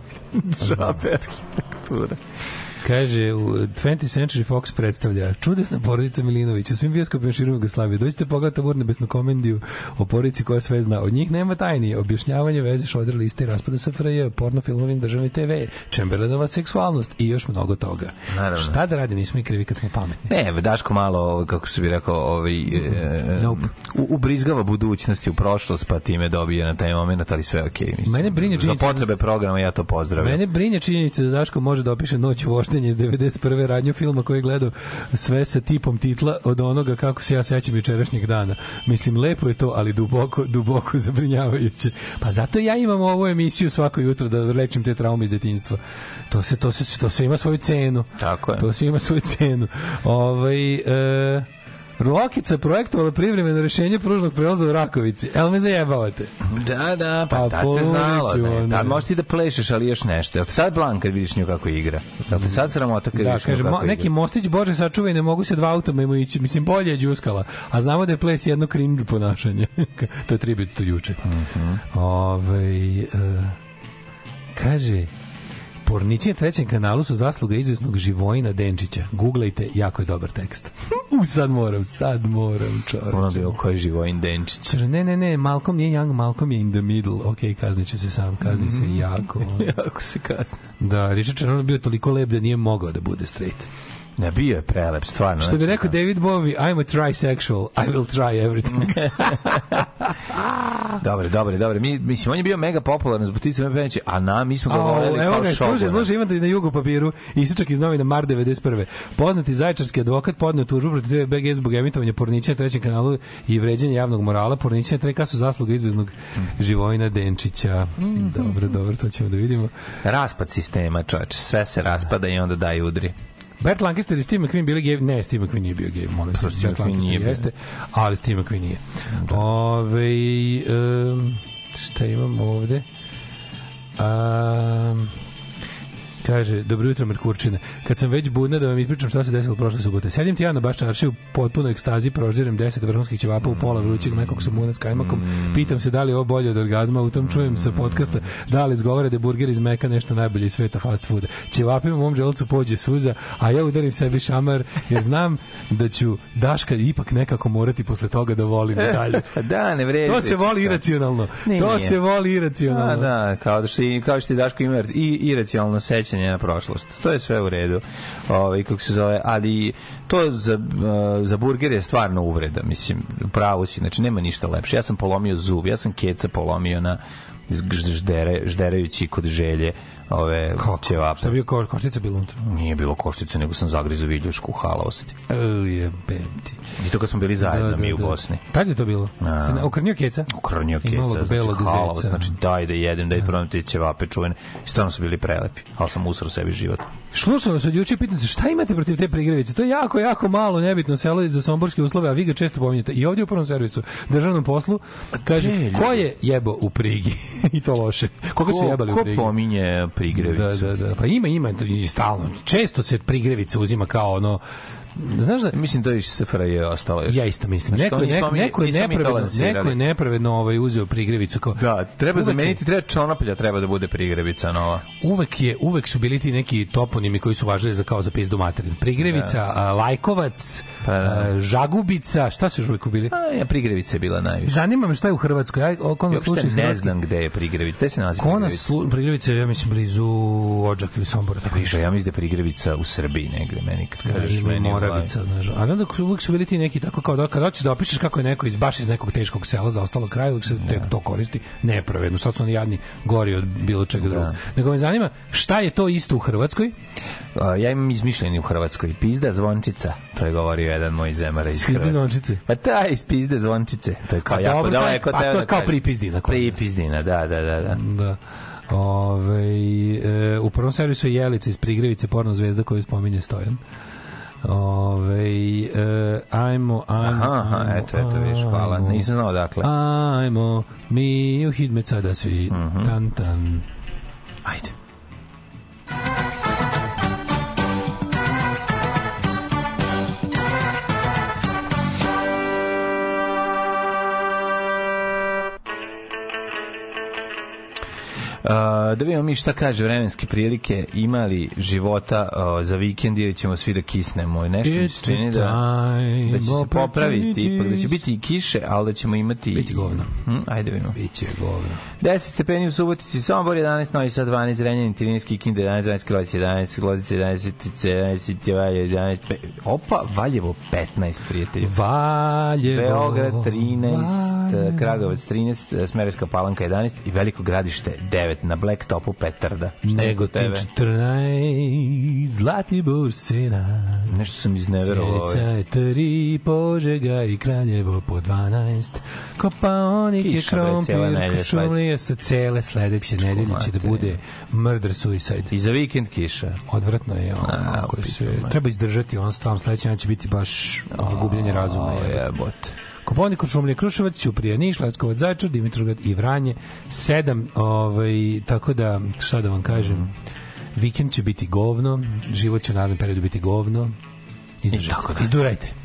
Kaže, u 20th Century Fox predstavlja čudesna porodica Milinović u svim bioskopima širom Jugoslavije. Dođite pogledati ovu nebesnu komendiju o porodici koja sve zna. Od njih nema tajni. Objašnjavanje veze šodra liste raspada SFRJ, porno filmovim državni TV, Čemberlenova seksualnost i još mnogo toga. Naravno. Šta da radi, nismo i krivi kad smo pametni. Ne, Daško malo, kako se bi rekao, ovaj, e, Nope. u, ubrizgava budućnosti u prošlost, pa time dobije na taj moment, ali sve okej. mislim. Mene brine Za činjenica- potrebe programa ja to pozdravljam. Mene brinje činjenica da Daško može da opiše Noć voštenja iz 91. radnju filma koji je gledao sve sa tipom titla od onoga kako se ja sećam jučerašnjeg dana. Mislim, lepo je to, ali duboko, duboko zabrinjavajuće. Pa zato ja imam ovu emisiju svako jutro da lečim te traume iz detinjstva. To se, to se, to se ima svoju cenu. Tako je. To se ima svoju cenu. Ovaj, e, Rokica projektovala privremeno rešenje pružnog prelaza u Rakovici. El me zajebavate. Da, da, pa, Pa tad se znalo. Ne, tad možeš ti da plešeš, ali još nešto. Jel sad blan kad vidiš nju kako igra? Jel te sad sramota kad Da, vidiš nju kaže, kako mo, neki igra? mostić, bože, sačuvaj, ne mogu se dva auta mimo ići. Mislim, bolje je džuskala. A znamo da je ples jedno cringe ponašanje. to je tribut to juče. Mhm. Ovaj, e, kaže, Pornići na trećem kanalu su zasluga izvesnog Živojina Denčića. Googlejte, jako je dobar tekst. U, sad moram, sad moram, čovječe. Ono bio ko je Živojin Denčić. Kaže, ne, ne, ne, Malcolm nije young, Malcolm je in the middle. Ok, kaznit ću se sam, kazni se jako. Jako se kasno. Da, Richard je bio toliko lep da nije mogao da bude straight. Ne, bio je prelep, stvarno. Što bi znači, rekao David Bowie, I'm a trisexual, I will try everything. Dobre, dobre, dobre. Mi, mislim, on je bio mega popularan zbog Tice Mepeneće, a na, mi smo ga voleli evo kao ga, slušaj, slušaj, imate na jugu papiru, isečak iz novina Mar 91. Poznati zaječarski advokat podneo tužbu protiv TV BG zbog emitovanja pornića na trećem kanalu i vređanja javnog morala. Pornića na treka su zasluga izveznog Živojina Denčića. Dobro, dobro, to ćemo da vidimo. Raspad sistema, čoveče. Sve se raspada i onda daj udri. Bert Lancaster i Steve McQueen bili gej, ne, Steve McQueen nije bio gej, molim se, Pa, Steve Bert Lancaster jeste, ali Steve McQueen nije. Ove, um, šta imam ovde? Um, Kaže, dobro jutro Merkurčine. Kad sam već budna da vam ispričam šta se desilo prošle subote. Sedim ti ja na baš čaršiju u potpunoj ekstazi, proždirem 10 vrhunskih ćevapa u pola vrućeg mekog samuna s kajmakom. Pitam se da li je ovo bolje od orgazma, u tom čujem sa podcasta da li izgovara da je burger iz meka nešto najbolje iz sveta fast fooda. Ćevapima u mom želcu pođe suza, a ja udarim sebi šamar jer znam da ću Daška ipak nekako morati posle toga da volim i dalje. da, ne vredi. To se voli iracionalno. Nije. To se voli iracionalno. A, da, kao da što kao što Daško ima i iracionalno sećanje na prošlost. To je sve u redu. Ovaj kako se zove, ali to za uh, za burger je stvarno uvreda, mislim, pravo si, znači nema ništa lepše. Ja sam polomio zub, ja sam keca polomio na ždere, žderajući kod želje ove ćevape. Šta bio ko, koštica bilo unutra? Nije bilo koštice, nego sam zagrizo viljušku u halavosti. E, jebem ti. I to kad smo bili zajedno mi u Bosni. Tad je to bilo? A. Okrnio keca? Ukrnio I keca, znači belog halavost, znači daj da jedem, daj probam te ćevape čuvene. I stvarno su bili prelepi, ali sam usro sebi život. Slušam se od juče, pitam se šta imate protiv te prigrevice? To je jako, jako malo nebitno selo za somborske uslove, a vi ga često pominjete. I ovdje u prvom servisu, državnom poslu, kaže, ko je jebo u prigi? I to loše. Koga su Ko- jebali u ko prigi? pominje prigrevicu? Da, da, da. Pa ima, ima, i stalno. Često se prigrevica uzima kao ono, Znaš da Mislim da je iz SFRJ ostalo još. Ja isto mislim. Znači, Neko je, neko, neko je nepravedno, neko je nepravedno ovaj uzeo prigrevicu kao. Da, treba Uvek je- zameniti, treba čonaplja, treba da bude prigrevica nova. uvek je uvek su bili ti neki toponimi koji su važili za kao za pizdu materin. Prigrevica, a, Lajkovac, Pa da. a, Žagubica, šta su još uvek bili? A, ja, prigrevica je bila najviše. Zanima me šta je u Hrvatskoj. Aj, o, ko Ja nas sluša ne znam gde je prigrevica. Gde se nalazi Ko prigrevica? slu... Prigrevica je, ja mislim, blizu Odžak ili Sombora. Tako ja mislim da je prigrevica u Srbiji negde, meni kad kažeš, meni Moravica, znaš. A onda uvijek su bili ti neki tako kao da kad hoćeš da opišeš kako je neko iz baš iz nekog teškog sela za ostalo kraj, uvijek se tek to koristi nepravedno. Sad su oni jadni gori od bilo čega drugog. Nego me zanima šta je to isto u Hrvatskoj? A, ja imam izmišljeni u Hrvatskoj. Pizda zvončica, to je govorio jedan moj zemara iz Pizda Hrvatske. zvončice? Pa taj iz pizde zvončice. To je kao A jako dobro, daleko. pa to je kao pripizdina. Pripizdina, da, da, da. da. Da. Ove, e, u prvom servisu je Jelica iz Prigrevice, porno zvezda koju spominje Stojan. Ove, e, ajmo, ajmo, Aha, aha, ajmo, eto, eto, vidiš, hvala. ajmo. Nisam znao dakle. Ajmo, mi u Hidmet sada svi, Mhm. tan, tan. Ajde. Uh, da vidimo mi šta kaže vremenske prilike, imali života uh, za vikend ili ćemo svi da kisnemo. Nešto mi se čini da, da će se popraviti, ipak da će biti i kiše, ali da ćemo imati... Biće govno. Hm, ajde vidimo. Biće govno. 10 stepeni u Subotici, Sombor 11, Novi Sad 12, Zrenjanin, Tilinski, Kinda 11, 12, Kraljevic 11, Lozica 11, 11, 11, 11, opa, Valjevo 15, prijatelji. Valjevo. Beograd 13, Valjevo. Kragovac 13, Smereska palanka 11 i Veliko gradište 9 na Black Topu Petarda. Nego ti 14, Zlatibor sena. Nešto sam izneverovao. Sjeca je tri, Požega i Kraljevo po 12. Kopaonik je krompir, košumlija sa cele sledeće nedelje će da bude murder suicide. I za vikend kiša. Odvratno je ono, A, kako se, treba izdržati on stvarno sledeće će biti baš gubljenje razuma. Jebote. Koponik, Kočumlje, Kruševac, Ćuprija, Niš, Leskovac, Zajčar, Dimitrovgrad i Vranje. Sedam, ovaj, tako da, šta da vam kažem, vikend će biti govno, život će u narednom periodu biti govno. Izdržite, izdurajte.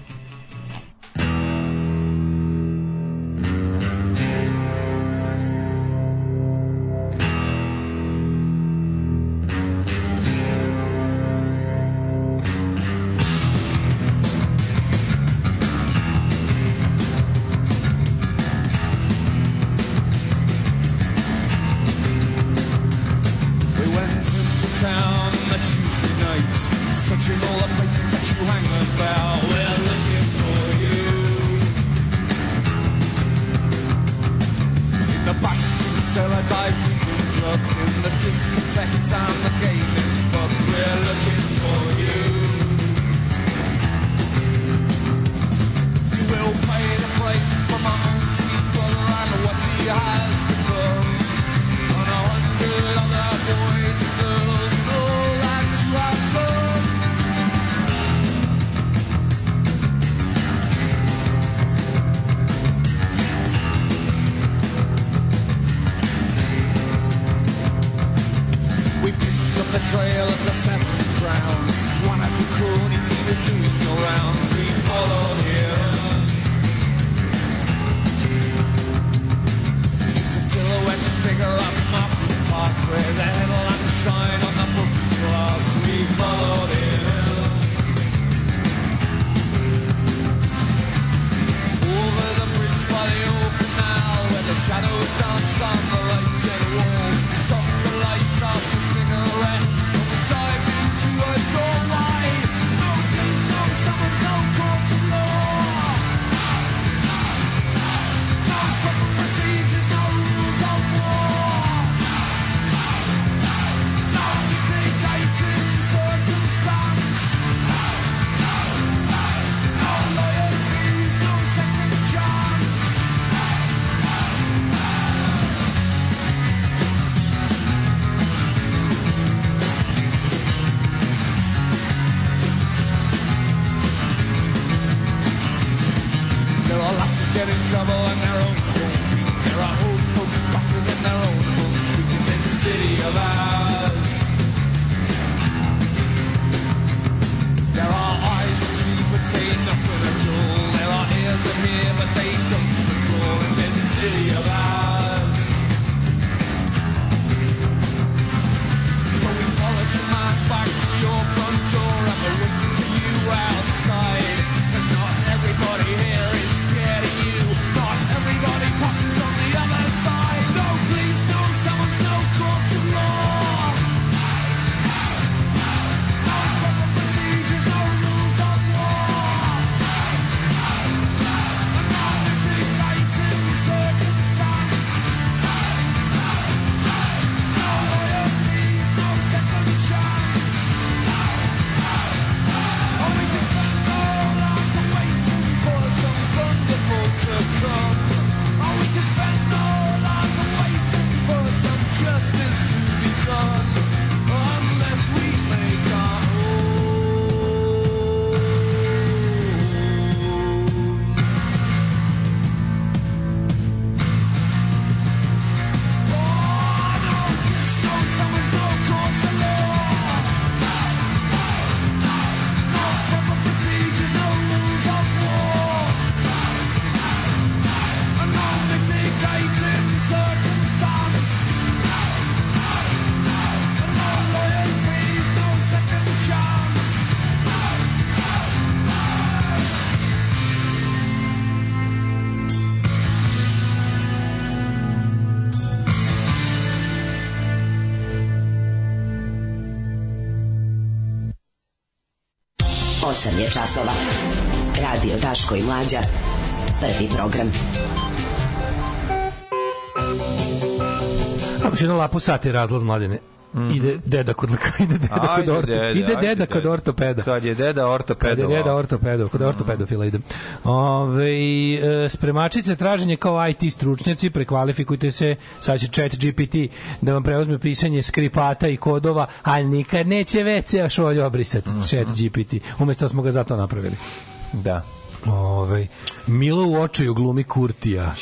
8 je časova. Radio Daško i Mlađa. Prvi program. A još jedno lapo sati razlaz mladene. Ide deda kod leka, ide deda kod Ajde, orto, deda, ide deda kod deda. ortopeda. Kad je deda ortopedovao. Kad je deda ortopedo, kod ortopedofila idem. Ove, e, spremačice traženje kao IT stručnjaci, prekvalifikujte se, sad će chat GPT da vam preuzme pisanje skripata i kodova, a nikad neće WC šolju obrisati, chat GPT. Umesto da smo ga zato napravili. Da. Ove, Milo u očaju glumi Kurtija.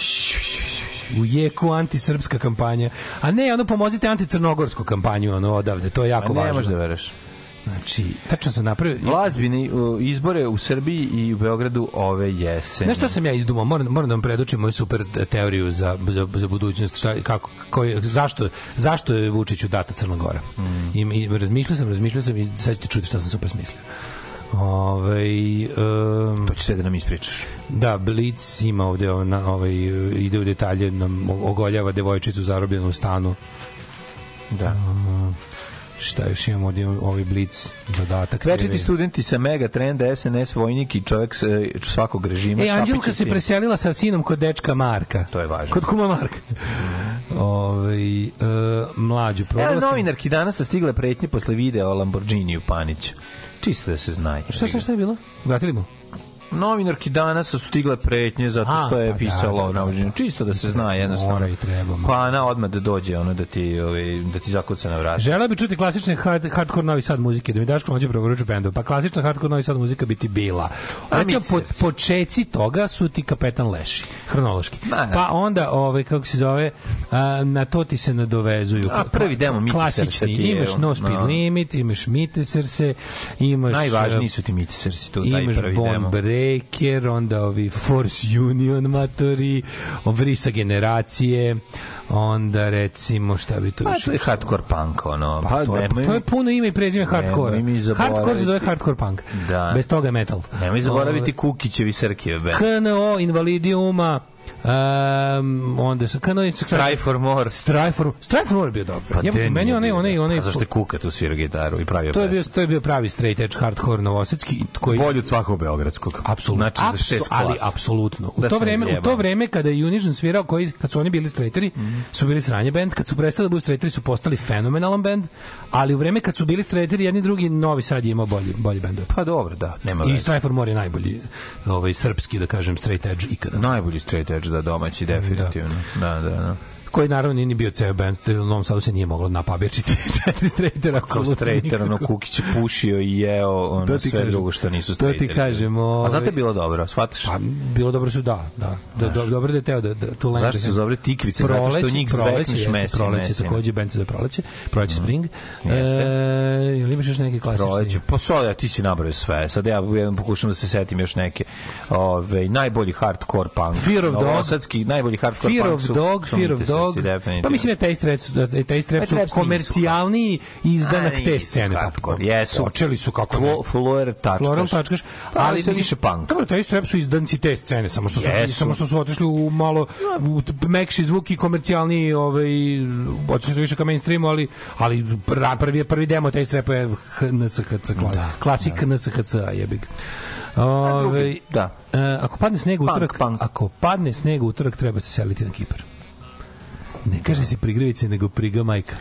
U jeku antisrpska kampanja. A ne, ono pomozite anticrnogorsku kampanju ono odavde, to je jako ne važno. možeš da veruješ. Znači, tačno sam napravio... Glazbini uh, izbore u Srbiji i u Beogradu ove jeseni. Znaš šta sam ja izdumao? Moram, moram da vam predočim moju super teoriju za, za, za budućnost. Šta, kako, koji, zašto, zašto je Vučiću data Crna Gora? I, i razmišljao sam, razmišljao sam i sad ćete čuti šta sam super smislio. Ove, um, To će sve da nam ispričaš. Da, Blitz ima ovde na, ovaj, ide u detalje, nam ogoljava devojčicu zarobljenu u stanu. Da. Um, šta još imamo ovdje, ovaj Blitz dodatak. Večiti studenti sa Mega Trenda, SNS, vojnik i čovjek e, svakog režima. E, Anđelka se preselila sa sinom kod dečka Marka. To je važno. Kod kuma Marka. Ove, e, mlađu, Evo, sam... novinarki danas sa stigle pretnje posle videa o Lamborghini u Paniću. Čisto da se zna. Šta, šta, šta je bilo? Vratili mu? Novinarki danas su stigle pretnje zato A, što je pa da, pisalo da, o da, Lamborghini. Čisto da se zna jednostavno. Mora i treba. Pa ona odmah da dođe ono da ti ovaj da ti zakuca na vrat. Žela bi čuti klasične hard, hardcore Novi Sad muzike, da mi Daško mlađe preporuču bendov. Pa klasična hardcore Novi Sad muzika bi ti bila. Recimo, po, počeci toga su ti Kapetan Leši, hronološki. Ma, da. Pa onda, ovaj, kako se zove, a, na to ti se nadovezuju. A, prvi demo Klasični, ti je, imaš No Speed no. Limit, imaš Mite Srce, imaš... Najvažniji su ti miti srci tu taj Imaš prvi demo. Breaker, onda ovi Force Union matori, Vrisa generacije, onda recimo šta bi to Pa još to je hardcore punk ono. Pa, to, je, to je puno ime i prezime hardcore. Hardcore se zove hardcore punk. Da. Bez toga je metal. Nemoj zaboraviti Kukićevi Srkijeve band. KNO, Invalidiuma, um, onda sa KNO... Strive for more. Strive for, Strive for more bio dobro. Pa ja, meni onaj, bio. onaj, zašto je Kuka tu svira gitaru i pravio to je bio to je bio pravi straight edge hardcore novosadski koji Bolji od svakog beogradskog. Apsolutno. Znači za šest ali apsolutno. U Da to vreme, u to vreme kada je Unision svirao, koji kad su oni bili straighteri, Mhm. su bili sranje band, kad su prestali da budu straighteri su postali fenomenalan band, ali u vreme kad su bili straighteri jedni drugi Novi Sad je imao bolji bolji bend. Pa dobro, da, nema I veze. Strive for More je najbolji ovaj srpski da kažem straight edge ikada. Najbolji straight edge da domaći, definitivno. Da, da, da. Koji naravno nije ni bio ceo band, u Novom Sadu se nije moglo napabečiti četiri straightera. Kao straighter, ono. Kukić je pušio i jeo ono, To sve kažem. drugo što nisu To ti kažem, A ovaj- zato je bilo dobro, shvataš? Pa, bilo dobro su, da, da. da do, dobro da je teo da, da tu lenđe. Zašto su dobre tikvice? Zato što njih zvekneš jeste, mesim, Proleće, mesim. takođe, band se zove Proleće. Proleće Spring. E, Jeste. ili imaš još neki klasični? Proleće. Pa sada ti si nabrao sve. Sad ja jedan pokušam da se setim još neke. Ove, najbolji hardcore punk. Fear of Dog. Novosadski, najbolji hardcore Fear punk of su, Dog, Fear of Dog. Definitivno. Pa mislim da taj strep, da taj strep Pa su Trap nisu komercijalniji izdanak te scene. hardcore, jesu. Počeli su kako. Flo, Florer tačkaš. Floral tačkaš, Pa, ali mislim, više punk. Dobro, taj strep su izdanci te scene, samo što su samo što su otišli u malo u mekši zvuk i komercijalni, ovaj otišli su više ka mainstreamu, ali ali prvi prvi demo taj strep je NSHC, da, klasik NSHC, jebi ga. Ovaj da. e, ako padne sneg u Punk, utorak, punk. ako padne sneg u utorak treba se seliti na Kipar. Ne kaže se prigrevice, nego priga majka.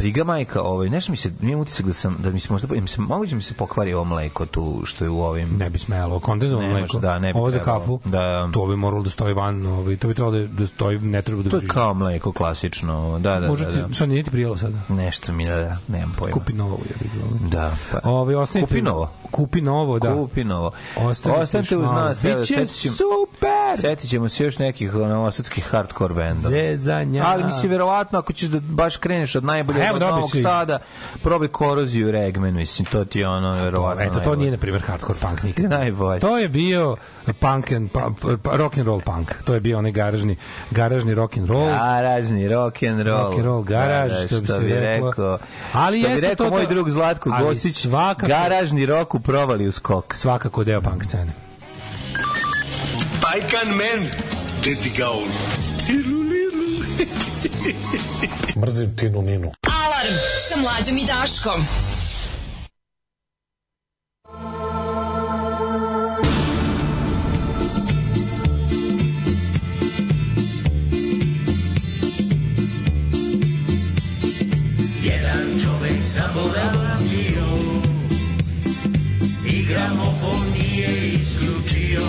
Priga majka, ovaj, nešto mi se, imam utisak da sam, da mi se možda, im se, moguće mi se pokvari ovo mleko tu, što je u ovim... Ne bi smelo, kondenzovano mleko. da, ne bi Ovo za kafu. Da. To bi moralo da stoji van, ovaj, to bi trebalo da, da stoji, ne treba da To je kao mleko klasično, da, da, Možda da. ti, da. šta nije ti prijelo sada? Nešto mi da, da, nemam pojma. Kupi novo, je bi Da, pa. Ove, ostanite, Kupi novo. Kupi novo, da. Kupi novo. Ostanite uz nas. Biće super! Setit ćemo se još nekih novosadskih hardcore bendova. Zezanja. Ali mislim, verovatno, ako ćeš da baš kreneš od najboljeg A evo, od Novog si. Sada, probaj koroziju Regmen, mislim, to ti je ono, verovatno Eto, to nije, na primjer, hardcore punk nikad. Najbolje. To je bio punk and, pa, pa, rock and roll punk. To je bio onaj garažni, garažni rock and roll. Garažni rock and roll. Rock and roll garage, Da, da, što bi se reklo. rekao. Ali što bi jeste rekao to moj da- drug Zlatko Gostić, svakako- garažni rok u provali u skok. Svakako deo punk scene. Pajkan men, gde ti ga on? mrzim Tinu Ninu. Alarm sa mlađom i Daškom. Jedan čovek zaboravio i gramofon nije isključio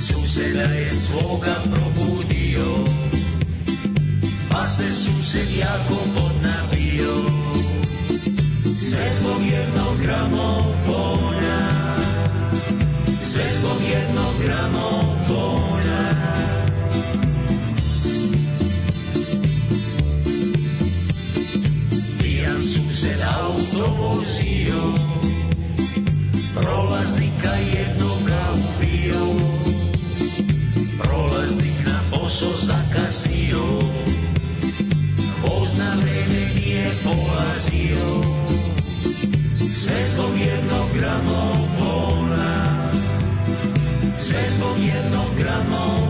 suseda je svoga proizvoda sused jako podnapio Sve zbog jednog gramofona Sve zbog jednog gramofona Pijan sused auto vozio Prolaznika jednoga ubio Prolaznik na posao zakasnio nije polazio Sve zbog jednog gramofona. Sve zbog jednog gramofona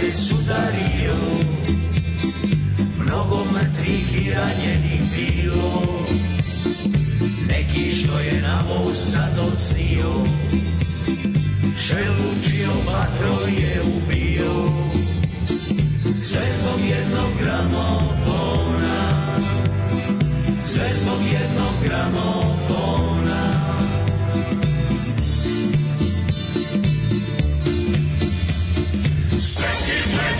se sudario. Mnogo mrtvih i ranjenih bilo. Neki što je na voz sad odsnio. Šelučio vatro je ubio. Sve zbog jednog gramofona. Sve zbog jednog gramofona Sveti četok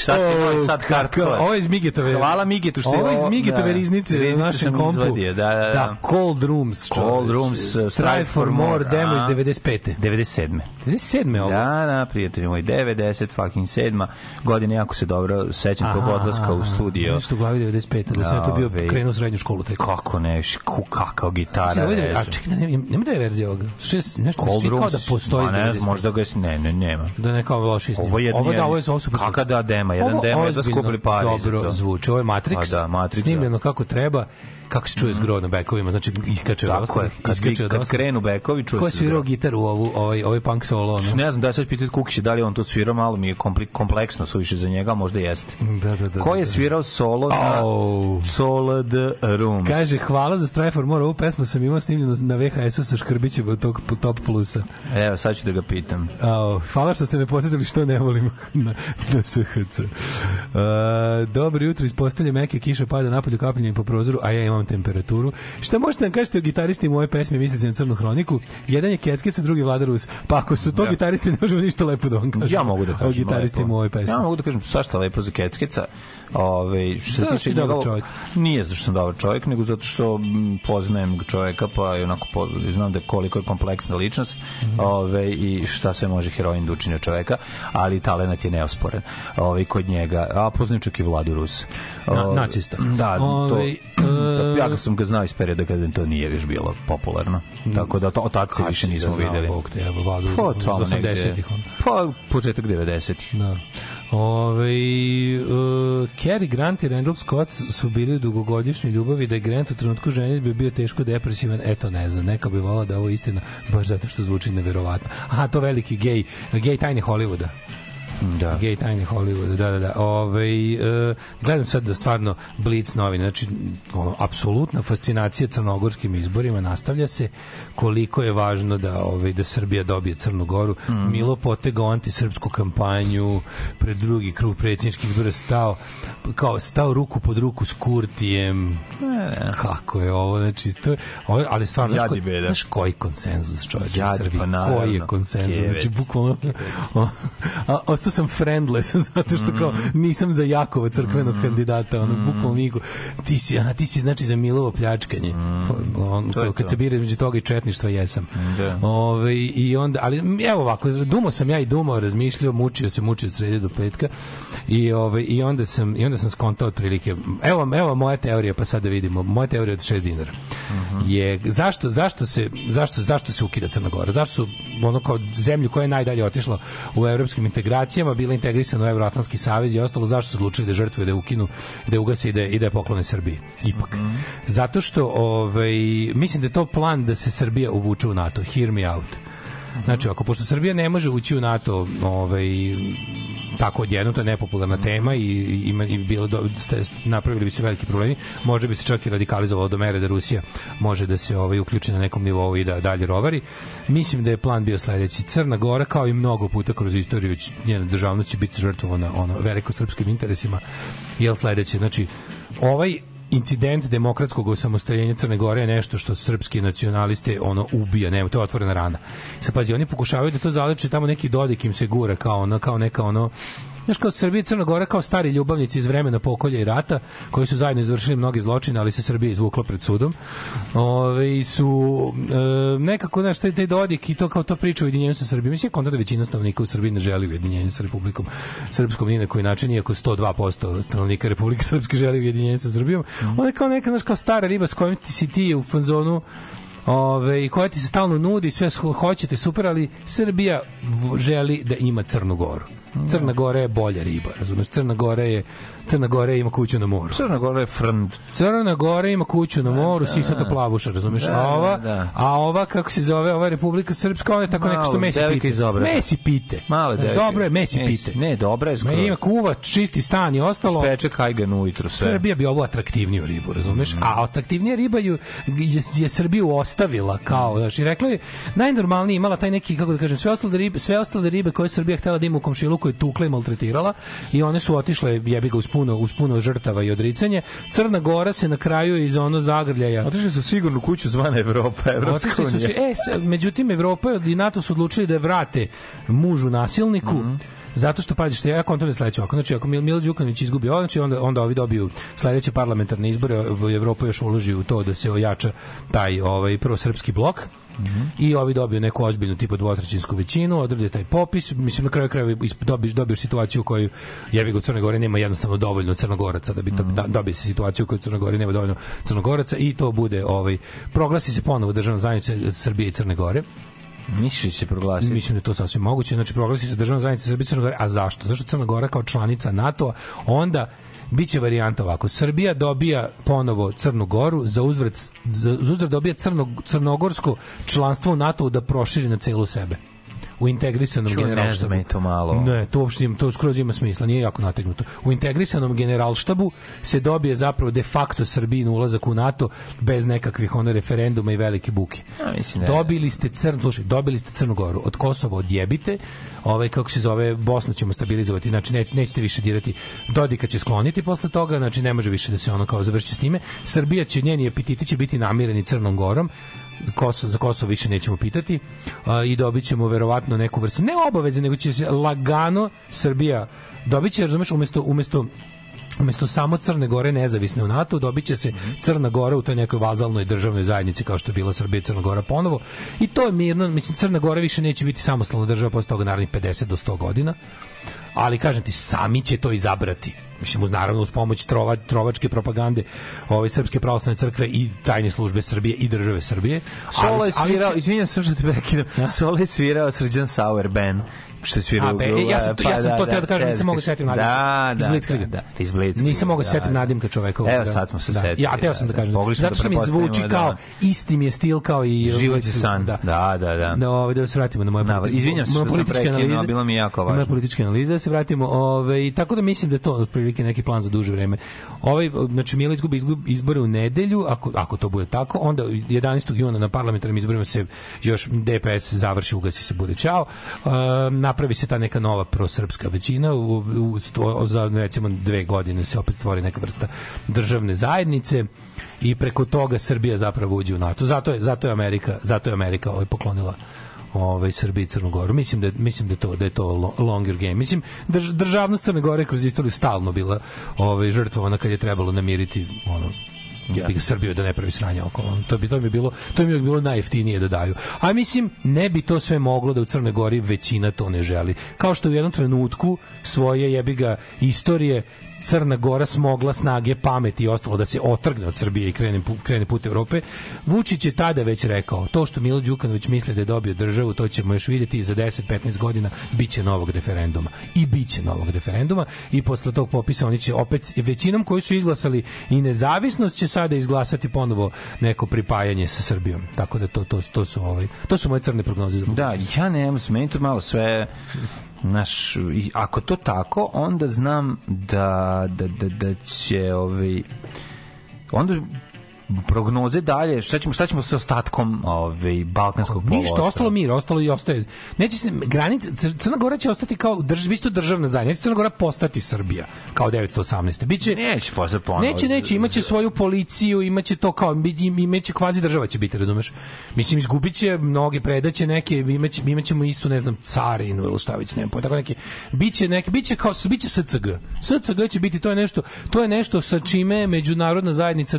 Šta će O, novi sad kako- hardcore? Ovo je iz Migetove. Hvala Migetu što je Ovo je iz Migetove da, riznice u riznice našem sam kompu. izvadio, da, da, da. Da, Cold Rooms. Cold. Rooms, uh, Strive for More, demo iz a? 95. 97. 97. ovo. Da, da, prijatelji moji, 90 fucking 7. godine, jako se dobro sećam tog odlaska u studio. Nešto u glavi 95. Da sam ja to bio krenuo srednju školu. Tek. Kako ne, kakao gitara Znači, je- reže. A čekaj, da, nema, nema dve verzije ovoga. Nešto se čini kao Rooms, da postoji ne, 95. možda ga je, ne, ne, nema. Da ne kao loši. Ovo je ovo da, ovo je ovo su da dema, jedan jedva ozbiljno skupili pare Dobro zvuči. Ovo je Matrix. Da, Matrix, Snimljeno kako treba. Kako se čuje zgro na bekovima, znači iskače od ostalih. iskače od ostalih. krenu bekovi, čuje Ko je se svirao zgro. gitaru u ovu, ovaj, ovaj punk solo? Ono? Ne znam da sad pitati Kukića da li on to svirao, malo mi je kompleksno suviše za njega, možda jeste. Da, da, da. Ko je da. svirao solo na Au. Solo the Rooms? Kaže, hvala za Strive for More, ovu pesmu sam imao snimljenu na VHS-u sa Škrbićem od tog Top Plusa. Evo, sad ću da ga pitam. Ao, hvala što ste me posjetili što ne volim na, na SHC. Uh, dobro jutro, ispostavlja meke kiša pada napolju kapljenjem po prozoru, a ja imam temperaturu. Šta možete nam kažete o gitaristi moje pesme, mislite na crnu hroniku? Jedan je Keckeca, drugi Vlada Rus. Pa ako su to Da. gitaristi, ne možemo ništa lepo da vam kažemo. Ja mogu da kažem O gitaristi moje pesme. Ja mogu da kažem svašta lepo za Keckeca. Ove, što se Da, tiče dobar čovjek. Nije zato što sam dobar čovjek, nego zato što mm, poznajem čovjeka, pa i onako po, znam da koliko je kompleksna ličnost Mhm. ove, i šta sve može heroin da učini od čovjeka, ali talenat je neosporen ove, kod njega. A poznajem čak i Vladu Rus. Na- Ove, nacista. Da, to, Ovaj, e, ja sam ga znao iz perioda kada to nije još bilo popularno. Tako da to, od tad se više nismo videli. Bog te, evo, Vladu Pa, tamo negde. 80-ih, ono. Pa, početak 90-ih. Da. Ove, uh, Cary Grant i Randall Scott su bili u dugogodišnjoj ljubavi da je Grant u trenutku ženitbe bi bio teško depresivan, eto ne znam, neka bi volao da je ovo istina, baš zato što zvuči neverovatno. Aha, to veliki gej, gej tajne Hollywooda. Da. Gej tajni Hollywood, da, da, da. Ove, e, gledam sad da stvarno Blitz novine, znači ono, apsolutna fascinacija crnogorskim izborima nastavlja se koliko je važno da ovaj da Srbija dobije Crnu Goru. Mhm. Milo potegao antisrpsku kampanju pred drugi krug predsjedničkih izbora stao kao stao ruku pod ruku s Kurtijem. Kako je ovo, znači to ovo, ali stvarno znaš, koji- znaš koji konsenzus čoveče u Jadi, Srbiji? pa koji je konsenzus? Znači bukvalno a, a, ostao sam friendless? Zato što kao Mhm. nisam za Jakova crkvenog kandidata ono bukvalno niko ti si a ti si znači za Milovo pljačkanje. On, Mhm. To kad se bira između toga i četništva jesam. Da. Ove, i onda ali evo ovako dumo sam ja i dumo razmišljao mučio se mučio od srede do petka i ove i onda sam i onda sam skontao otprilike evo evo moja teorija pa sad da vidimo moja teorija od 6 dinara. Je zašto zašto se zašto zašto se ukida Crna Gora? Zašto su ono kao zemlju koja je najdalje otišla u evropskim integracijama bila integrisana u Evroatlantski savez i ostalo zašto su odlučili da žrtvuju da ukinu da ugase i da i da je poklone Srbiji ipak. Zato što ovaj mislim da je to plan da se Srbija uvuče u NATO hear me out Znači, ako pošto Srbija ne može ući u NATO, ovaj tako odjedno, to je nepopularna tema i, i, i bilo do, ste, napravili bi se veliki problemi. Može bi se čak i radikalizovalo do mere da Rusija može da se ovaj uključi na nekom nivou i da dalje rovari. Mislim da je plan bio sledeći. Crna Gora, kao i mnogo puta kroz istoriju, njena državnost će biti žrtvovana ono, veliko srpskim interesima. Jel sledeće? Znači, ovaj incident demokratskog osamostaljenja Crne Gore je nešto što srpski nacionaliste ono ubija, nema, to je otvorena rana. Sad pazi, oni pokušavaju da to zaleče tamo neki Dodik im se gura kao ono, kao neka ono Znaš, kao Srbija i Crna Gora kao stari ljubavnici iz vremena pokolja i rata, koji su zajedno izvršili mnoge zločine, ali se Srbija izvukla pred sudom. Ove, su e, nekako, znaš, taj, taj Dodik i to kao to priča o ujedinjenju sa Srbijom. Mislim, konta da većina stanovnika u Srbiji ne želi ujedinjenje sa Republikom Srpskom ni na koji način, iako 102% stanovnika Republike Srpske želi ujedinjenje sa Srbijom. Ona je kao neka, znaš, kao stara riba s kojom ti si ti u fanzonu Ove, i koja ti se stalno nudi, sve hoćete, super, ali Srbija želi da ima Crnu Goru. Crna Gora je bolja riba, razumeš? Crna Gora je Crna Gora ima kuću na moru. Crna Gora je frnd. Crna Gora ima kuću na moru, sisata plavuša, razumeš? Da, a ova, da, da. a ova kako se zove, ova Republika Srpska, ona je tako neka što Malo, mesi pite. iz Obrata. Mesi pite. Male devojke. dobro je, mesi Mesi. pite. Ne, dobra je. Ma ima kuva, čisti stan i ostalo. Speče kajgan ujutru sve. Srbija bi ovo atraktivniju ribu, razumeš? A atraktivnija riba ju je, je Srbiju ostavila kao, znaš, i rekla je najnormalnije imala taj neki kako da kažem, sve ostale ribe, sve ostale ribe koje je Srbija htela da ima u komšiluku je tukla i maltretirala i one su otišle jebi ga uz puno uz puno žrtava i odricanje. Crna Gora se na kraju iz ono zagrljaja Otišli su sigurno kuću zvana Evropa, Evropska su unija. se, e, međutim, Evropa i NATO su odlučili da je vrate mužu nasilniku, Mhm. Zato što pazi što ja kontroliram sledeće ovako. Znači ako Mil Milo Đukanović izgubi ovo, znači onda onda ovi dobiju sledeće parlamentarne izbore, Evropa još uloži u to da se ojača taj ovaj prosrpski blok i ovi dobiju neku ozbiljnu tipu dvotrećinsku većinu, odrade taj popis, mislim na kraju krajeva dobiješ dobiješ situaciju u kojoj jebi ga u Crnoj Gori nema jednostavno dovoljno Crnogoraca da bi to da, dobije se situaciju u kojoj u Crnoj Gori nema dovoljno Crnogoraca i to bude ovaj proglasi se ponovo državna zajednica Srbije i Crne Gore. Misliš da će proglasiti? Mislim da je to sasvim moguće. Znači, proglasi se državna zajednica Srbije i Crne Gore. A zašto? Zašto Crna Gora kao članica NATO-a onda biće varijanta ovako. Srbija dobija ponovo Crnu Goru, za uzvrat, za, za uzvrat dobija crno, crnogorsko članstvo u NATO-u da proširi na celu sebe u integrisanom ne generalštabu. meni to malo. Ne, to uopšte ima, to skroz ima smisla, nije jako nategnuto. U integrisanom generalštabu se dobije zapravo de facto Srbijin ulazak u NATO bez nekakvih ono referenduma i velike buke. A, mislim da- dobili ste Crnu, slušaj, dobili ste Crnu Goru, od Kosova odjebite, ovaj kako se zove Bosnu ćemo stabilizovati, znači neć, nećete više dirati. Dodika će skloniti posle toga, znači ne može više da se ono kao završi s time. Srbija će njeni epiteti će biti namireni Crnom Gorom. Kosovo, za Kosovo više nećemo pitati a, i dobit ćemo verovatno neku vrstu, ne obaveze, nego će se lagano Srbija dobit će, razumeš, umesto, umesto umesto samo Crne Gore nezavisne u NATO, dobit će se Crna Gora u toj nekoj vazalnoj državnoj zajednici kao što je bila Srbija i Crna Gora ponovo. I to je mirno, mislim Crna Gora više neće biti samostalna država posle toga narednih 50 do 100 godina. Ali kažem ti, sami će to izabrati. Mislim, uz, naravno uz pomoć trova, trovačke propagande ove Srpske pravoslavne crkve i tajne službe Srbije i države Srbije. Solo je ali će- svirao, izvinjam se što te prekidam, Solo je svirao Srđan Sauer band što je svirao A, e, ja sam to, ja sam to teo da kažem, nisam mogao setim nadimka. Da, iz da, Blitzkriga. da, da, iz Blitzkriga. Nisam mogao se da, setim da. nadimka čoveka. Evo, sad smo se da. setili, Ja, teo sam da da, kažem. da. Zato da što mi zvuči da- kao, isti mi je stil kao i... Život je san. Da, da, da. Da, ovaj, da se vratimo na moje Da, politi- izvinjam se što sam političke prekinuo, bilo mi jako Na Moje važno. političke analize, da se vratimo. Ovaj, tako da mislim da je to otprilike neki plan za duže vreme. Ovaj, znači, Milo izgubi izgub- izbore u nedelju, ako, ako to bude tako, onda 11. juna na parlamentarnim izborima se još DPS završi, ugasi se, bude čao. Uh, napravi se ta neka nova prosrpska većina, u, u, stvo- za recimo dve godine se opet stvori neka vrsta državne zajednice i preko toga Srbija zapravo uđe u NATO. Zato je, zato je Amerika, zato je Amerika ovaj, poklonila ovaj Srbiji i Crnu Goru. Mislim da mislim da je to da je to lo- longer game. Mislim drž, državnost Crne Gore kroz istoriju stalno bila ovaj žrtvovana kad je trebalo namiriti ono ja bih Srbiju da ne pravi sranja okolo. To bi to bi bilo to bi bilo najjeftinije da daju. A mislim ne bi to sve moglo da u Crnoj Gori većina to ne želi. Kao što u jednom trenutku svoje jebi ga istorije Crna Gora smogla snage, pameti i ostalo da se otrgne od Srbije i krene, krene put Evrope. Vučić je tada već rekao, to što Milo Đukanović misli da je dobio državu, to ćemo još vidjeti i za 10-15 godina biće novog referenduma. I biće novog referenduma i posle tog popisa oni će opet, većinom koji su izglasali i nezavisnost će sada izglasati ponovo neko pripajanje sa Srbijom. Tako da to, to, to su ovaj, to su moje crne prognoze za Da, ja ne znam, meni to malo sve Naš, ako to tako, onda znam da, da, da, da će ovaj, onda prognoze dalje, šta ćemo, šta ćemo sa ostatkom ovaj, Balkanskog Ništa, poluostrva? ostalo mir, ostalo i ostaje. Neće se granice Cr- Crna Gora će ostati kao drž, isto državna zajednica. Neće Crna Gora postati Srbija kao 918. Biće Neće posle ponovo. Neće, neće, imaće svoju policiju, imaće to kao im- imaće kvazi država će biti, razumeš? Mislim izgubiće mnoge predaće neke, imaće imaćemo isto, ne znam, carinu ili šta već, ne znam, tako neki biće neke biće kao biće SCG. SCG će biti to je nešto, to je nešto sa čime međunarodna zajednica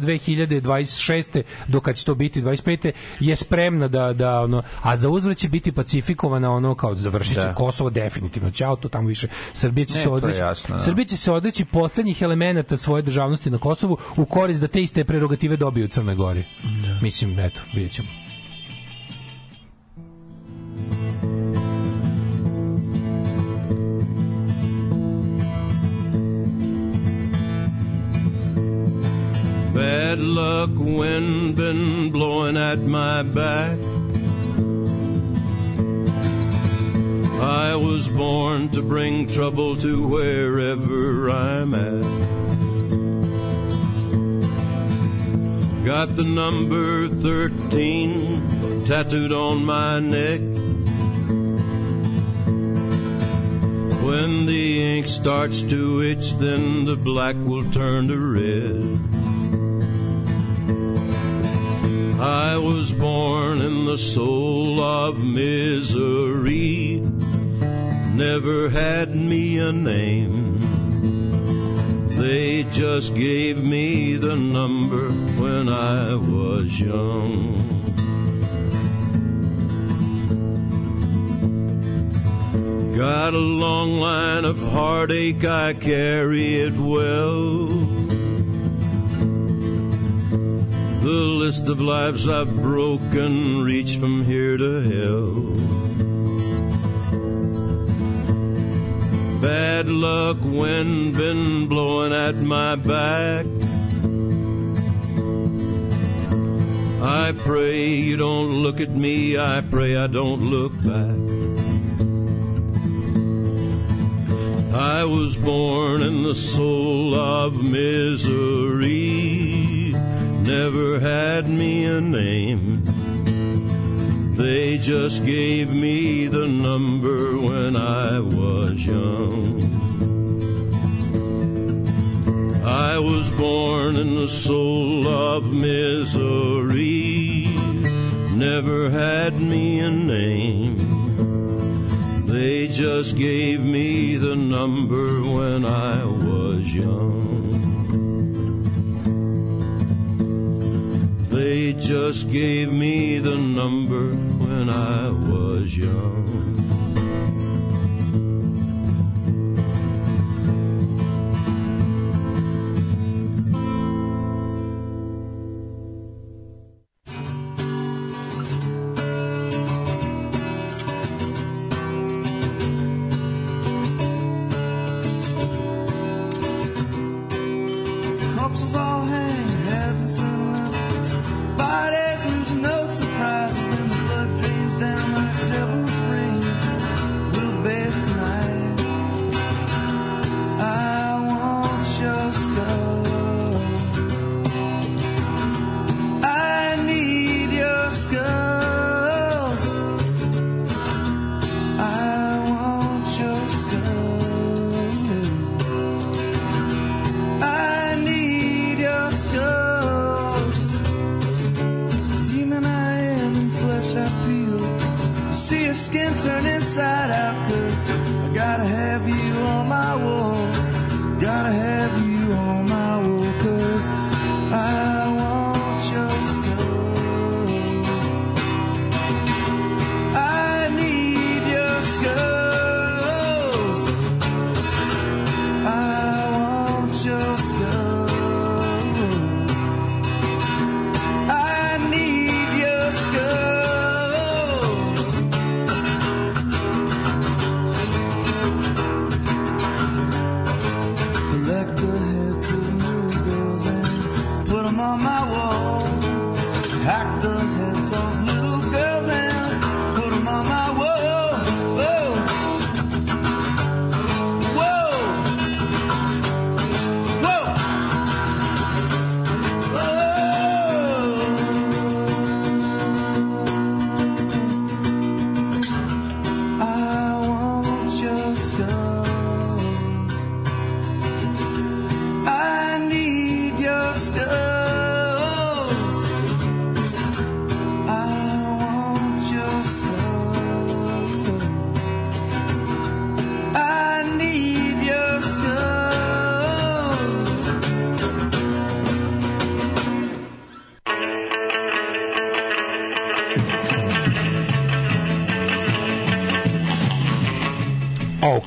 2026. do kad će to biti 25. je spremna da da ono, a za uzvrat će biti pacifikovana ono kao završit će Da. Kosovo definitivno. Ćao, to tamo više. Srbija će Ne, se odreći. jasno, da. Srbija će se odreći poslednjih elemenata svoje državnosti na Kosovu u korist da te iste prerogative dobiju u Crnoj Gori. Mislim, eto, vidjet ćemo. Bad luck wind been blowing at my back. I was born to bring trouble to wherever I'm at. Got the number 13 tattooed on my neck. When the ink starts to itch, then the black will turn to red. I was born in the soul of misery. Never had me a name. They just gave me the number when I was young. Got a long line of heartache, I carry it well. The list of lives I've broken reach from here to hell. Bad luck, wind been blowing at my back. I pray you don't look at me, I pray I don't look back. I was born in the soul of misery, never had me a name. They just gave me the number when I was young. I was born in the soul of misery, never had me a name. They just gave me the number when I was young. Just gave me the number when I was young.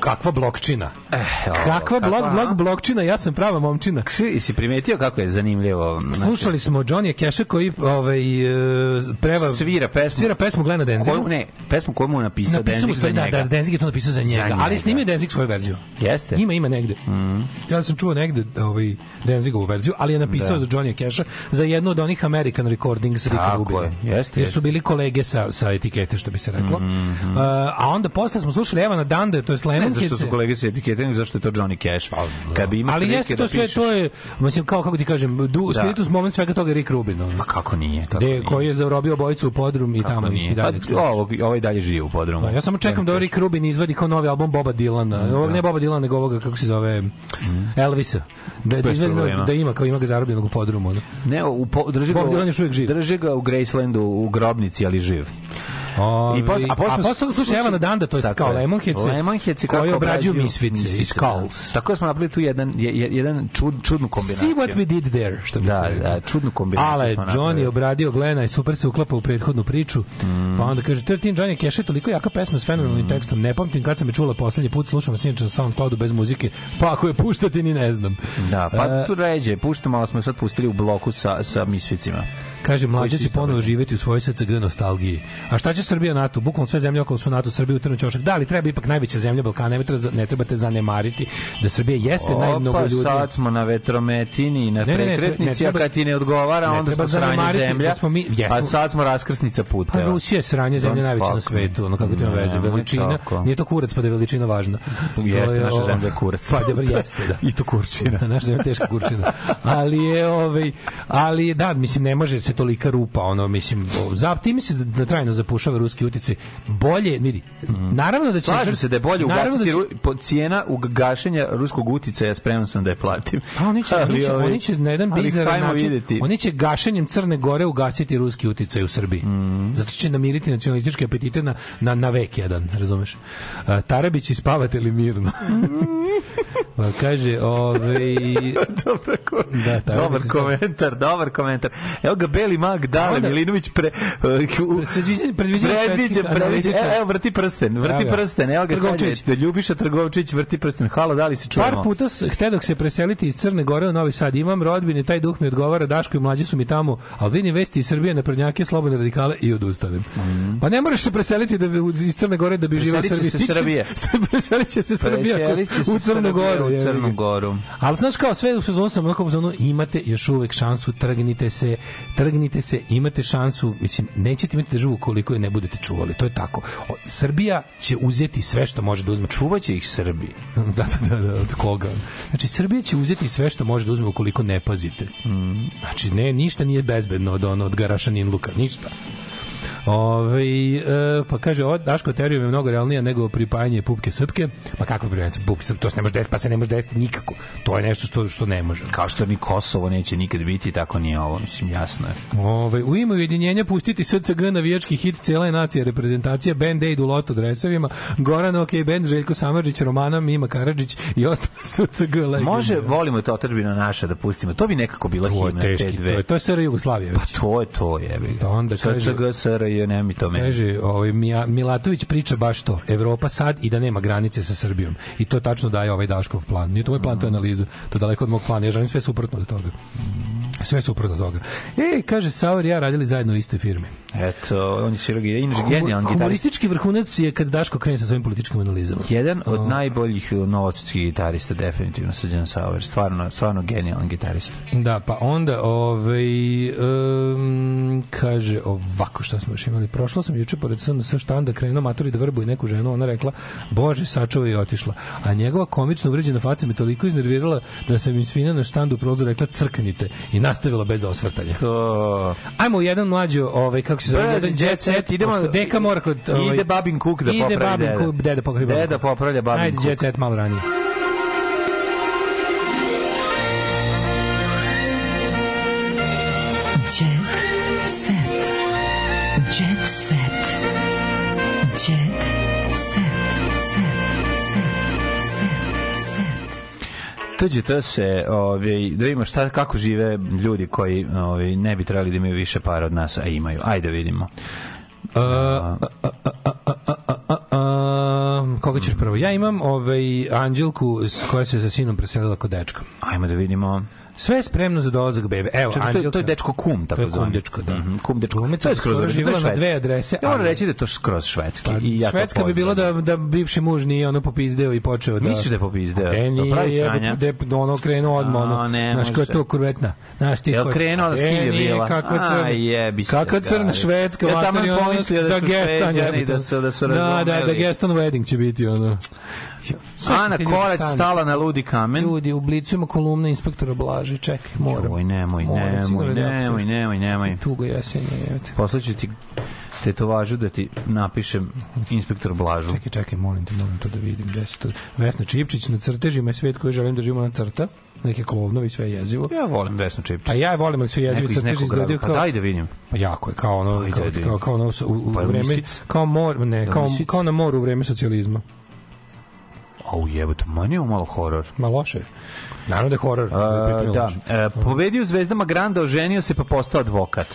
Kakva blokčina. kakva blok, blok, blokčina, ja sam prava momčina. Si, si primetio kako je zanimljivo? znači, Slušali smo Johnny Keša koji ovaj, e, preva, svira pesmu. svira pesmu Glena Denziga. Koju, ne, pesmu koju mu napisao Napisao mu za da, njega. da, Denzig je to napisao za njega, njega. ali snimio Denzig svoju verziju. Jeste. Ima, ima negde. Ja sam čuo negde ovaj, Denzigovu verziju, ali je napisao Da. za Johnny Keša za jednu od onih American Recordings Tako Rubina. je, jeste, Jer su bili kolege sa, sa etikete, što bi se reklo. Mhm. Uh, a onda posle smo slušali Evana Dande, to je Ne Lemonheads. zašto su kolege sa etiketom, zašto je to Johnny Cash. Kad bi imaš Ali jeste da to sve, pišeš- to je, mislim, kao kako ti kažem, du, Da. spiritus moment svega toga je Rick Rubin. Pa kako nije? Gde, nije? koji je zarobio bojicu u podrum i Kako tamo ih i nije? dalje. Pa, ovo, ovaj dalje živi u podrumu. Da, ja samo čekam da ovaj Rick Rubin izvadi kao novi album Boba Dylana. Ovog ne Boba Dylana, nego ovoga, kako se zove, Elvisa. Da, da, izvadi, problema. da ima, kao ima ga zarobljenog u podrumu. Ne, u, po, drži, ga, Bob Dylan još uvijek živ. drži ga u Gracelandu u grobnici, ali živ. Ovi, I posle, a posle, a posle slušaj Evana Danda, to jest Tako kao je. Lemonheadse, Lemonheadse koji kako obrađuju Misfits i Skulls. Tako da smo napravili tu jedan, je- je- jedan čud, čudnu kombinaciju. See what we did there, što bi Da, se da, čudnu kombinaciju Ale, Johnny je obradio Glena i super se uklapa u prethodnu priču. Mm. Pa onda kaže, 13 Johnny Cash je toliko jaka pesma s fenomenalnim tekstom. Ne pamtim kad sam je čula poslednji put, slušam inače na SoundCloudu bez muzike, pa ako je puštati ni ne znam. Da, pa E, tu ređe, puštamo, ali smo sad pustili u bloku sa, sa misficima. Kaže, mlađa su će ponovo živeti u svojoj SCG nostalgiji. A šta će Srbija NATO? Bukvalno sve zemlje okolo su NATO, Srbija u trnu ćošak. Da, ali treba ipak najveća zemlja Balkana, ne, treba, ne trebate zanemariti da Srbija jeste Opa, najmnogoljudnija. sad smo na vetrometini, na Ne, ne, ne, prekretnici, ne a treba- kad ti ne odgovara, ne onda smo sranje zanemariti zemlja, da smo mi- jesmo- a sad smo raskrsnica puta. Pa Rusija je sranje zemlja Don't najveća na svetu, ono kako to ima veze, veličina, nije to kurac pa da je veličina važna. Jeste, naša zemlja je kurac. Pa dobro, jeste, da. I to kurčina. naša zemlja je teška kurčina. Ali je, ovaj, ali da, mislim, ne može se tolika rupa, ono, mislim, za, time se da trajno zapušava ruski uticaj. Bolje, vidi, naravno da će... Slažem se da je bolje naravno ugasiti će- ru- po- cijena gašenja ruskog uticaja, spreman sam da je platim. A oni će, oni Ali, će, ovaj, oni će na jedan ali bizaran način, videti. oni će gašenjem Crne Gore ugasiti ruski uticaj u Srbiji. Zato što će namiriti nacionalističke apetite na, na, na vek jedan, razumeš? A, Tarabić spavate li mirno? pa kaže, ovaj... Dobar, ko- Da, dobar komentar, dobar komentar. Evo ga Beli mag Dale Onda- Milinović pre, uh, predviđa, predviđa, analitičar. evo vrti prsten, vrti Evo prsten, evo ga sad je, Trgovčević. da Ljubiša Trgovčić vrti prsten. Halo, da li se čujemo? Par puta htedok se preseliti iz Crne Gore u Novi Sad. Imam rodbine, taj duh mi odgovara, Daško i mlađi su mi tamo, ali vidim vesti iz Srbije na prednjake, slobodne radikale i odustanem. Pa ne moraš se preseliti da iz Crne Gore da bi živao u se Srbije. preselit će se Srbija u Crnu Goru. u. Crnu Goru. Ali znaš kao sve u fazonu sam onako imate još uvek šansu, trgnite se, trgnite se, imate šansu, mislim, nećete imati državu koliko je ne budete čuvali, to je tako. O, Srbija će uzeti sve što može da uzme. Čuvaće ih Srbiji. da, da, da, da, od koga? Znači, Srbija će uzeti sve što može da uzme ukoliko ne pazite. Znači, ne, ništa nije bezbedno od, ono, od Garaša Ninluka, ništa. Ove, e, pa kaže, o, Daško teorija je mnogo realnija nego pripajanje pupke srpke. Ma kako pripajanje pupke srpke? To se ne može desiti, pa se ne može desiti nikako. To je nešto što, što ne može. Kao što ni Kosovo neće nikad biti, tako ni ovo, mislim, jasno je. Ove, u ime ujedinjenja pustiti SCG navijački hit cijela je nacija reprezentacija Band Aid u loto dresovima Goran OK Band, Željko Samadžić, Romana Mima Karadžić i ostalo SCG legende. Može, volimo to otadžbina naša da pustimo. To bi nekako bila To je himna te teški, to je, to je SR Jugoslavija. Pa to je to, jebi. Pa onda SCG, SRJ, nema mi to meni. Kaže, ovaj, Milatović priča baš to. Evropa sad i da nema granice sa Srbijom. I to tačno daje ovaj Daškov plan. Nije to moj plan, to je analiza. To je daleko od mog plana. Ja želim sve suprotno od toga. Sve suprotno od toga. E, kaže, Sauer i ja radili zajedno u istoj firmi. Eto, on je svirao gitaru, inače genijalan gitarist. Humoristički vrhunac je kad Daško krene sa svojim političkim analizama. Jedan od najboljih novosadskih gitarista, definitivno, Srđan Sauer. Stvarno, stvarno genijalan gitarista. Da, pa onda ovaj, um, kaže ovako šta smo još imali. Prošla sam juče pored SNS štanda, krenuo maturi da vrbu i neku ženu, ona rekla, bože, sačuva i otišla. A njegova komično uvređena faca me toliko iznervirala da sam im svina na štandu prolazu rekla crknite i nastavila bez osvrtanja. To... Ajmo jedan mlađo, ovaj, kako se zove, jedan jet set, idemo- deka mora kod... Ovaj, Ide Babin Cook da ide popravi Babin deda. Cook, deda popravi Babin Deda popravlja Babin Ajde, jet set malo ranije. otuđi to se, ovaj, da vidimo šta, kako žive ljudi koji ovaj, ne bi trebali da imaju više para od nas, a imaju. Ajde vidimo. Uh, koga ćeš prvo? Ja imam ovaj Anđelku koja se sa sinom preselila kod dečka. Ajmo da vidimo. Sve je spremno za dolazak bebe. Evo, Čekaj, Anđelka. to je dečko kum, tako To je kum zvani. dečko, da. Mhm, kum dečko. Glumica To je skroz živjela na dve adrese, Ja moram reći da je to skroz švedski. Pa, I ja Švedska bi bilo da, da bivši muž nije ono popizdeo i počeo da... Misliš da je popizdeo? Da nije, pravi jebote, sranja? da je ono krenuo odmah, ono, ne znaš ko je to kurvetna. Znaš ti ko je- krenuo da s kim je E, bila? Kakva crna, A, jebi se, kakva crna švedska, Ja ono, pomislio da su Šveđani, jebote. da su- da su Da, da, da, razumeli. Gestan wedding će biti, ono. Ana Korać stala na ludi kamen. Ljudi, u blicu ima kolumna inspektora Blaži, čekaj, moram. Oj, nemoj, Moram, nemoj, da nemoj, nemoj, nemoj. Tugo jesenje. Poslaću ti tetovažu da ti napišem inspektor Blažu. Čekaj, čekaj, molim te, moram to da vidim. Gde se to... Vesna Čipčić na crtežima je svet koji želim da živimo na crta. neke Klovnovi, sve je jezivo. Ja volim Vesnu Čipić. Pa ja je volim, ali su jezivi crteži izgledaju grada. kao... Pa daj da vidim. Pa jako je, kao ono, Ajde, kao, kao, kao ono u, u Pa vreme, kao mor, ne, Je kao, kao na moru u vreme socijalizma. Au jebote, manje malo horor. Ma loše. Naravno da je horor. A, da, e, pobedio Zvezdama Granda, oženio se pa postao advokat.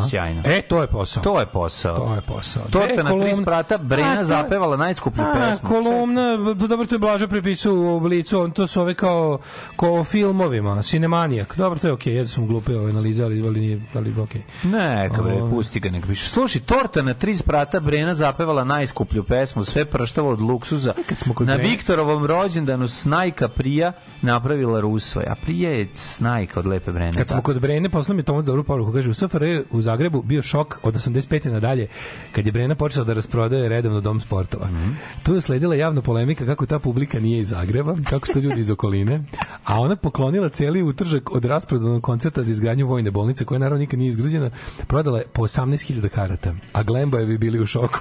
Sjajno. E, to je posao. To je posao. To je posao. Torta Dve na tri sprata, A, Brena zapevala najskuplju A, pesmu. kolumna, dobro, to je Blaža prepisao u oblicu, on to su ove kao, kao o filmovima, Cinemanijak. Dobro, to je okej, ja sam glupe ove analize, ali, ali nije, ali okej. Neka bre, pusti ga, neka piše. Slušaj, torta na tri sprata, Brena zapevala najskuplju pesmu, sve prštavo od luksuza. kod Na Brene- Viktorovom rođendanu Snajka Prija napravila Rusvaj, a Prija je Snajka od Lepe Brene. Kad smo kod Brene, poslao mi Tomac dobru poruku, kaže, u SFRJ u Zagrebu bio šok od 85. nadalje, kad je Brena počela da rasprodaje redovno dom sportova. Mhm. Tu je sledila javna polemika kako ta publika nije iz Zagreba, kako su to ljudi iz okoline, a ona poklonila cijeli utržak od rasprodanog koncerta za izgradnju vojne bolnice, koja naravno nikad nije izgrađena, prodala je po 18.000 karata, a Glembojevi bili u šoku.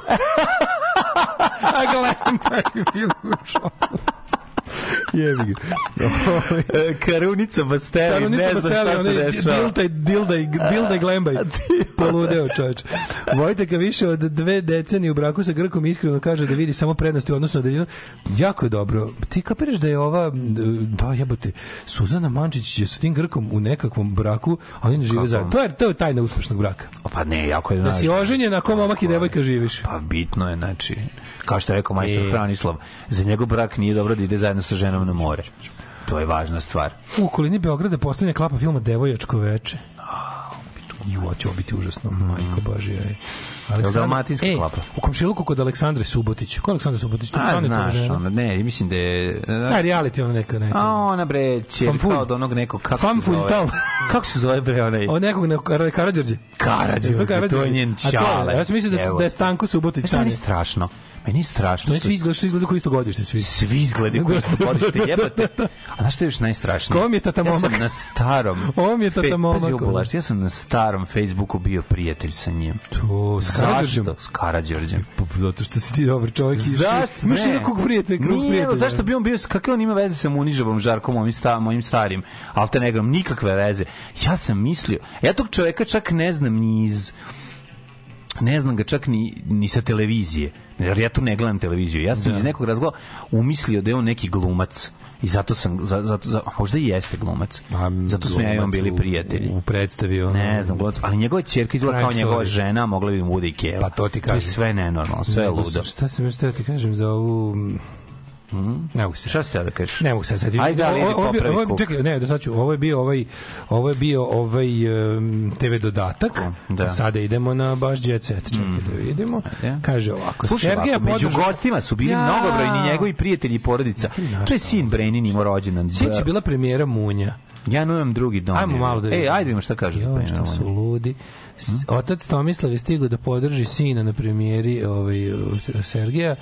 a Glembojevi bili u šoku. Jebi ga. E, Karunica Basteli, Karunica ne znam šta se dešava. Dilda, i- Dilda, i- Dilda i Glembaj. Poludeo čovječ. Vojteka više od dve decenije u braku sa Grkom iskreno kaže da vidi samo prednosti u odnosu na Deljinu. Jako je dobro. Ti kapiraš da je ova, da jebote, Suzana Mančić je sa tim Grkom u nekakvom braku, a oni žive zajedno. To je, to je tajna uspešnog braka. Pa ne, jako je Da si oženjen, ako momak i devojka živiš. Pa bitno je, znači, kao što je rekao majstor E. Hranislav, za njegov brak nije dobro da ide zajedno sa ženom na more. To je važna stvar. U okolini Beograda postavlja klapa filma Devojačko veče. Ju, ovo će ovo biti užasno, majko Božija. je. dalmatinska e, klapa? U komšiluku kod Aleksandre Subotić. Ko Aleksandra Subotić? To A, znaš, ono, ne, mislim da je... Taj reality ona neka neka. A ona bre, čerka Fanful. od onog nekog, kako Fan se zove? Funtal. Kako se zove bre onaj? Od nekog nekog Karadžorđe. Karađorđe, to je njen čale. Ja sam mislio da, da je Stanko Subotić. Znaš, meni je strašno. Meni je strašno. Što- svi izgleda što izgleda koji isto godište svi. Svi izgledi koji su godište jebate. A znaš što je još najstrašnije? Ko mi je tata Ja momak? sam na starom... Mi je tata momak, Pazi, obulaš, ja sam na starom Facebooku bio prijatelj sa njim. To, s Karađorđem. Zašto? S Karađorđem. Pa, Zato što si ti dobar čovjek. Zašto? Imaš Ne. nekog prijatelja, Nije, prijatelja. zašto bi on bio, kakve on ima veze sa Munižavom Žarkom, mojim, sta, mojim starim alternegram, nikakve veze. Ja sam mislio, ja tog čoveka čak ne znam ni iz ne znam ga čak ni, ni sa televizije, jer ja tu ne gledam televiziju. Ja sam Da. iz nekog razloga umislio da je on neki glumac. I zato sam, za, zato, za, a možda i jeste glumac. zato smo ja i on bili u- prijatelji. U predstavi ono. Ne znam, glumac, ali njegova ćerka izgleda kao njegova žena, a mogla bi mu bude i keva. Pa to ti To je kažem. sve nenormalno, sve je ludo. Šta sam još teo ti kažem za ovu... Ne mogu se. Šta si teo da kažeš? Ne mogu se sad. Ajde, ali Ovo- ovo ovo kuk. Čekaj, ne, da sad ću. Ovo je bio ovaj ovo je bio ovaj um, TV dodatak. Da. Sada idemo na baš jet set. Čekaj da vidimo. Kaže ovako, Slušaj, Sergeja ovako, među podržao- gostima su bili Ja. mnogobrojni njegovi prijatelji i porodica. To je sin Brenin imao rođendan. Sinoć je bila premijera Munja. Ja nujem drugi dom. Ajmo malo da Ej, vidimo. ajde vidimo šta kaže. Jo, što su ludi. S- Otac Tomislav je stigao da podrži sina na premijeri ovaj, Sergeja.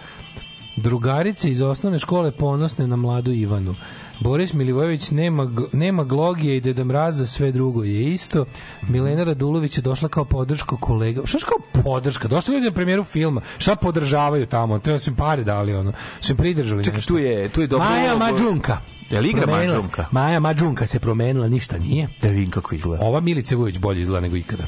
Drugarice iz osnovne škole ponosne na mladu Ivanu. Boris Milivojević nema, nema glogije i Deda Mraza, sve drugo je isto. Milena Radulović je došla kao podrško kolega. Šta je kao podrška? Došli ljudi na premijeru filma. Šta podržavaju tamo? Treba su im pare dali, ono. Su im pridržali Čekaj, nešto. tu je, tu je dobro. Maja Mađunka. Je li igra Promenila se. Mađunka? Maja Mađunka se promenila, ništa nije. Da vidim kako izgleda. Ova Milica Vujović bolje izgleda nego ikada.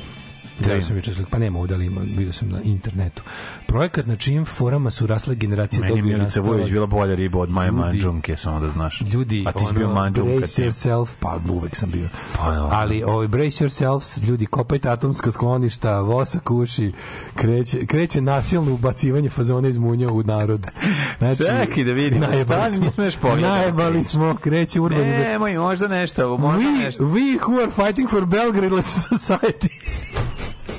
Gledao vidim. sam juče sliku, pa nema ovdje, ali ima, vidio sam na internetu. Projekat na čijim forama su rasle generacije Meni dobio Milica Vujović bila bolja riba od Ljudi- Manđunke, samo da znaš. Ljudi, A ti si bio ono, Manđunka. brace ti. yourself, pa uvek sam bio. Pa, da. Ali ovaj brace yourselves, ljudi kopajte atomska skloništa, vosa kuši, kreće, kreće nasilno ubacivanje fazona iz munja u narod. Znači, Čekaj da najebali stani, smo. nismo još pogledali. Najebali smo, kreće urbani. Nemoj, možda nešto, možda we, nešto. we who are fighting for Belgrade society.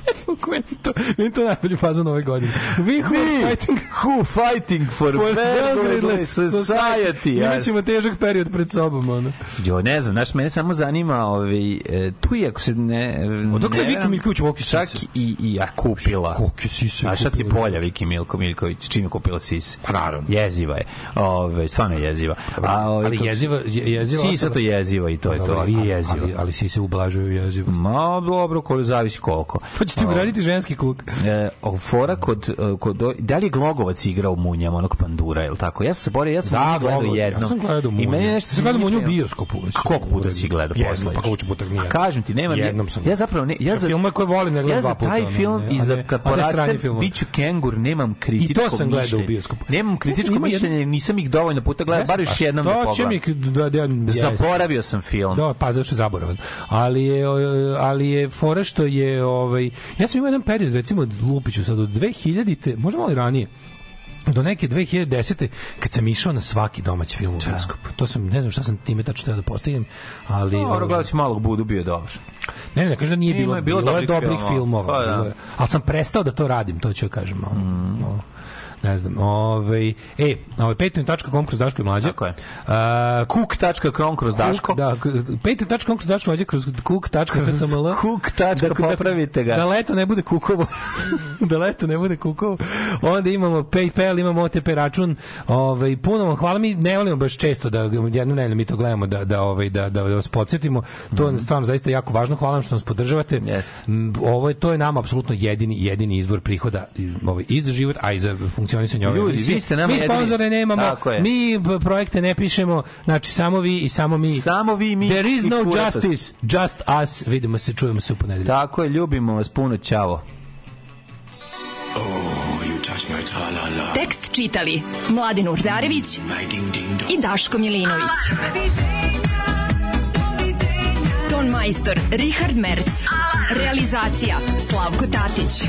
Meni to, najbolji fazon ove godine. We who are fighting Who fighting for, for Belgrade society. Imat ćemo težak period pred sobom, ono. Jo, ne znam, znaš, mene samo zanima, ovaj, e, tu je, ako se ne... Odakle Viki Milković Čak sise? i, i ja kupila. Kolike sise A šta ti polja Viki Milko Miljković? Čim je kupila sis? Pa naravno. Jeziva je. Ove, stvarno je jeziva. A, ovaj, ali jeziva, je- jeziva Sisa to jeziva i to je to, ali. Ali, ali si se ublažuju jezivost. Ma, dobro, koliko zavisi koliko. Hoćete Ovaj, Raditi ženski kuk. E, o, fora kod, e, kod da li je Glogovac igrao u Munjama onog pandura, je li tako? Ja sam se borio, ja sam Da, gledao jednom. ja sam gledao I Munju. meni nešto Ja sam gledao Munju u bioskopu već. A koliko puta si gledao posle? pa koliko puta nije. A kažem ti, nema Jednom sam. Ja zapravo ne, ja za filmove koje volim ne gledam ja za dva puta, taj ono, film ne, i za kad porastem filmove. biću kengur, nemam kritičko I to sam gledao u mišljenje. bioskopu. Nemam kritičko jedno- mišljenje, nisam ih dovoljno puta gledao, bar još jednom da To će mi pogledam. da, da, da, Zaboravio sam film. Da, pa zašto zaboravan. Ali je ali je fora što je ovaj ja sam imao jedan period recimo Lupiću sad od 2000-te, možda malo i ranije do neke 2010. kad sam išao na svaki domaći film u bioskopu. To sam, ne znam šta sam time tačno teo da postignem, ali... Dobro, ovaj, gledao si malog Budu, bio dobar. Ne, ne, kažem da nije bilo, bilo bilo, dobrih dobrih filmova. filmova. Pa da. bilo je. Ali sam prestao da to radim, to ću joj kažem. Malo, Mm. malo, ne znam. Ovaj e, ovaj patreon.com kroz Daško i mlađe. Tako je. Uh, Cook.com kroz Daško. Da, patreon.com kroz Daško i mlađe kroz cook.html. Cook tačka, popravite ga. Da leto ne bude kukovo. da leto ne bude kukovo. Onda imamo PayPal, imamo OTP račun. Ovaj puno vam hvala mi ne volimo baš često da jednu nedelju mi to gledamo da da ovaj da da, da vas podsetimo. To je stvarno zaista jako važno. Hvala vam što nas podržavate. M, Ovo je to je nama apsolutno jedini jedini izvor prihoda ovaj i za život, a i za funkcionisanje ove Ljudi, emisije. vi ste nama mi jedini- sponzore nemamo, mi projekte ne pišemo, znači samo vi i samo mi. Samo vi, mi There is no justice, just us. Vidimo se, čujemo se u ponedeljak. Tako je, ljubimo vas puno, ćao. Tekst čitali Mladin Urdarević i Daško Milinović. Ton majstor Richard Merc. Realizacija Slavko Tatić.